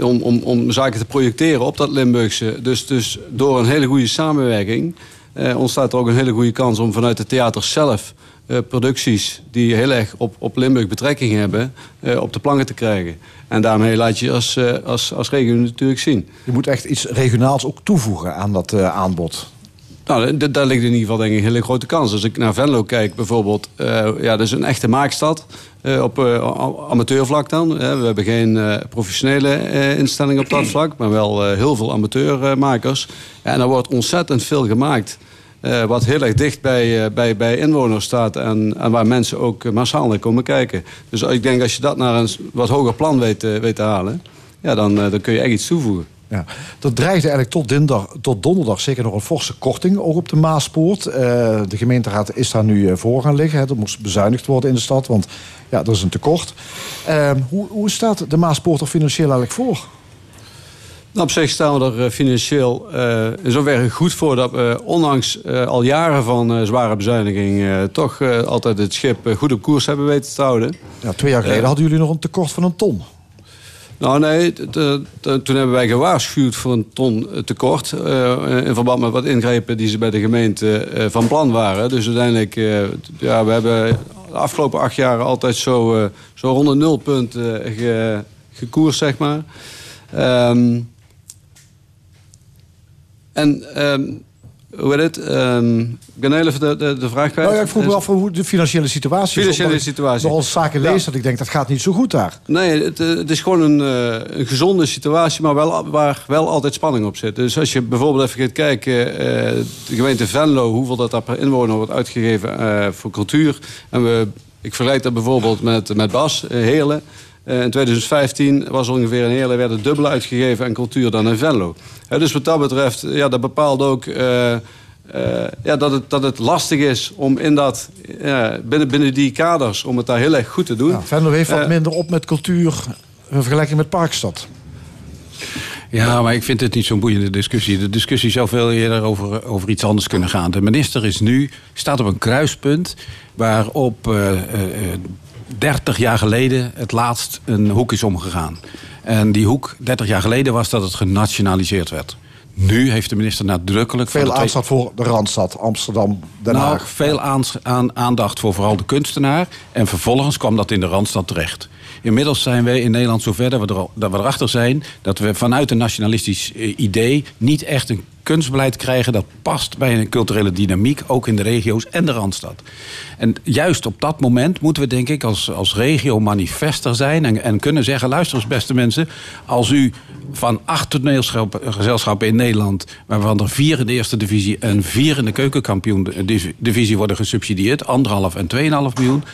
om, om, om zaken te projecteren op dat Limburgse. Dus, dus door een hele goede samenwerking eh, ontstaat er ook een hele goede kans om vanuit de theaters zelf eh, producties die heel erg op, op Limburg betrekking hebben, eh, op de planken te krijgen. En daarmee laat je als, eh, als, als regio natuurlijk zien. Je moet echt iets regionaals ook toevoegen aan dat aanbod. Nou, daar ligt in ieder geval denk ik een hele grote kans. Als ik naar Venlo kijk bijvoorbeeld, ja, dat is een echte maakstad. op amateurvlak dan. we hebben geen professionele eh, instelling op dat vlak, maar wel heel veel amateurmakers. En er wordt ontzettend veel gemaakt. Eh, wat heel erg dicht bij, eh, bij, bij inwoners staat en, en waar mensen ook massaal naar komen kijken. Dus ik denk als je dat naar een wat hoger plan weet, eh, weet te halen, ja, dan, dan kun je echt iets toevoegen. Ja, dat dreigde eigenlijk tot, dinsdag, tot donderdag zeker nog een forse korting ook op de Maaspoort. De gemeenteraad is daar nu voor gaan liggen. Hè. Er moest bezuinigd worden in de stad, want ja, er is een tekort. Hoe, hoe staat de Maaspoort er financieel eigenlijk voor? Nou, op zich staan we er eh, financieel eh, in zoverre goed voor dat we ondanks eh, al jaren van zware bezuiniging toch altijd het schip goed op koers hebben weten te houden. Ja, twee jaar geleden hadden jullie nog een tekort van een ton. Nou nee, toen hebben wij gewaarschuwd voor een ton tekort. in verband met wat ingrepen die ze bij de gemeente van plan waren. Dus uiteindelijk, t- ja, we hebben de afgelopen acht jaar altijd zo, zo rond een nulpunt ge, gekoerst, zeg maar. Ehm, en ehm, hoe heet het? Ehm, ik ben heel even de, de, de vraag kwijt. Nou ja, ik vroeg me af hoe de financiële situatie. Financiële situatie. Als zaken lees dat ik denk dat gaat niet zo goed daar. Nee, het, eh, het is gewoon een, eh, een gezonde situatie, maar wel, waar wel altijd spanning op zit. Dus als je bijvoorbeeld even gaat kijken, eh, de gemeente Venlo, hoeveel dat daar per inwoner wordt uitgegeven voor cultuur. En we, ik vergelijk dat bijvoorbeeld met, met Bas, Heerlen. Eh, in 2015 was ongeveer in Heerlen werd het dubbele uitgegeven aan cultuur dan in Venlo. Eh, dus wat dat betreft, ja, dat bepaalt ook eh, eh, ja, dat, het, dat het lastig is om in dat, binnen, binnen die kaders, om het daar heel erg goed te doen. Ja, Venlo heeft wat Eh, minder op met cultuur in vergelijking met Parkstad. Ja, maar ik vind het niet zo'n boeiende discussie. De discussie zou veel eerder over, over iets anders kunnen gaan. De minister is nu, staat op een kruispunt waarop eh, eh, eh, 30 jaar geleden het laatst een hoek is omgegaan. En die hoek, 30 jaar geleden, was dat het genationaliseerd werd. Nu heeft de minister nadrukkelijk... Veel twee- aanstaat voor de Randstad, Amsterdam, Den nou, Haag. veel aan, aandacht voor vooral de kunstenaar. En vervolgens kwam dat in de Randstad terecht. Inmiddels zijn wij in Nederland zover dat we, er, dat we erachter zijn... dat we vanuit een nationalistisch eh, idee niet echt een kunstbeleid krijgen... dat past bij een culturele dynamiek, ook in de regio's en de Randstad. En juist op dat moment moeten we denk ik als, als regio manifester zijn... En, en kunnen zeggen, luister eens beste mensen... als u van acht toneelgezelschappen in Nederland... waarvan er vier in de eerste divisie en vier in de keukenkampioen-divisie worden gesubsidieerd... anderhalf en 2,5 miljoen.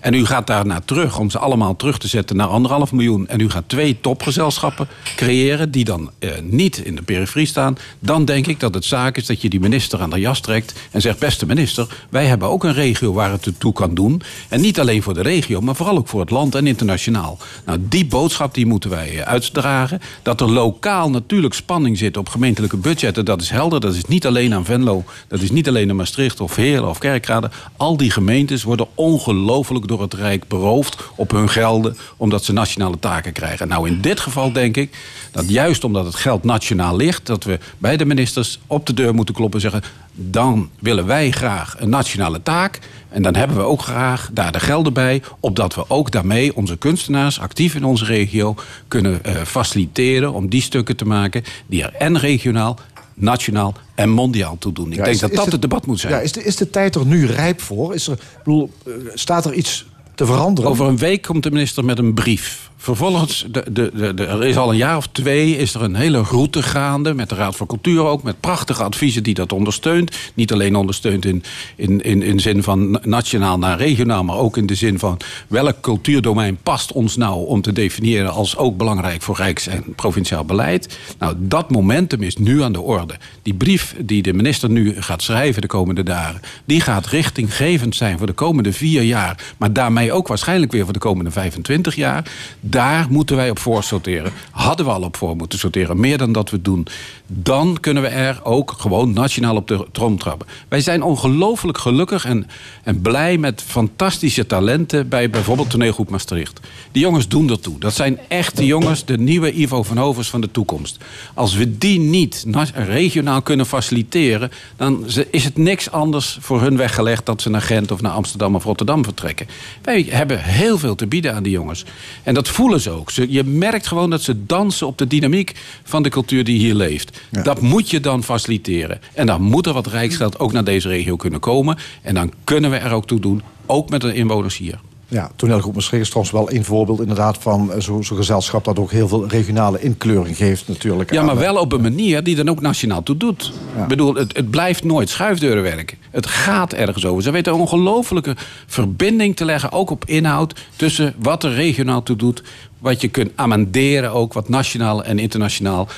En u gaat daarna terug om ze allemaal terug te zetten naar anderhalf miljoen... en u gaat twee topgezelschappen creëren die dan eh, niet in de periferie staan... dan denk ik dat het zaak is dat je die minister aan de jas trekt... en zegt, beste minister, wij hebben ook een regio waar het toe kan doen. En niet alleen voor de regio, maar vooral ook voor het land en internationaal. Nou, die boodschap die moeten wij eh, uitdragen. Dat er lokaal natuurlijk spanning zit op gemeentelijke budgetten, dat is helder. Dat is niet alleen aan Venlo, dat is niet alleen aan Maastricht of Heerlen of Kerkrade. Al die gemeentes worden ongelooflijk door het Rijk beroofd op hun gelden, omdat ze nationale taken krijgen. Nou, in dit geval denk ik dat juist omdat het geld nationaal ligt, dat we bij de ministers op de deur moeten kloppen en zeggen: dan willen wij graag een nationale taak. En dan hebben we ook graag daar de gelden bij, opdat we ook daarmee onze kunstenaars actief in onze regio kunnen eh, faciliteren om die stukken te maken die er en regionaal, nationaal en mondiaal toe doen. Ik Ja, denk is- dat is dat de- het debat moet zijn. Ja, is, de, is de tijd er nu rijp voor? Is er, bedoel, eh, staat er iets te veranderen? Over een week komt de minister met een brief. Vervolgens, de, de, de, er is al een jaar of twee, is er een hele route gaande... met de Raad voor Cultuur ook, met prachtige adviezen die dat ondersteunt. Niet alleen ondersteunt in, in, in, in zin van na- nationaal naar regionaal... maar ook in de zin van welk cultuurdomein past ons nou... om te definiëren als ook belangrijk voor rijks- en provinciaal beleid. Nou, dat momentum is nu aan de orde. Die brief die de minister nu gaat schrijven de komende dagen... die gaat richtinggevend zijn voor de komende vier jaar... maar daarmee ook waarschijnlijk weer voor de komende 25 jaar. Daar moeten wij op voor sorteren. Hadden we al op voor moeten sorteren, meer dan dat we doen. Dan kunnen we er ook gewoon nationaal op de trom trappen. Wij zijn ongelooflijk gelukkig en, en blij met fantastische talenten... bij bijvoorbeeld toneelgroep Maastricht. Die jongens doen er toe. Dat zijn echte jongens, de nieuwe Ivo van Hovers van de toekomst. Als we die niet na- regionaal kunnen faciliteren... dan is het niks anders voor hun weggelegd... dat ze naar Gent of naar Amsterdam of Rotterdam vertrekken. Wij hebben heel veel te bieden aan die jongens. En dat voelen ze ook. Ze, je merkt gewoon dat ze dansen op de dynamiek van de cultuur die hier leeft. Dat moet je dan faciliteren. En dan moet er wat rijksgeld ook naar deze regio kunnen komen. En dan kunnen we er ook toe doen, ook met de inwoners hier. Ja, toneelgroep Maastricht is trouwens wel een voorbeeld inderdaad van eh, zo- zo'n gezelschap dat ook heel veel regionale inkleuring geeft natuurlijk. Ja, maar wel op een manier die dan ook nationaal toe doet. Ik bedoel, het, het blijft nooit schuifdeuren werken. Het gaat ergens over. Ze weten een ongelofelijke verbinding te leggen, ook op inhoud, tussen wat er regionaal toe doet, wat je kunt amenderen ook, wat nationaal en internationaal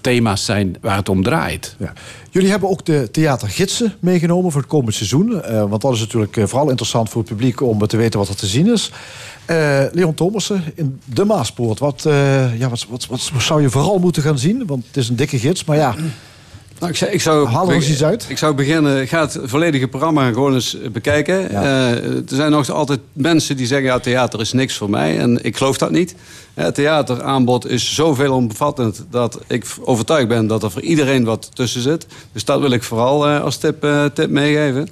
thema's zijn waar het om draait. Ja. Jullie hebben ook de theatergidsen meegenomen voor het komend seizoen. Eh, want dat is natuurlijk eh, vooral interessant voor het publiek om te weten wat er te zien is. Eh, Leon Thomassen in de Maaspoort. Wat, ja, wat, wat, wat zou je vooral moeten gaan zien? Want het is een dikke gids, maar ja. Nou, ik zou, ik zou Haal er eens iets uit. Ik zou beginnen, ga het volledige programma gewoon eens bekijken. Eh, er zijn nog altijd mensen die zeggen, ja, theater is niks voor mij. En ik geloof dat niet. Eh, Het theateraanbod is zoveel omvattend dat ik overtuigd ben dat er voor iedereen wat tussen zit. Dus dat wil ik vooral eh, als tip, tip meegeven.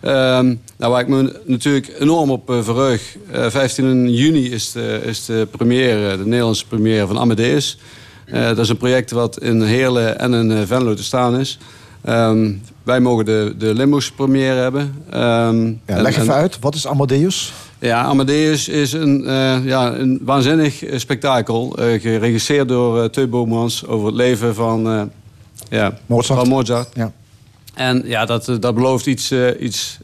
Ehm, nou, waar ik me natuurlijk enorm op verheug. eh 15 juni is de, is de première, de Nederlandse première van Amadeus. Eh, dat is een project wat in Heerlen en in eh, Venlo te staan is. Ehm, wij mogen de, de Limburgse première hebben. Ehm, Ja, en- leg even en- uit, wat is Amadeus? Ja, Amadeus is een, eh, ja, een waanzinnig spektakel. eh, geregisseerd door uh, Boomans over het leven van, ja, Mozart. van Mozart. Ja. En ja, dat, dat belooft iets, iets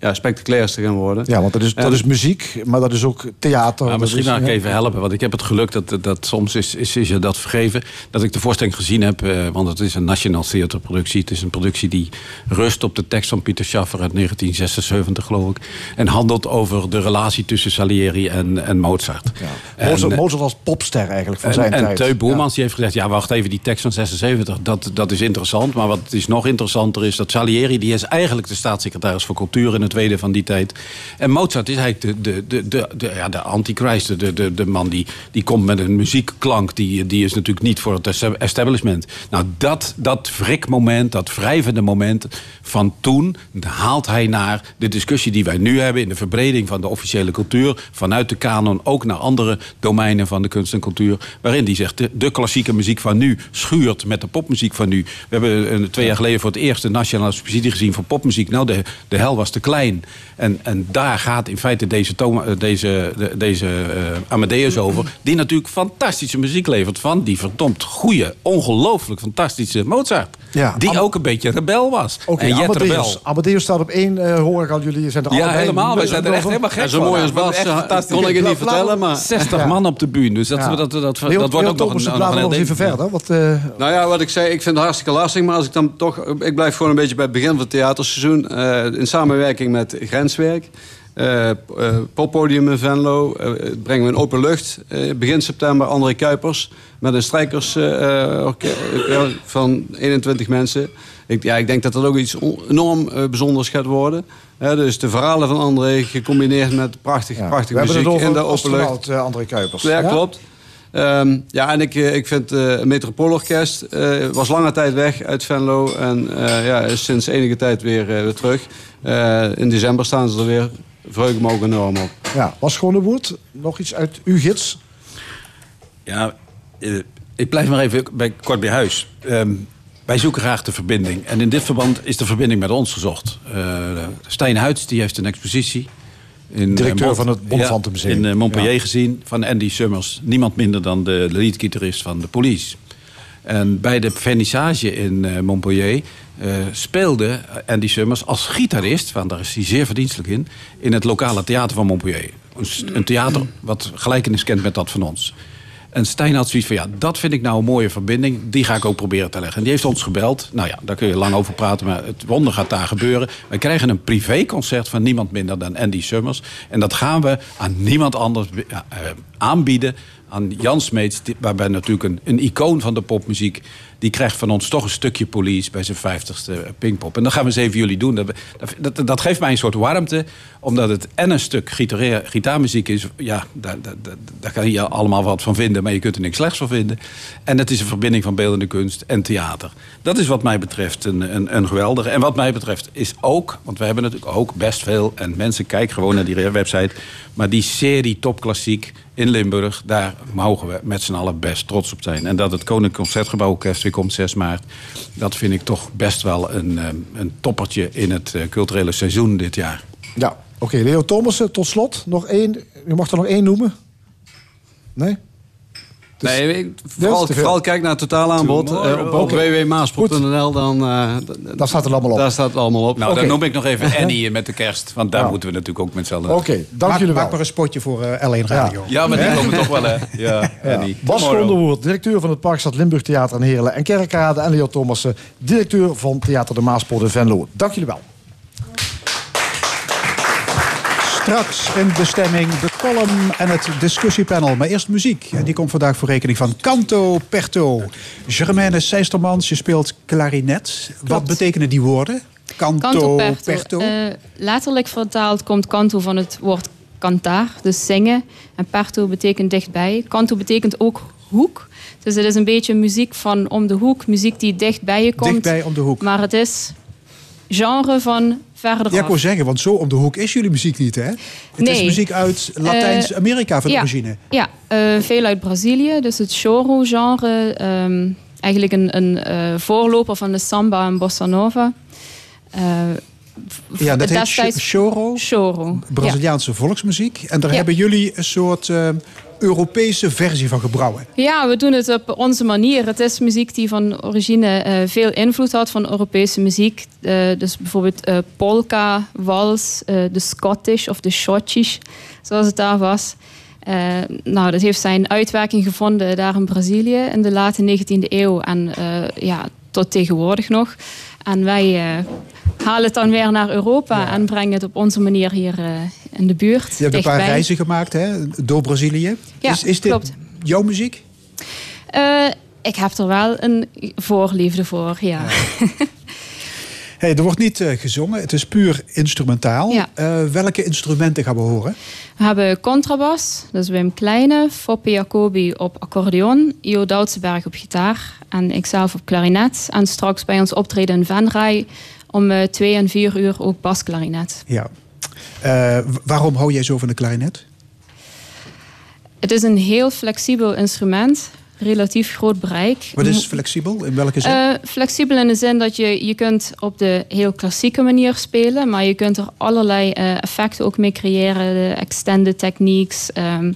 ja, spectaculairs te gaan worden. Ja, want dat is, dat En- is muziek, maar dat is ook theater. Misschien is, mag ik ja. even helpen, want ik heb het geluk dat, dat, soms is, is, is je dat vergeven. Dat ik de voorstelling gezien heb, eh, want het is een National Theater productie. Het is een productie die rust op de tekst van Pieter Schaffer uit 1976, geloof ik. En handelt over de relatie tussen Salieri en, en Mozart. En, Mozart, eh, Mozart als popster eigenlijk van en, zijn en tijd. Teun Boermans die heeft gezegd, ja wacht even, die tekst van 76, dat, dat is interessant. Maar wat is nog interessanter is dat Salieri, die is eigenlijk de staatssecretaris voor cultuur in tweede van die tijd. En Mozart is eigenlijk de, de, de, de, de, ja, de antichrist, de, de, de man die, die komt met een muziekklank, die, die is natuurlijk niet voor het establishment. Nou, dat, dat wrikmoment, dat wrijvende moment van toen, haalt hij naar de discussie die wij nu hebben in de verbreding van de officiële cultuur, vanuit de kanon ook naar andere domeinen van de kunst en cultuur, waarin die zegt, de, klassieke muziek van nu schuurt met de popmuziek van nu. We hebben eh, twee jaar geleden voor het eerst de nationale subsidie gezien voor popmuziek. Nou, de, de hel was te klein. En, en daar gaat in feite deze, eh, deze, de- deze eh, Amadeus over, die natuurlijk fantastische muziek levert van die verdomd goede, ongelooflijk fantastische Mozart. Ja, die Am- ook een beetje rebel was. Oké, en Jet Amadeus. Rebel. Amadeus staat op één, eh, hoor ik al. Jullie zijn er Ja, allebei helemaal. Wij zijn er echt helemaal gek Ja, zo van. mooi als Bas, echt eh, kon ik het niet vertellen, maar... 60 Ja. man op de bühne. Dus dat, Ja. dat, dat, dat, wordt ook nog een, nog een nog even verder. Wat, eh, Nou ja, wat ik zei, ik vind het hartstikke lastig. Maar als ik dan toch... Ik blijf gewoon een beetje bij het begin van het theaterseizoen. eh, in samenwerking met Grenswerk. Eh, eh, Poppodium in Venlo. eh, brengen we in open lucht. begin september André Kuipers. Met een strijkersorkest van 21 mensen. Ik, ja, ik denk dat dat ook iets enorm bijzonders gaat worden. Dus de verhalen van André gecombineerd met prachtige, ja. prachtige We hebben muziek het over in de open lucht. astronaut eh, André Kuipers. Ja, klopt. Ehm, ja, en ik, ik vind het Metropoolorkest eh, was lange tijd weg uit Venlo. En ja, is sinds enige tijd weer, weer terug. In december staan ze er weer. Verheug ik me ook enorm op. Ja, was Schonewoerd nog iets uit uw gids? Ja, eh, ik blijf maar even bij, kort bij huis. Ehm, wij zoeken graag de verbinding. En in dit verband is de verbinding met ons gezocht. Eh Stijn Huids die heeft een expositie. In, Directeur eh, Mont- van het. Ja, in Montpellier Ja. gezien van Andy Summers. Niemand minder dan de leadgitarist van de Police. En bij de vernissage in eh, Montpellier eh, speelde Andy Summers als gitarist, want daar is hij zeer verdienstelijk in, in het lokale theater van Montpellier. Een theater wat gelijkenis kent met dat van ons. En Stijn had zoiets van, ja, dat vind ik nou een mooie verbinding. Die ga ik ook proberen te leggen. En die heeft ons gebeld. Nou ja, daar kun je lang over praten, maar het wonder gaat daar gebeuren. Wij krijgen een privéconcert van niemand minder dan Andy Summers. En dat gaan we aan niemand anders eh, aanbieden. Aan Jan Smeets, waarbij natuurlijk een, een icoon van de popmuziek... die krijgt van ons toch een stukje police bij zijn 50ste Pinkpop. En dat gaan we eens even jullie doen. Dat, dat, dat, geeft mij een soort warmte, omdat het en een stuk gitaar, gitaarmuziek is. Ja, daar, daar, daar, daar kan je allemaal wat van vinden, maar je kunt er niks slechts van vinden. En het is een verbinding van beeldende kunst en theater. Dat is wat mij betreft een, een, een geweldige. En wat mij betreft is ook, want we hebben natuurlijk ook best veel... en mensen kijken gewoon naar die website... maar die serie topklassiek in Limburg... daar mogen we met z'n allen best trots op zijn. En dat het Koninklijk Concertgebouw Orkest weer komt 6 maart... dat vind ik toch best wel een, eh, een toppertje in het eh, culturele seizoen dit jaar. Ja, oké. Leo Thomassen, tot slot. Nog één. U mag er nog één noemen. Nee? Nee, ik, dat vooral, kijk naar het totalaanbod. eh, op op. Dan, eh, Daar staat het allemaal op. Daar staat het allemaal op. Nou, dan noem ik nog even Annie met de kerst. Want daar Ja. moeten we natuurlijk ook met z'n allen... Oké, dank maak, jullie wel. maak maar een spotje voor eh L1 Radio. Ja, maar die komen toch wel, hè? Ja, Annie. Bas Tomorrow. Gonderwoerd, directeur van het Parkstad Limburg Theater in Heerlen en Kerkrade. En Leo Thomassen, directeur van Theater de Maaspoort in Venlo. Dank jullie wel. Straks in de stemming de column en het discussiepanel. Maar eerst muziek. En die komt vandaag voor rekening van Canto Perto. Germaine Seistermans, je speelt klarinet. Wat betekenen die woorden? Canto, Canto Perto. perto. Eh, letterlijk vertaald komt canto van het woord cantar, dus zingen. En perto betekent dichtbij. Canto betekent ook hoek. Dus het is een beetje muziek van om de hoek, muziek die dicht bij je komt. Dichtbij om de hoek. Maar het is genre van Ja, ik wou zeggen, want zo om de hoek is jullie muziek niet, hè? Het is muziek uit Latijns-Amerika van ja, origine. Ja, eh, veel uit Brazilië. Dus het choro-genre. ehm, eigenlijk een, een eh, voorloper van de samba en bossa nova. Eh, Ja, dat heet choro. Choro. Braziliaanse volksmuziek. En daar Ja. hebben jullie een soort eh, Europese versie van gebrouwen. Ja, we doen het op onze manier. Het is muziek die van origine eh, veel invloed had van Europese muziek. Eh, dus bijvoorbeeld eh, polka, wals, de Scottish of de Schottisch, zoals het daar was. Nou, dat heeft zijn uitwerking gevonden daar in Brazilië in de late 19e eeuw en ja, tot tegenwoordig nog. En wij eh, halen het dan weer naar Europa en brengen het op onze manier hier eh, in de buurt. Je hebt een paar reizen gemaakt hè, door Brazilië. Ja, is, is dit klopt. jouw muziek? Eh, ik heb er wel een voorliefde voor, ja. Hey, er wordt niet eh, gezongen, het is puur instrumentaal. Ja. Eh, welke instrumenten gaan we horen? We hebben contrabas, dat is Wim Kleine, Foppe Jacobi op accordeon, Io Doutsenberg op gitaar en ikzelf op klarinet. En straks bij ons optreden in Venray om eh, twee en vier uur ook basklarinet. Ja. Waarom hou jij zo van de klarinet? Het is een heel flexibel instrument, relatief groot bereik. Wat is flexibel? In welke zin? Eh, flexibel in de zin dat je, je kunt op de heel klassieke manier spelen, maar je kunt er allerlei eh, effecten ook mee creëren, de extended techniques. ehm,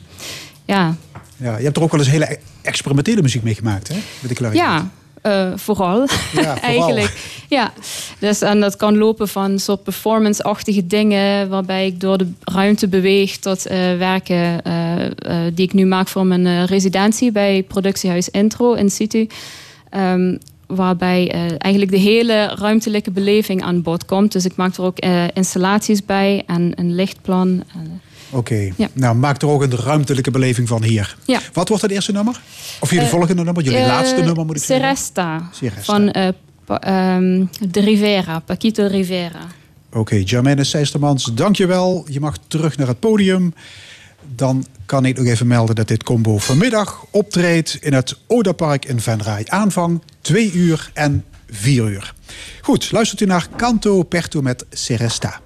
ja, ja, je hebt er ook wel eens hele e- experimentele muziek mee gemaakt, hè? Met de. Ja, eh, vooral. vooral. Eigenlijk. Ja. Dus, en dat kan lopen van soort performance-achtige dingen, waarbij ik door de ruimte beweeg tot eh, werken eh, die ik nu maak voor mijn residentie bij productiehuis Intro in situ. Ehm, waarbij eigenlijk de hele ruimtelijke beleving aan bod komt. Dus ik maak er ook installaties bij en een lichtplan. Oké, Ja. nou maak er ook een ruimtelijke beleving van hier. Ja. Wat wordt het eerste nummer? Of jullie Eh, volgende nummer? Jullie eh, laatste nummer moet ik zeggen? Seresta. Seresta. Van eh, ehm, de Rivera, Paquito Rivera. Oké, Jermaine Seistermans, dankjewel. Je mag terug naar het podium. Dan kan ik nog even melden dat dit combo vanmiddag optreedt in het Odapark in Venray. Aanvang 2 uur en 4 uur. Goed, luistert u naar Canto Perto met Seresta.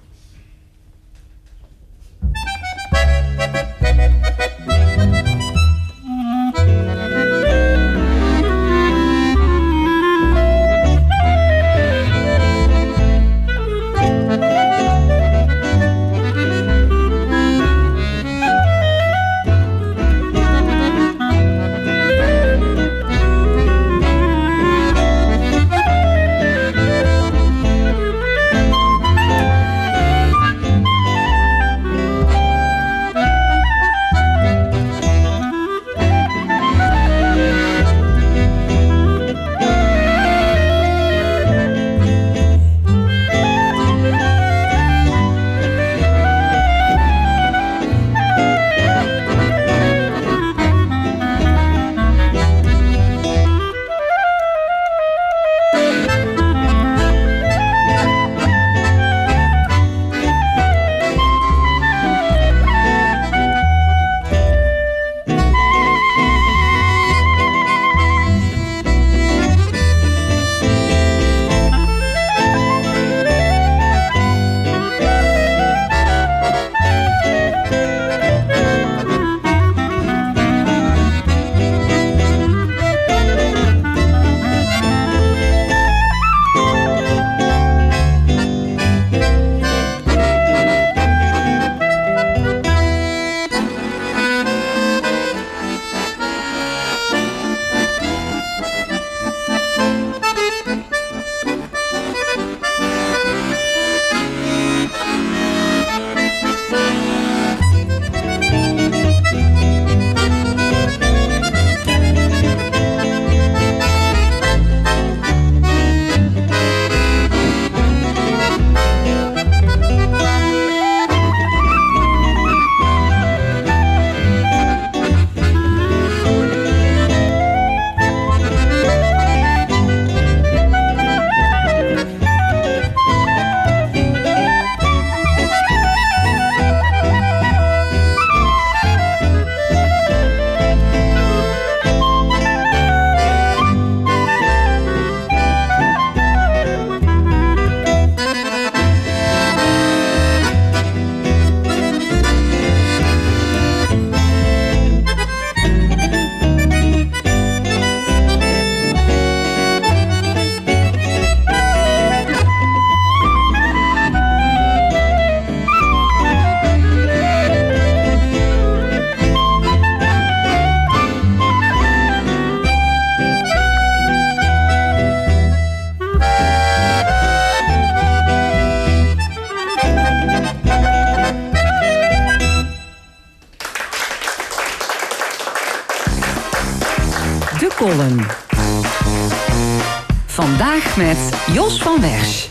Jos van Wersch.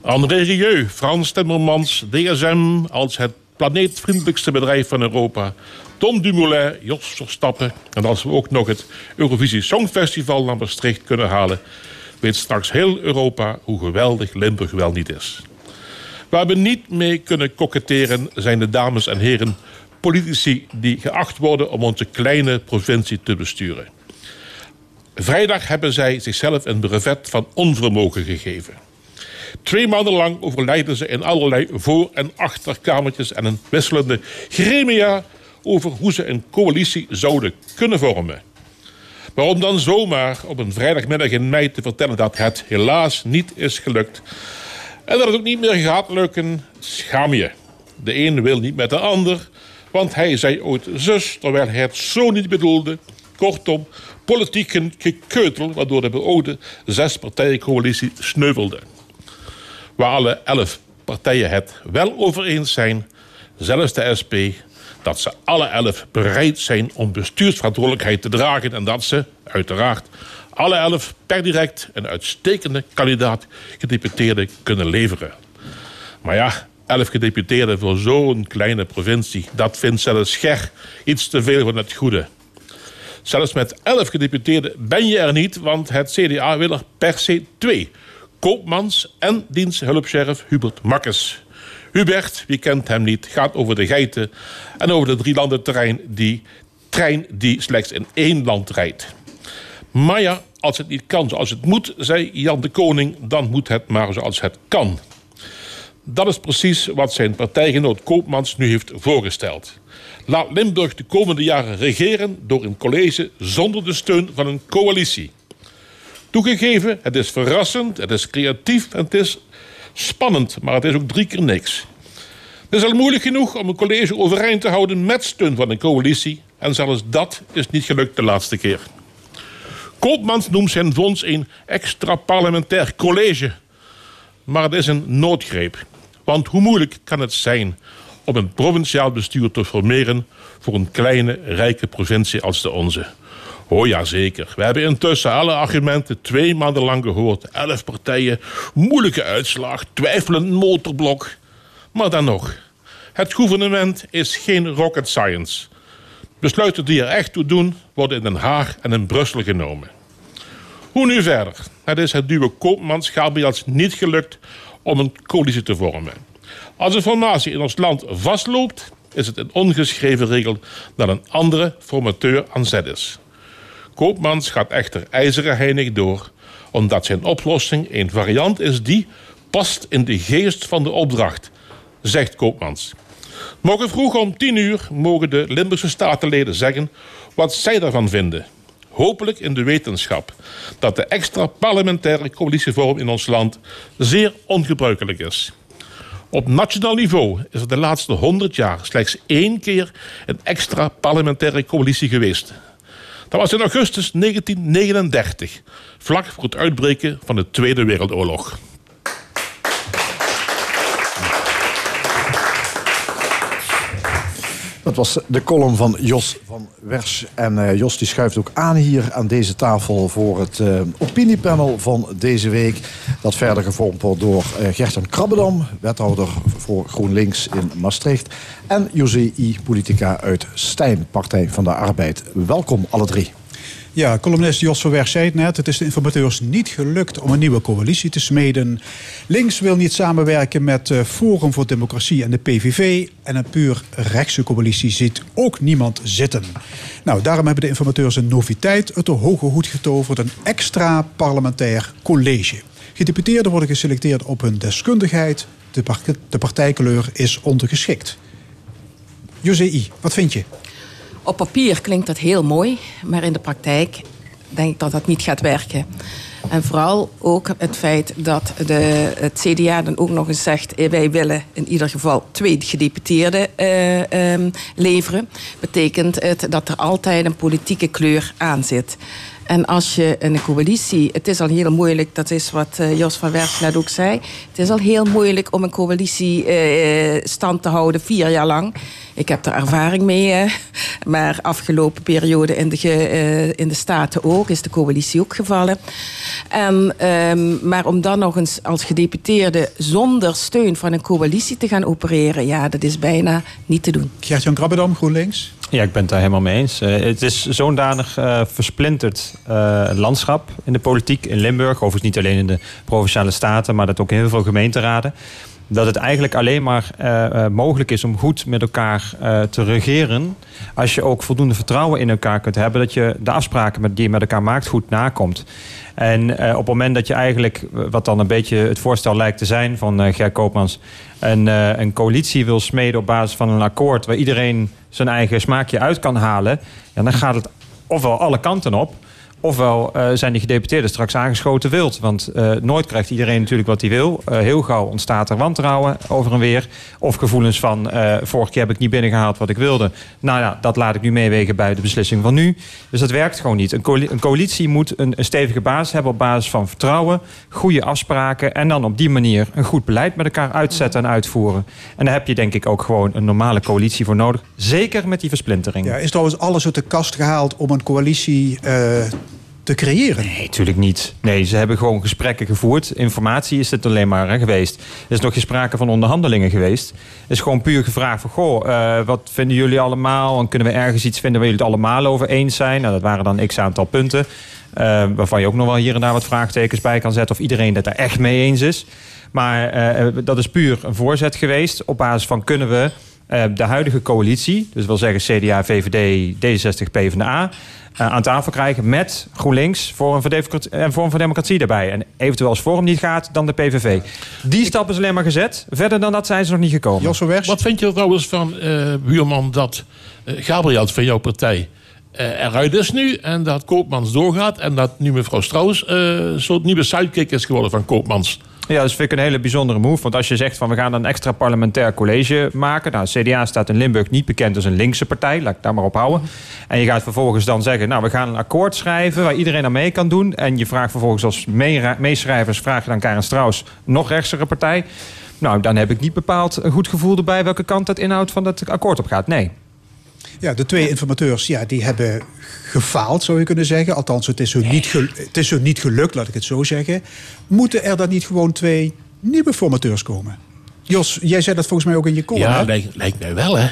André Rieu, Frans Timmermans, DSM als het planeetvriendelijkste bedrijf van Europa. Tom Dumoulin, Jos Verstappen. En als we ook nog het Eurovisie Songfestival naar Maastricht kunnen halen... weet straks heel Europa hoe geweldig Limburg wel niet is. Waar we niet mee kunnen koketteren zijn de dames en heren politici die geacht worden om onze kleine provincie te besturen. Vrijdag hebben zij zichzelf een brevet van onvermogen gegeven. Twee maanden lang overlijden ze in allerlei voor- en achterkamertjes en een wisselende gremia over hoe ze een coalitie zouden kunnen vormen. Maar om dan zomaar op een vrijdagmiddag in mei te vertellen dat het helaas niet is gelukt en dat het ook niet meer gaat lukken, schaam je. De een wil niet met de ander, want hij zei ooit zus, terwijl hij het zo niet bedoelde. Kortom, politiek gekeutel, waardoor de beoogde zespartijencoalitie sneuvelde. Waar alle elf partijen het wel over eens zijn, zelfs de SP, dat ze alle elf bereid zijn om bestuursverantwoordelijkheid te dragen en dat ze, uiteraard, alle elf per direct een uitstekende kandidaat gedeputeerde kunnen leveren. Maar ja, elf gedeputeerden voor zo'n kleine provincie, dat vindt zelfs Scher iets te veel van het goede. Zelfs met elf gedeputeerden ben je er niet, want het CDA wil er per se twee. Koopmans en diensthulpsheriff Hubert Makkes. Hubert, wie kent hem niet, gaat over de geiten en over de drielandenterrein die trein die slechts in één land rijdt. Maar ja, als het niet kan zoals het moet, zei Jan de Koning, dan moet het maar zoals het kan. Dat is precies wat zijn partijgenoot Koopmans nu heeft voorgesteld. Laat Limburg de komende jaren regeren door een college zonder de steun van een coalitie. Toegegeven, het is verrassend, het is creatief en het is spannend, maar het is ook drie keer niks. Het is al moeilijk genoeg om een college overeind te houden met steun van een coalitie. En zelfs dat is niet gelukt de laatste keer. Koopmans noemt zijn fonds een extra parlementair college. Maar het is een noodgreep. Want hoe moeilijk kan het zijn om een provinciaal bestuur te formeren voor een kleine, rijke provincie als de onze? Oh ja, zeker. We hebben intussen alle argumenten twee maanden lang gehoord. Elf partijen, moeilijke uitslag, twijfelend motorblok. Maar dan nog, het gouvernement is geen rocket science. Besluiten die er echt toe doen, worden in Den Haag en in Brussel genomen. Hoe nu verder? Het is het duwe Koopmans Gabriels niet gelukt om een coalitie te vormen. Als een formatie in ons land vastloopt, is het een ongeschreven regel dat een andere formateur aan zet is. Koopmans gaat echter ijzeren heinig door, omdat zijn oplossing een variant is die past in de geest van de opdracht, zegt Koopmans. Morgen vroeg om 10 uur mogen de Limburgse statenleden zeggen wat zij daarvan vinden. Hopelijk in de wetenschap dat de extra parlementaire coalitievorm in ons land zeer ongebruikelijk is. Op nationaal niveau is er de laatste 100 jaar slechts één keer een extra parlementaire coalitie geweest. Dat was in augustus 1939, vlak voor het uitbreken van de Tweede Wereldoorlog. Dat was de column van Jos van Wersch. En uh, Jos die schuift ook aan hier aan deze tafel voor het uh, opiniepanel van deze week. Dat verder gevormd wordt door uh, Gerten Krabbedam, wethouder voor GroenLinks in Maastricht. En José I. Politica uit Stijn, Partij van de Arbeid. Welkom alle drie. Ja, columnist Jos Werk zei het net. Het is de informateurs niet gelukt om een nieuwe coalitie te smeden. Links wil niet samenwerken met uh, Forum voor Democratie en de PVV. En een puur rechtse coalitie ziet ook niemand zitten. Nou, daarom hebben de informateurs een noviteit uit de hoge hoed getoverd. Een extra parlementair college. Gedeputeerden worden geselecteerd op hun deskundigheid. De, par de partijkleur is ondergeschikt. José wat vind je? Op papier klinkt dat heel mooi, maar in de praktijk denk ik dat dat niet gaat werken. En vooral ook het feit dat de, het CDA dan ook nog eens zegt... wij willen in ieder geval twee gedeputeerden uh, um, leveren... betekent het dat er altijd een politieke kleur aan zit. En als je een coalitie... Het is al heel moeilijk, dat is wat eh, Jos van Werf net ook zei. Het is al heel moeilijk om een coalitie eh, stand te houden vier jaar lang. Ik heb er ervaring mee. maar afgelopen periode in de, ge- eh, in de Staten ook is de coalitie ook gevallen. En, ehm, maar om dan nog eens als gedeputeerde zonder steun van een coalitie te gaan opereren... ja, dat is bijna niet te doen. Gert-Jan Krabbedam, GroenLinks. Ja, ik ben het daar helemaal mee eens. Eh, het is zo'n danig eh, versplinterd eh, landschap in de politiek in Limburg. Overigens niet alleen in de provinciale staten, maar dat ook in heel veel gemeenteraden. Dat het eigenlijk alleen maar eh, eh, mogelijk is om goed met elkaar eh, te regeren. Als je ook voldoende vertrouwen in elkaar kunt hebben. Dat je de afspraken met, die je met elkaar maakt goed nakomt. En op het moment dat je eigenlijk, wat dan een beetje het voorstel lijkt te zijn van Ger Koopmans, een, een coalitie wil smeden op basis van een akkoord waar iedereen zijn eigen smaakje uit kan halen, ja, dan gaat het ofwel alle kanten op. Ofwel eh, zijn die gedeputeerden straks aangeschoten wild. Want eh, nooit krijgt iedereen natuurlijk wat hij wil. Eh, heel gauw ontstaat er wantrouwen over en weer. Of gevoelens van, vorige keer heb ik niet binnengehaald wat ik wilde. Nou ja, dat laat ik nu meewegen bij de beslissing van nu. Dus dat werkt gewoon niet. Een, coali- een coalitie moet een, stevige basis hebben op basis van vertrouwen. Goede afspraken. En dan op die manier een goed beleid met elkaar uitzetten en uitvoeren. En daar heb je denk ik ook gewoon een normale coalitie voor nodig. Zeker met die versplintering. Ja, is trouwens alles uit de kast gehaald om een coalitie te creëren? Nee, natuurlijk niet. Nee, ze hebben gewoon gesprekken gevoerd. Informatie is het alleen maar geweest. Er is nog geen sprake van onderhandelingen geweest. Het is gewoon puur gevraagd van... goh, eh, wat vinden jullie allemaal? En kunnen we ergens iets vinden waar jullie het allemaal over eens zijn? Nou, dat waren dan x aantal punten. eh, waarvan je ook nog wel hier en daar wat vraagtekens bij kan zetten... of iedereen het er echt mee eens is. Maar eh, dat is puur een voorzet geweest. Op basis van kunnen we de huidige coalitie... dus wil zeggen CDA, VVD, D66, PvdA... eh, aan tafel krijgen met GroenLinks Forum voor en Forum voor Democratie erbij. En eventueel als Forum niet gaat, dan de PVV. Die stap is alleen maar gezet. Verder dan dat zijn ze nog niet gekomen. Wat vind je trouwens van, eh, buurman, dat eh, Gabriel van jouw partij eh, eruit is nu en dat Koopmans doorgaat en dat nu mevrouw Strauss eh, een soort nieuwe sidekick is geworden van Koopmans? Ja, dat vind ik een hele bijzondere move. Want als je zegt van we gaan een extra parlementair college maken. Nou, CDA staat in Limburg niet bekend als een linkse partij. Laat ik daar maar op houden. En je gaat vervolgens dan zeggen, nou we gaan een akkoord schrijven waar iedereen aan mee kan doen. En je vraagt vervolgens als meeschrijvers, vraag je dan Karen Strauss, nog rechtsere partij. Nou, dan heb ik niet bepaald een goed gevoel erbij welke kant het inhoud van dat akkoord op gaat. Nee. Ja, de twee informateurs ja, die hebben gefaald, zou je kunnen zeggen. Althans, het is, hun niet het is hun niet gelukt, laat ik het zo zeggen. Moeten er dan niet gewoon twee nieuwe formateurs komen? Jos, jij zei dat volgens mij ook in je column. Ja, lijkt, lijkt mij wel, hè.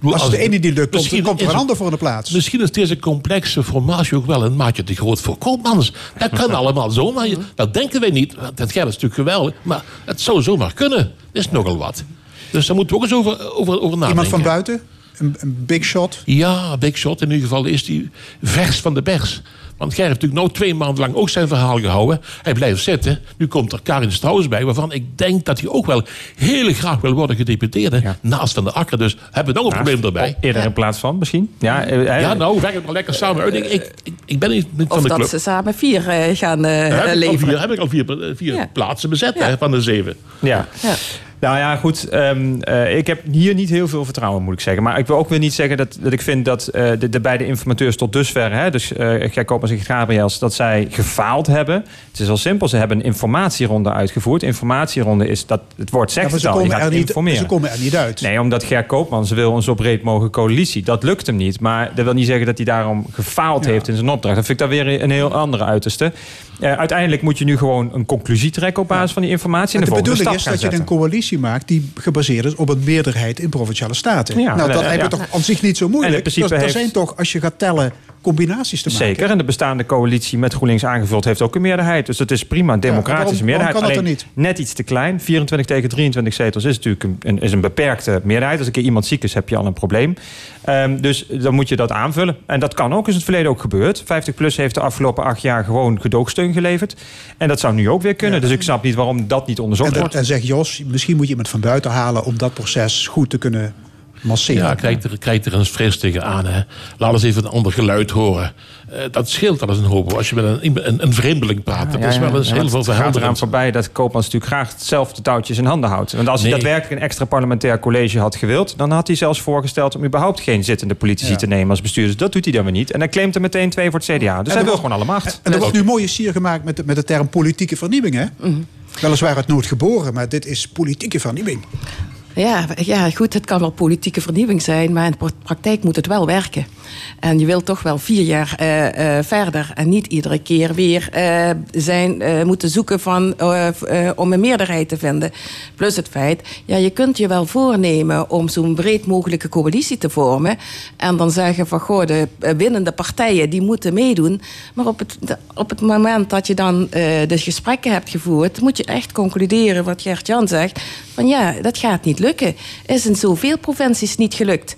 Bedoel, Als de ene die lukt, komt, komt er een ander voor de plaats. Misschien is deze complexe formatie ook wel een maatje te groot voor Koopmans. Dat kan allemaal zomaar. Dat denken wij niet. Dat gaat is natuurlijk geweldig. Maar het zou zomaar kunnen. Dat is nogal wat. Dus daar moeten we ook eens over, over, over nadenken. Iemand van buiten? Een, een big shot? Ja, big shot. In ieder geval is die vers van de pers. Want Ger heeft natuurlijk nou twee maanden lang ook zijn verhaal gehouden. Hij blijft zitten. Nu komt er Karin Strauss bij, waarvan ik denk dat hij ook wel heel graag wil worden gedeputeerde. Naast Van de Akker. Dus hebben we nog een probleem erbij. Eerder in plaats van misschien. Ja, eh, Ja, nou, werk het maar lekker samen uit. Ik, ik, ik, ik ben niet van Of de dat club. ze samen vier eh, gaan eh, heb, ik al leveren. vier, heb ik al vier, vier Ja. plaatsen bezet hè, van de zeven. Ja. Nou ja, goed. ehm, eh, ik heb hier niet heel veel vertrouwen, moet ik zeggen. Maar ik wil ook weer niet zeggen dat, dat ik vind dat eh, de, de beide informateurs tot dusver... Hè, dus uh, Gert Koopmans en Gabriels, dat zij gefaald hebben. Het is al simpel. Ze hebben een informatieronde uitgevoerd. Informatieronde is dat het woord zegt Ja, maar ze het al. Je komen gaat er niet- informeren. ze komen er niet uit. Nee, omdat Gert Koopmans wil een zo breed mogelijke coalitie. Dat lukt hem niet. Maar dat wil niet zeggen dat hij daarom gefaald heeft in zijn opdracht. Dat vind ik daar weer een heel andere uiterste. Eh, uiteindelijk moet je nu gewoon een conclusie trekken op basis van die informatie. En de de stap is dat je een coalitie maakt die gebaseerd is op een meerderheid in provinciale staten. Ja, nou, dat ja. toch aan zich niet zo moeilijk. En in principe er, heeft- zijn toch, als je gaat tellen, combinaties te maken. Zeker, en de bestaande coalitie met GroenLinks aangevuld heeft ook een meerderheid. Dus dat is prima, een democratische waarom- waarom meerderheid. kan dat er Alleen net iets te klein. 24 tegen 23 zetels is natuurlijk een, is een beperkte meerderheid. Als een keer iemand ziek is, heb je al een probleem. Ehm, dus dan moet je dat aanvullen. En dat kan ook, is het verleden ook gebeurd. 50PLUS heeft de afgelopen acht jaar gewoon gedoogsteun geleverd. En dat zou nu ook weer kunnen. Dus ik snap niet waarom dat niet onderzocht En, wordt. en zeg Jos, misschien moet je iemand van buiten halen om dat proces goed te kunnen Ja, krijgt er, krijgt er een fris tegen aan. Hè. Laat eens even een ander geluid horen. Eh, dat scheelt wel eens een hoop. Als je met een, een, een vreemdeling praat. Dat Ja, is wel eens ja, heel veel Het gaat eraan voorbij dat Koopmans natuurlijk graag zelf de touwtjes in handen houdt. Want als hij Nee. daadwerkelijk een extra parlementair college had gewild... dan had hij zelfs voorgesteld om überhaupt geen zittende politici te nemen als bestuurders. Dat doet hij dan weer niet. En hij claimt er meteen twee voor het CDA. Dus hij wil gewoon alle macht. En er wordt nu mooie sier gemaakt met de, met de term politieke vernieuwing. Hè? Mhm. Weliswaar uit nood geboren, maar dit is politieke vernieuwing. Ja, ja, goed, het kan wel politieke vernieuwing zijn, maar in de praktijk moet het wel werken. En je wilt toch wel vier jaar eh, eh, verder en niet iedere keer weer eh, zijn, moeten zoeken van, om een meerderheid te vinden. Plus het feit, ja, je kunt je wel voornemen om zo'n breed mogelijke coalitie te vormen. En dan zeggen van, goh, de winnende partijen die moeten meedoen. Maar op het, op het moment dat je dan de gesprekken hebt gevoerd, moet je echt concluderen wat Gert-Jan zegt. Van ja, dat gaat niet lukken. Is in zoveel provincies niet gelukt.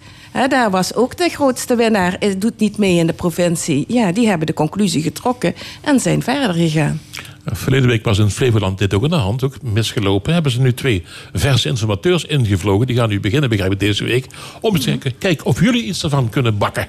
Daar was ook de grootste winnaar, doet niet mee in de provincie. Ja, die hebben de conclusie getrokken en zijn verder gegaan. Verleden week was in Flevoland dit ook in de hand, ook misgelopen. Hebben ze nu twee verse informateurs ingevlogen. Die gaan nu beginnen, begrijp ik, deze week. Om te kijken, kijk of jullie iets ervan kunnen bakken.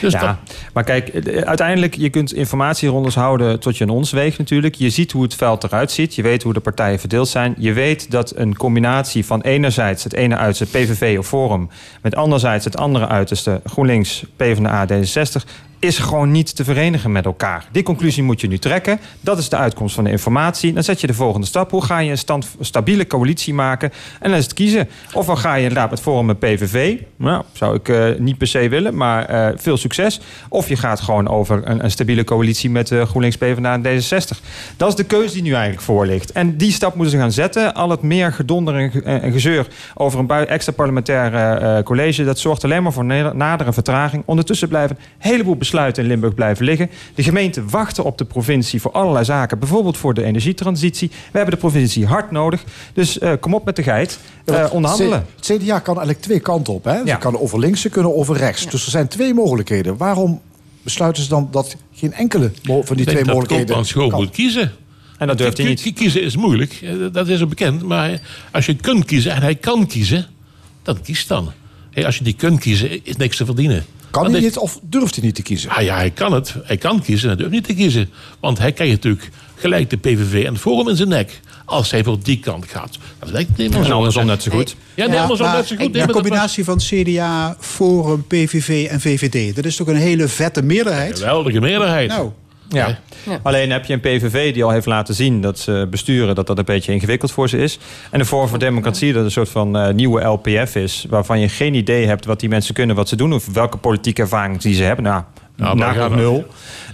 Dus ja, dat, maar kijk, eh, uiteindelijk, je kunt informatierondes houden tot je een ons weegt natuurlijk. Je ziet hoe het veld eruit ziet. Je weet hoe de partijen verdeeld zijn. Je weet dat een combinatie van enerzijds het ene uiterste PVV of Forum... met anderzijds het andere uiterste GroenLinks, PvdA, D66 is gewoon niet te verenigen met elkaar. Die conclusie moet je nu trekken. Dat is de uitkomst van de informatie. Dan zet je de volgende stap. Hoe ga je een stabiele coalitie maken? En dan is het kiezen. Of dan ga je inderdaad met Forum en PVV. Nou, zou ik eh, niet per se willen, maar eh, veel succes. Of je gaat gewoon over een, een stabiele coalitie met eh, GroenLinks, PvdA en D66. Dat is de keuze die nu eigenlijk voor ligt. En die stap moeten ze gaan zetten. Al het meer gedonder en, ge- en gezeur over een extra parlementaire eh, college... dat zorgt alleen maar voor nadere vertraging. Ondertussen blijven een heleboel in Limburg blijven liggen. De gemeenten wachten op de provincie voor allerlei zaken. Bijvoorbeeld voor de energietransitie. We hebben de provincie hard nodig. Dus eh, kom op met de geit. Eh, onderhandelen. Het CDA kan eigenlijk twee kanten op. Hè? Ze kan over links, ze kunnen over rechts. Dus er zijn twee mogelijkheden. Waarom besluiten ze dan dat geen enkele van die twee dat mogelijkheden Koopmans gewoon kan? moet kiezen. En dat durft hij niet. ki- Kiezen is moeilijk, eh, dat is ook bekend. Maar als je kunt kiezen en hij kan kiezen, dan kies dan. Hey, als je niet kunt kiezen, is niks te verdienen. Kan Want hij dit- niet of durft hij niet te kiezen? Ah ja, hij kan het. Hij kan kiezen en hij durft niet te kiezen. Want hij krijgt natuurlijk gelijk de PVV en het Forum in zijn nek. Als hij voor die kant gaat. Dat lijkt niet meer En zo. andersom net zo goed. Ja, nee, andersom maar net zo goed. Dat combinatie van CDA, Forum, PVV en VVD. Dat is toch een hele vette meerderheid? een geweldige meerderheid. Nou, Ja. Alleen heb je een PVV die al heeft laten zien dat ze besturen, dat dat een beetje ingewikkeld voor ze is. En de Forum voor Democratie dat een soort van eh, nieuwe LPF is, waarvan je geen idee hebt wat die mensen kunnen, wat ze doen, of welke politieke ervaring die ze hebben. Nou, Nou, nou. nul.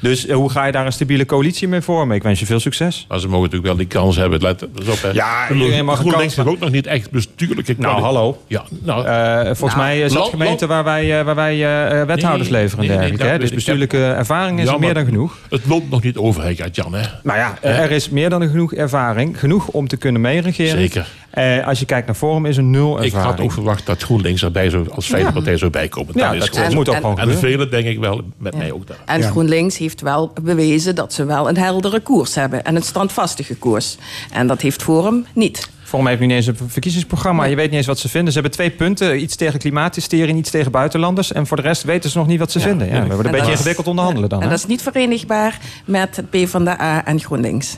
Dus eh, hoe ga je daar een stabiele coalitie mee vormen? Ik wens je veel succes. Maar ze mogen natuurlijk wel die kans hebben. Let op, hè. Ja, Ik iedereen mag een GroenLinks kans, heeft ook nog niet echt bestuurlijke Nou, hallo. Ja, nou, Eh, volgens Nou, mij is dat gemeente waar wij, eh, waar wij eh, eh, wethouders Nee, leveren en nee, nee, dergelijke. Dus ik. bestuurlijke ervaring is Ja, er meer dan genoeg. Het loopt nog niet over, hè, Jan. Hè? Nou ja, er is meer dan genoeg ervaring. Genoeg om te kunnen meeregeren. Zeker. Eh, als je kijkt naar Forum is er nul Ik ervaring. had ook verwacht dat GroenLinks erbij zou, als vijfde Ja. partij zou bijkomen. Ja, dat is dat gewoon moet ook gewoon En gebeuren. velen denk ik wel, met mij ook daar. En GroenLinks heeft wel bewezen dat ze wel een heldere koers hebben. En een standvastige koers. En dat heeft Forum niet. Forum heeft nu niet eens een verkiezingsprogramma. Je weet niet eens wat ze vinden. Ze hebben twee punten. Iets tegen klimaathysterie, iets tegen buitenlanders. En voor de rest weten ze nog niet wat ze vinden. Ja, we worden een En beetje is- ingewikkeld onderhandelen dan. En hè? dat is niet verenigbaar met het PvdA en GroenLinks.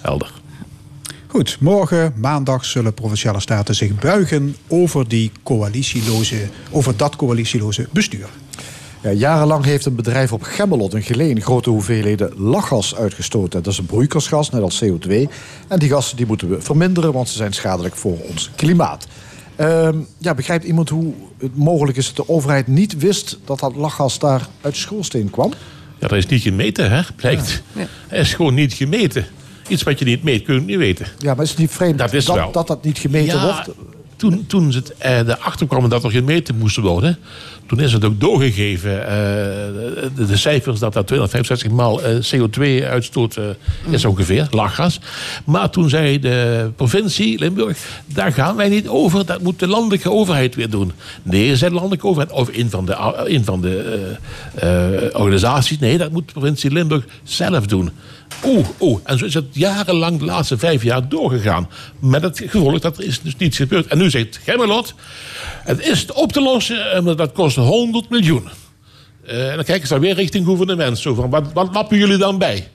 Helder. Goed, morgen, maandag, zullen provinciale staten zich buigen over, die coalitieloze, over dat coalitieloze bestuur. Ja, jarenlang heeft een bedrijf op Gemmelot in Geleen grote hoeveelheden lachgas uitgestoten. Dat is een broeikasgas, net als CO2. En die gassen die moeten we verminderen, want ze zijn schadelijk voor ons klimaat. Ehm, ja, begrijpt iemand hoe het mogelijk is dat de overheid niet wist dat dat lachgas daar uit de schoorsteen kwam? Ja, dat is niet gemeten, hè? Blijkt. Het is gewoon niet gemeten. Iets wat je niet meet, kun je niet weten. Ja, maar is het niet vreemd Dat dat, dat dat niet gemeten Ja, wordt? Toen, toen ze eh, erachter kwamen dat er gemeten moest worden... Toen is het ook doorgegeven, eh, de, cijfers, dat dat 265 maal eh, CO2-uitstoot eh, is ongeveer, lachgas. Maar toen zei de provincie Limburg, daar gaan wij niet over, dat moet de landelijke overheid weer doen. Nee, zei de landelijke overheid, of een van de, een van de organisaties, nee, dat moet de provincie Limburg zelf doen. Oeh, oeh. En zo is het jarenlang de laatste vijf jaar doorgegaan. Met het gevolg dat er is dus niets gebeurd. En nu zegt Gemmelot, het is op te lossen, eh, maar dat kost 100 miljoen. Eh, en dan kijken ze dan weer richting gouvernement. Zo van, wat, wat lappen jullie dan bij?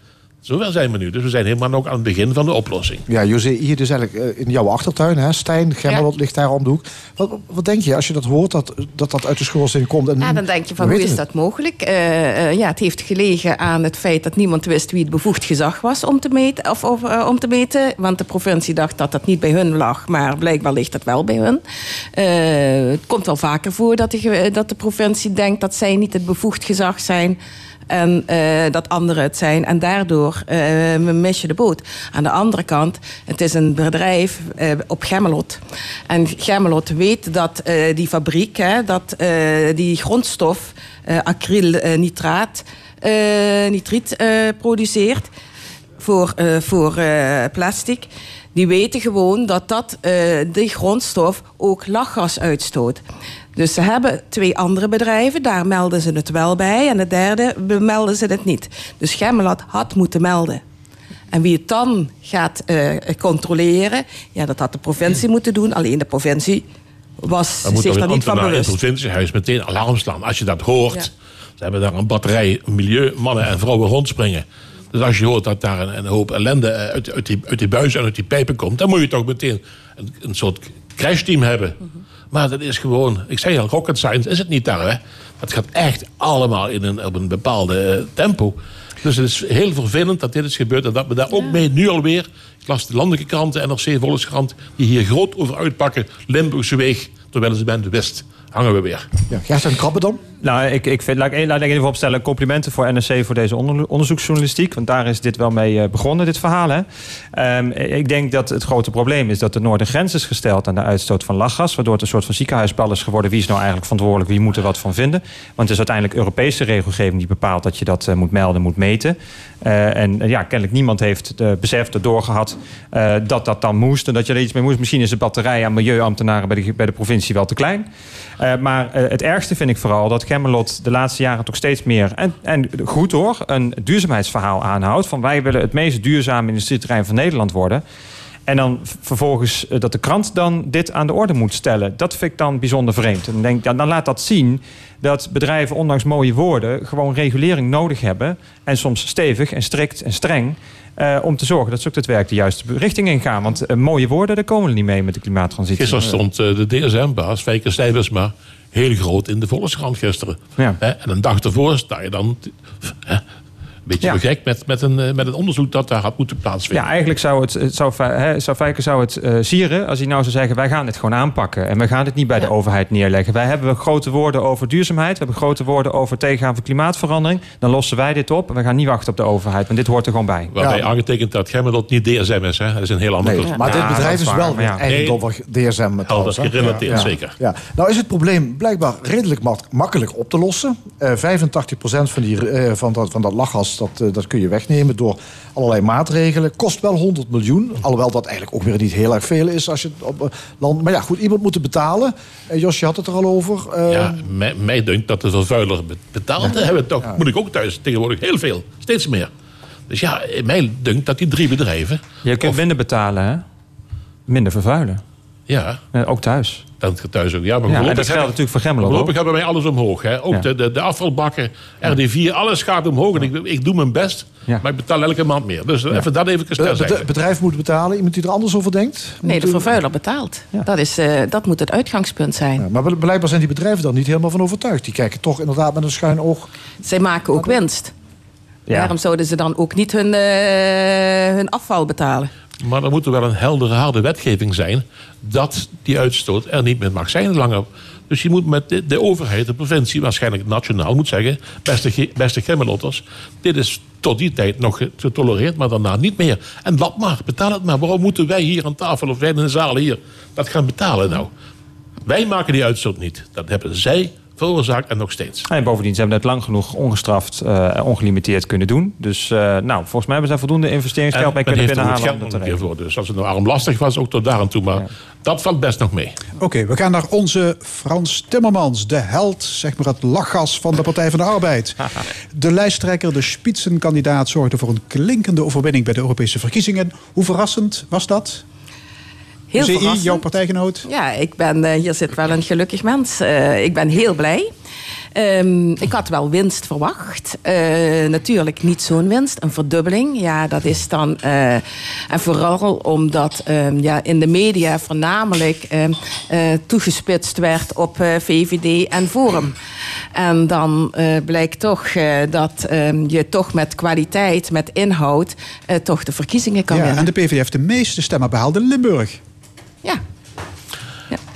Zover zijn we nu. Dus we zijn helemaal nog aan het begin van de oplossing. Ja, José, hier dus eigenlijk eh, in jouw achtertuin, hè? Stijn, Gemmelot ligt daar om de hoek. Wat, wat denk je als je dat hoort, dat dat, dat uit de schoorsteen komt? En, Ja, dan denk je van hoe is het. dat mogelijk? Eh, eh, ja, het heeft gelegen aan het feit dat niemand wist wie het bevoegd gezag was om te meten. Of, of, om te meten want de provincie dacht dat dat niet bij hun lag, maar blijkbaar ligt het wel bij hun. Eh, het komt wel vaker voor dat de, dat de provincie denkt dat zij niet het bevoegd gezag zijn. En eh, dat anderen het zijn. En daardoor eh, mis je de boot. Aan de andere kant, het is een bedrijf eh, op Gemmelot. En Gemmelot weet dat die fabriek, hè, dat die grondstof, acrylnitraat, nitriet produceert voor, voor plastic. Die weten gewoon dat dat, die grondstof ook lachgas uitstoot. Dus ze hebben twee andere bedrijven, daar melden ze het wel bij. En de derde melden ze het niet. Dus Gemmelat had moeten melden. En wie het dan gaat eh, controleren, ja, dat had de provincie moeten doen. Alleen de provincie was Dan zich daar niet van in het bewust. provinciehuis meteen alarm slaan. Als je dat hoort, Ja. ze hebben daar een batterij milieumannen en vrouwen rondspringen. Dus als je hoort dat daar een, een hoop ellende eh, uit, uit, die, uit die buizen en uit die pijpen komt... dan moet je toch meteen een, een soort crashteam hebben. Maar dat is gewoon, ik zeg al, rocket science is het niet daar. Hè? Dat gaat echt allemaal in een, op een bepaalde eh, tempo. Dus het is heel vervelend dat dit is gebeurd. En dat we daar ook mee nu alweer... Ik las de landelijke kranten, NRC, Volkskrant... die hier groot over uitpakken. Limburgse weeg, terwijl ze bij de West hangen we weer. Ja, Gert en Krabben dan? Nou, ik, ik vind, laat, ik, laat ik even opstellen. Complimenten voor NRC voor deze onder- onderzoeksjournalistiek. Want daar is dit wel mee eh, begonnen, dit verhaal. Hè? Ehm, ik denk dat het grote probleem is dat er nooit een grens is gesteld aan de uitstoot van lachgas. Waardoor het een soort van ziekenhuisbal is geworden. Wie is nou eigenlijk verantwoordelijk? Wie moet er wat van vinden? Want het is uiteindelijk Europese regelgeving die bepaalt dat je dat eh, moet melden, moet meten. Eh, en ja, kennelijk niemand heeft de besef erdoor gehad eh, dat dat dan moest. En dat je er iets mee moest. Misschien is de batterij aan milieuambtenaren bij de, bij de provincie wel te klein. Eh, maar eh, het ergste vind ik vooral dat Gemmelot de laatste jaren toch steeds meer, en, en goed hoor, een duurzaamheidsverhaal aanhoudt. Van wij willen het meest duurzame industrieterrein van Nederland worden. En dan vervolgens eh, dat de krant dan dit aan de orde moet stellen. Dat vind ik dan bijzonder vreemd. En denk, ja, dan laat dat zien dat bedrijven, ondanks mooie woorden, gewoon regulering nodig hebben. En soms stevig en strikt en streng. Eh, om te zorgen dat ze ook het werk de juiste richting ingaan. Want eh, mooie woorden, daar komen we niet mee met de klimaattransitie. Gisteren stond eh, de DSM-baas, Fijker Stijversma, heel groot in de Volkskrant gisteren. Ja. Hè, En een dag ervoor sta je dan beetje Ja. gek met, met, een, eh, met een onderzoek dat daar had moeten plaatsvinden. Ja, eigenlijk zou, het, het zou, zou Fijker zou het eh, sieren als hij nou zou zeggen... wij gaan dit gewoon aanpakken en we gaan dit niet bij de overheid neerleggen. Wij hebben grote woorden over duurzaamheid. We hebben grote woorden over tegengaan van klimaatverandering. Dan lossen wij dit op en we gaan niet wachten op de overheid. Want dit hoort er gewoon bij. Waarbij aangetekend dat Gemmelot niet DSM is. Hè? Dat is een heel ander Nee, maar dit bedrijf is, wel ja. eigendom van DSM. trouwens, hè? gerelateerd, Ja. zeker. Ja. Nou is het probleem blijkbaar redelijk mak- makkelijk op te lossen. Eh 85% van, die, eh, van, dat, van dat lachgas dat, eh, dat kun je wegnemen door allerlei maatregelen. Kost wel 100 miljoen. Alhoewel dat eigenlijk ook weer niet heel erg veel is als je het op eh, land. Maar ja, goed, iemand moet het betalen. Eh, Jos, je had het er al over. Eh, Ja, mij, mij dunkt dat de vervuiler be- betaalt. Hebben we toch, moet ik ook thuis tegenwoordig heel veel. Steeds meer. Dus ja, mij dunkt dat die drie bedrijven... Je kunt minder betalen, hè? Minder vervuilen. Ja. Ook thuis. Dat thuis ook. Ja, maar Ja, en dat geldt hebben- natuurlijk voor Gemmelot ook. Voorlopig hebben wij alles omhoog. Hè? Ook Ja. de, de, de afvalbakken, RD4, alles gaat omhoog. En ik, ik doe mijn best, Ja. maar ik betaal elke maand meer. Dus even dat even Het terzijde. bedrijf moet betalen. Iemand die er anders over denkt? Nee, de vervuiler betaalt. Dat, is, eh, dat moet het uitgangspunt zijn. Ja, maar blijkbaar zijn die bedrijven dan niet helemaal van overtuigd. Die kijken toch inderdaad met een schuin oog. Zij maken ook winst. Ja. Waarom zouden ze dan ook niet hun, eh, hun afval betalen? Maar er moet er wel een heldere, harde wetgeving zijn... dat die uitstoot er niet meer mag zijn langer. Dus je moet met de, overheid, de provincie... waarschijnlijk nationaal moet zeggen... beste, beste Gemmelotters... dit is tot die tijd nog getolereerd, maar daarna niet meer. En dat maar, betaal het maar. Waarom moeten wij hier aan tafel of wij in de zaal hier... dat gaan betalen nou? Wij maken die uitstoot niet. Dat hebben zij veroorzaakt en nog steeds. En bovendien, ze hebben het lang genoeg ongestraft, eh, ongelimiteerd kunnen doen. Dus eh, nou, volgens mij hebben ze daar voldoende investeringsgeld men kunnen binnenhalen. om dat voor. Dus als het nou armlastig was, ook tot daar aan toe. Maar dat valt best nog mee. Oké, we gaan naar onze Frans Timmermans, de held, zeg maar het lachgas van de Partij van de Arbeid. De lijsttrekker, de spitsenkandidaat, zorgde voor een klinkende overwinning bij de Europese verkiezingen. Hoe verrassend was dat? Heel CI, verrassend. jouw partijgenoot? Ja, ik ben, eh, hier zit wel een gelukkig mens. Eh, ik ben heel blij. Ehm, ik had wel winst verwacht. Eh, natuurlijk niet zo'n winst, een verdubbeling. Ja, dat is dan... en vooral omdat ehm, ja, in de media voornamelijk ehm, eh, toegespitst werd op VVD en Forum. En dan blijkt toch dat je toch met kwaliteit, met inhoud... toch de verkiezingen kan Ja, winnen. en de PVV heeft de meeste stemmen behaald in Limburg. Ja.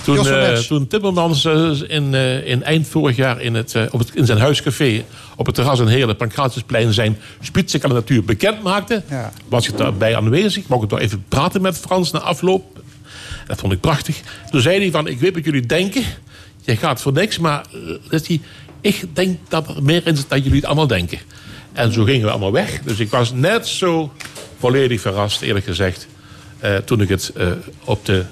Toen, eh, toen Timmermans eh, in, eh, in eind vorig jaar in, het, op het, in zijn huiscafé op het terras in Heerlen, Pancratiusplein, zijn spitsenkandidatuur bekend maakte, was ik daarbij aanwezig. Mocht ik nog even praten met Frans na afloop. Dat vond ik prachtig. Toen zei hij van, ik weet wat jullie denken. Je gaat voor niks, maar hij, ik denk dat er meer in zit dan jullie het allemaal denken. En zo gingen we allemaal weg. Dus ik was net zo volledig verrast, eerlijk gezegd, toen ik het eh, op de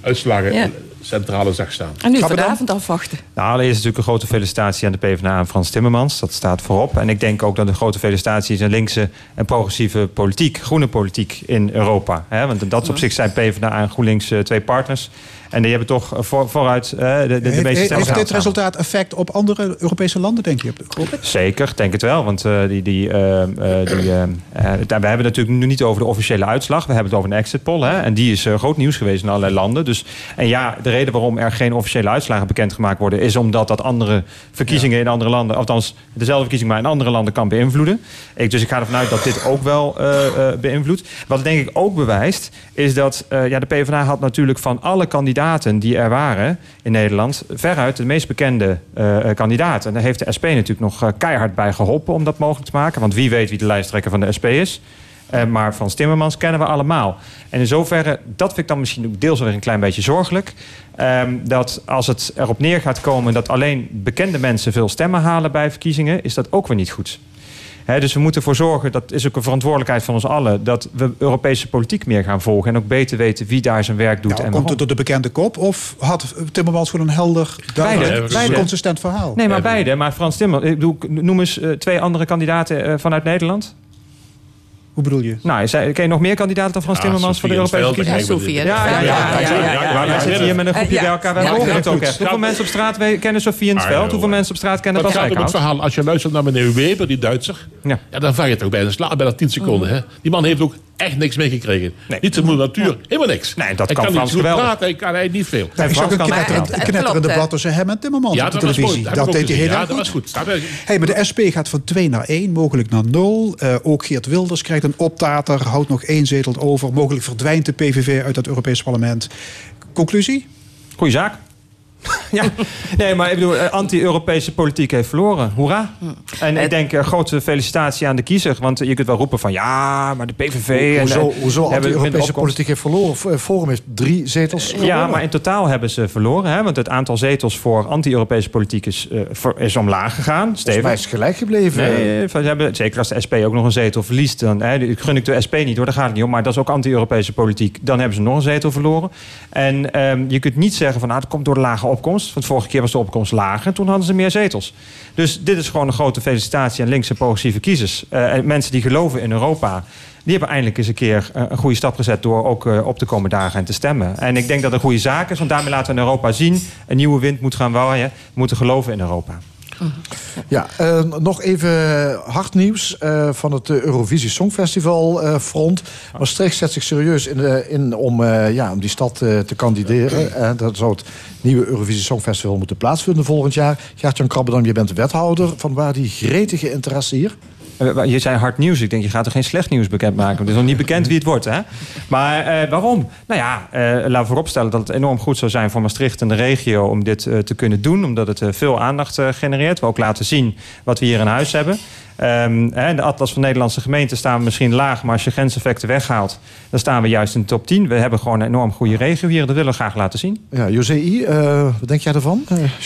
uitslagen Ja. centrale zag staan. En nu vanavond afwachten. Nou, allereerst natuurlijk een grote felicitatie aan de PvdA en Frans Timmermans. Dat staat voorop. En ik denk ook dat een grote felicitatie is aan linkse en progressieve politiek, groene politiek in Europa. Hè? Want in dat opzicht zijn PvdA en GroenLinks eh, twee partners. En die hebben toch eh, voor, vooruit eh, de, de, de Heeft, meeste heeft stemmen dit resultaat effect op andere Europese landen, denk je? Zeker, denk het wel. Want eh, die, die, die, we hebben het natuurlijk nu niet over de officiële uitslag. We hebben het over een exit poll. Hè? En die is groot nieuws geweest in allerlei landen. Dus, en ja, de reden waarom er geen officiële uitslagen bekendgemaakt worden... is omdat dat andere verkiezingen in andere landen... althans dezelfde verkiezing maar in andere landen kan beïnvloeden. Ik, dus ik ga ervan uit dat dit ook wel beïnvloedt. Wat denk ik ook bewijst, is dat ja, de PvdA had natuurlijk van alle kandidaten die er waren in Nederland... veruit de meest bekende eh, kandidaat. En daar heeft de SP natuurlijk nog eh, keihard bij geholpen om dat mogelijk te maken. Want wie weet wie de lijsttrekker van de SP is. Maar Frans Timmermans kennen we allemaal. En in zoverre, dat vind ik dan misschien ook deels weer een klein beetje zorgelijk. ehm, dat als het erop neer gaat komen dat alleen bekende mensen veel stemmen halen bij verkiezingen, is dat ook weer niet goed. Hè, dus we moeten ervoor zorgen, dat is ook een verantwoordelijkheid van ons allen, dat we Europese politiek meer gaan volgen en ook beter weten wie daar zijn werk doet en Komt waarom. het door de bekende kop of had Timmermans gewoon een helder, duidelijk, Beide. Beide. consistent verhaal? Nee, maar beide. Maar Frans Timmer, ik bedoel, noem eens eh, twee andere kandidaten eh, vanuit Nederland. Hoe bedoel je? Nou, zei- ken je nog meer kandidaten dan Frans Ja, Timmermans voor de Europese verkiezingen? Ja, ja, ja. Ja, ja, ja, zitten hier met een groepje bij elkaar. Wij ja, het ook echt. Hoeveel mensen op straat kennen Sofie in het Ah, veld? Hoeveel mensen op straat kennen Dat Bas gaat om het Eickhout? verhaal. Als je luistert naar meneer Weber, die Duitser... Ja. Ja, dan val je toch bijna slaap, bijna 10 seconden. Hè? Die man heeft ook echt niks meegekregen. Niet zijn moeder natuur, helemaal niks. Nee, dat hij kan kan Frans niet geweldig. praten, hij kan hij niet veel. Ik zag een knetterend, knetterend debat tussen hem en Timmermans Ja, op de dat was televisie. Dat Dat deed hij heel erg goed. dat was goed. Hey, maar de SP gaat van 2 naar 1, mogelijk naar 0. Eh, ook Geert Wilders krijgt een optater, houdt nog één zetel over. Mogelijk verdwijnt de PVV uit het Europese parlement. Conclusie? Goeie zaak. ja, nee, maar ik bedoel, eh, anti-Europese politiek heeft verloren. Hoera. En ik denk, eh, grote felicitatie aan de kiezer. Want je kunt wel roepen van, ja, maar de PVV... en, Hoezo, eh, hoezo anti-Europese politiek heeft verloren? Forum heeft drie zetels Ja, maar in totaal hebben ze verloren. Hè? Want het aantal zetels voor anti-Europese politiek is, eh, voor- is omlaag gegaan. Mij is het gelijk gebleven. Nee, ze hebben, zeker als de SP ook nog een zetel verliest. Dan, hè, ik gun ik de SP niet hoor, daar gaat het niet om. Maar dat is ook anti-Europese politiek. Dan hebben ze nog een zetel verloren. En ehm, je kunt niet zeggen van nou, het komt door de lage opkomst. Want vorige keer was de opkomst lager. En toen hadden ze meer zetels. Dus dit is gewoon een grote felicitatie aan linkse progressieve kiezers. Eh, en mensen die geloven in Europa. Die hebben eindelijk eens een keer eh, een goede stap gezet door ook eh, op te komen dagen en te stemmen. En ik denk dat dat een goede zaak is, want daarmee laten we in Europa zien: een nieuwe wind moet gaan waaien. We moeten geloven in Europa. Ja, eh, nog even hard nieuws eh, van het eh, Eurovisie Songfestival eh, front. Maastricht zet zich serieus in, de- in om, ja, om die stad te kandideren. Eh, dat zou het nieuwe Eurovisie Songfestival moeten plaatsvinden volgend jaar. Gert-Jan Krabbedam, je bent de wethouder. Van waar die gretige interesse hier? Eh, Je zei hard nieuws. Ik denk, je gaat er geen slecht nieuws bekendmaken. Het is nog niet bekend wie het wordt, hè? Maar eh, waarom? Nou ja, eh, laten we vooropstellen dat het enorm goed zou zijn voor Maastricht en de regio om dit eh, te kunnen doen. Omdat het veel aandacht genereert. We ook laten zien wat we hier in huis hebben. Ehm, hè, in de atlas van Nederlandse gemeenten staan we misschien laag, maar als je grenseffecten weghaalt, dan staan we juist in de top 10. We hebben gewoon een enorm goede regio hier. Dat willen we graag laten zien. Ja, José I, eh, wat denk jij ervan?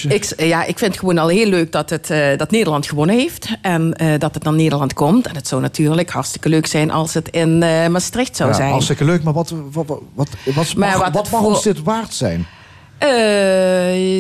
Ik, ja, ik vind het gewoon al heel leuk dat, het, eh, dat Nederland gewonnen heeft. En eh, dat het naar Nederland komt. En het zou natuurlijk hartstikke leuk zijn als het in eh, Maastricht zou ja, zijn. Hartstikke leuk, maar wat, wat, wat, wat, wat Maar mag, wat ons dit waard zijn? Eh,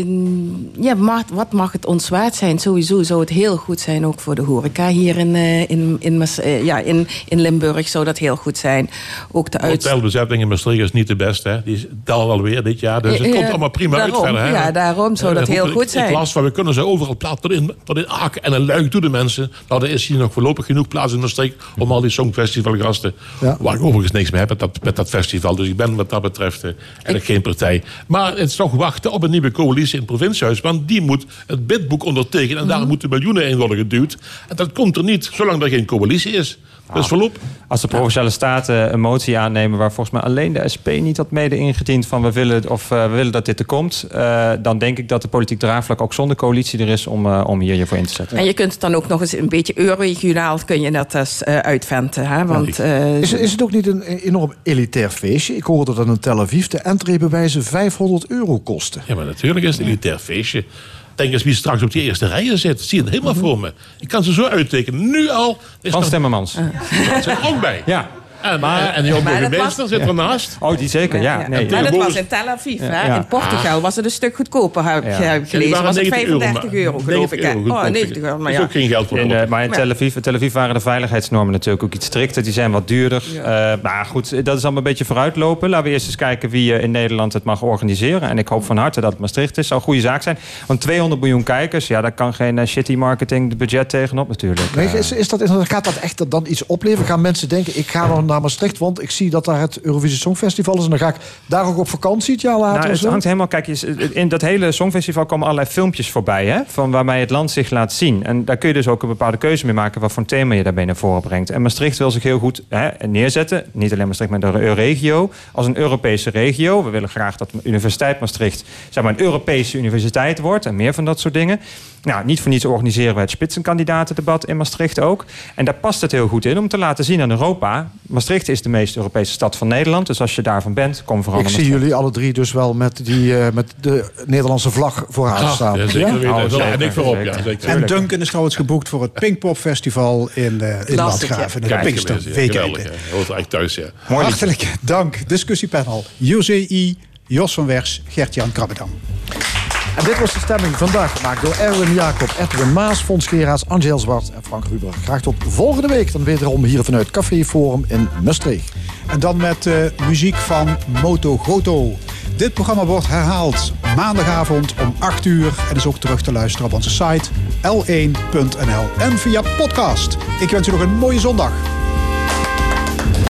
ja, wat mag het ons waard zijn? Sowieso zou het heel goed zijn, ook voor de horeca hier in, eh, in, in, eh, ja, in, in Limburg zou dat heel goed zijn. Ook de. Hotelbezetting in Maastricht is niet de beste. Hè. Die is dal alweer dit jaar. Dus het komt allemaal prima daarom, uit verder. Hè. ja, daarom zou dat heel ik- goed zijn. Ik las van, we kunnen ze overal plaatsen. Tot in, tot in Aken en een luik doen de mensen. Nou, er is hier nog voorlopig genoeg plaats in Maastricht... om al die songfestivalgasten... Ja. waar ik overigens niks mee heb met dat, met dat festival. Dus ik ben wat dat betreft eigenlijk geen partij. Maar het is toch wachten op een nieuwe coalitie in het provinciehuis. Want die moet het bidboek ondertekenen. En Mhm. daar moeten miljoenen in worden geduwd. En dat komt er niet, zolang er geen coalitie is. Dus voorlopig. Als de provinciale staten een motie aannemen waar volgens mij alleen de SP niet had mede ingediend van we willen, of, eh, we willen dat dit er komt, eh, dan denk ik dat de politiek draagvlak ook zonder coalitie er is om, eh, om hier je voor in te zetten. En je kunt het dan ook nog eens een beetje euroregionaal kun je dat dus, eh, uitventen. Hè? Want, eh, Is, is het ook niet een enorm elitair feestje? Ik hoorde dat in Tel Aviv de entreebewijzen 500 euro kosten. Ja, maar natuurlijk is het een elitair feestje. Denk eens wie straks op die eerste rijen zit. Zie je het helemaal voor me. Ik kan ze zo uittekenen. Nu al. Frans er- Timmermans. Er ook bij. Ja. En, en, en Maar dat burgemeester zit ernaast. Oh, die zeker, ja. Ja, Nee. maar dat was in Tel Aviv. Ja, Hè? ja. In Portugal was het een stuk goedkoper, heb, ik gelezen. Was het 90 euro, 35 maar- euro, geloof ik. 90 hè? euro, Oh, goedkoop. 90 euro. Maar is ja. ook geen geld voor In, eh, maar in Tel Aviv, Tel Aviv waren de veiligheidsnormen natuurlijk ook iets strikter. Die zijn wat duurder. Eh, maar goed, dat is allemaal een beetje vooruitlopen. Laten we eerst eens kijken wie eh, in Nederland het mag organiseren. En ik hoop van harte dat het Maastricht is. Zou een goede zaak zijn. Want 200 miljoen kijkers, ja, daar kan geen shitty marketing budget tegenop natuurlijk. Nee, is, is dat, gaat dat echt dan iets opleveren? Gaan mensen denken, ik ga nog naar Maastricht... want ik zie dat daar het Eurovisie Songfestival is... en dan ga ik daar ook op vakantie het jaar later Nou, het hangt helemaal. Kijk, je- in dat hele songfestival komen allerlei filmpjes voorbij, hè, van waarmee het land zich laat zien. En daar kun je dus ook een bepaalde keuze mee maken wat voor een thema je daarbij naar voren brengt. En Maastricht wil zich heel goed hè, neerzetten, niet alleen Maastricht, maar de regio, als een Europese regio. We willen graag dat de Universiteit Maastricht zeg maar, een Europese universiteit wordt en meer van dat soort dingen. Nou, niet voor niets organiseren we het spitsenkandidatendebat in Maastricht ook. En daar past het heel goed in om te laten zien aan Europa. Maastricht is de meest Europese stad van Nederland. Dus als je daarvan bent, kom vooral Ik naar zie Maastricht. jullie alle drie dus wel met, die, eh, met de Nederlandse vlag vooraan Ah, staan. ja, zeker weten. Oh, zeker, en ik voorop, ja, zeker. zeker. En Duncan is trouwens geboekt voor het Pinkpop Festival in, eh in Lastig, Landgraaf. In ja. Kijk, Pinkster mensen, ja, geweldig. Weekend. Hoort echt thuis, ja. Hartelijk dank. Discussiepanel. José I, Jos van Wers, Gert-Jan Krabbedam. En dit was de stemming vandaag gemaakt door Erwin Jacob, Edwin Maas, Fons Geraas, Angel Zwart en Frank Ruber. Graag tot volgende week. Dan wederom hier vanuit Café Forum in Maastricht. En dan met eh, muziek van Moto Goto. Dit programma wordt herhaald maandagavond om 8 uur. En is ook terug te luisteren op onze site l1.nl en via podcast. Ik wens u nog een mooie zondag.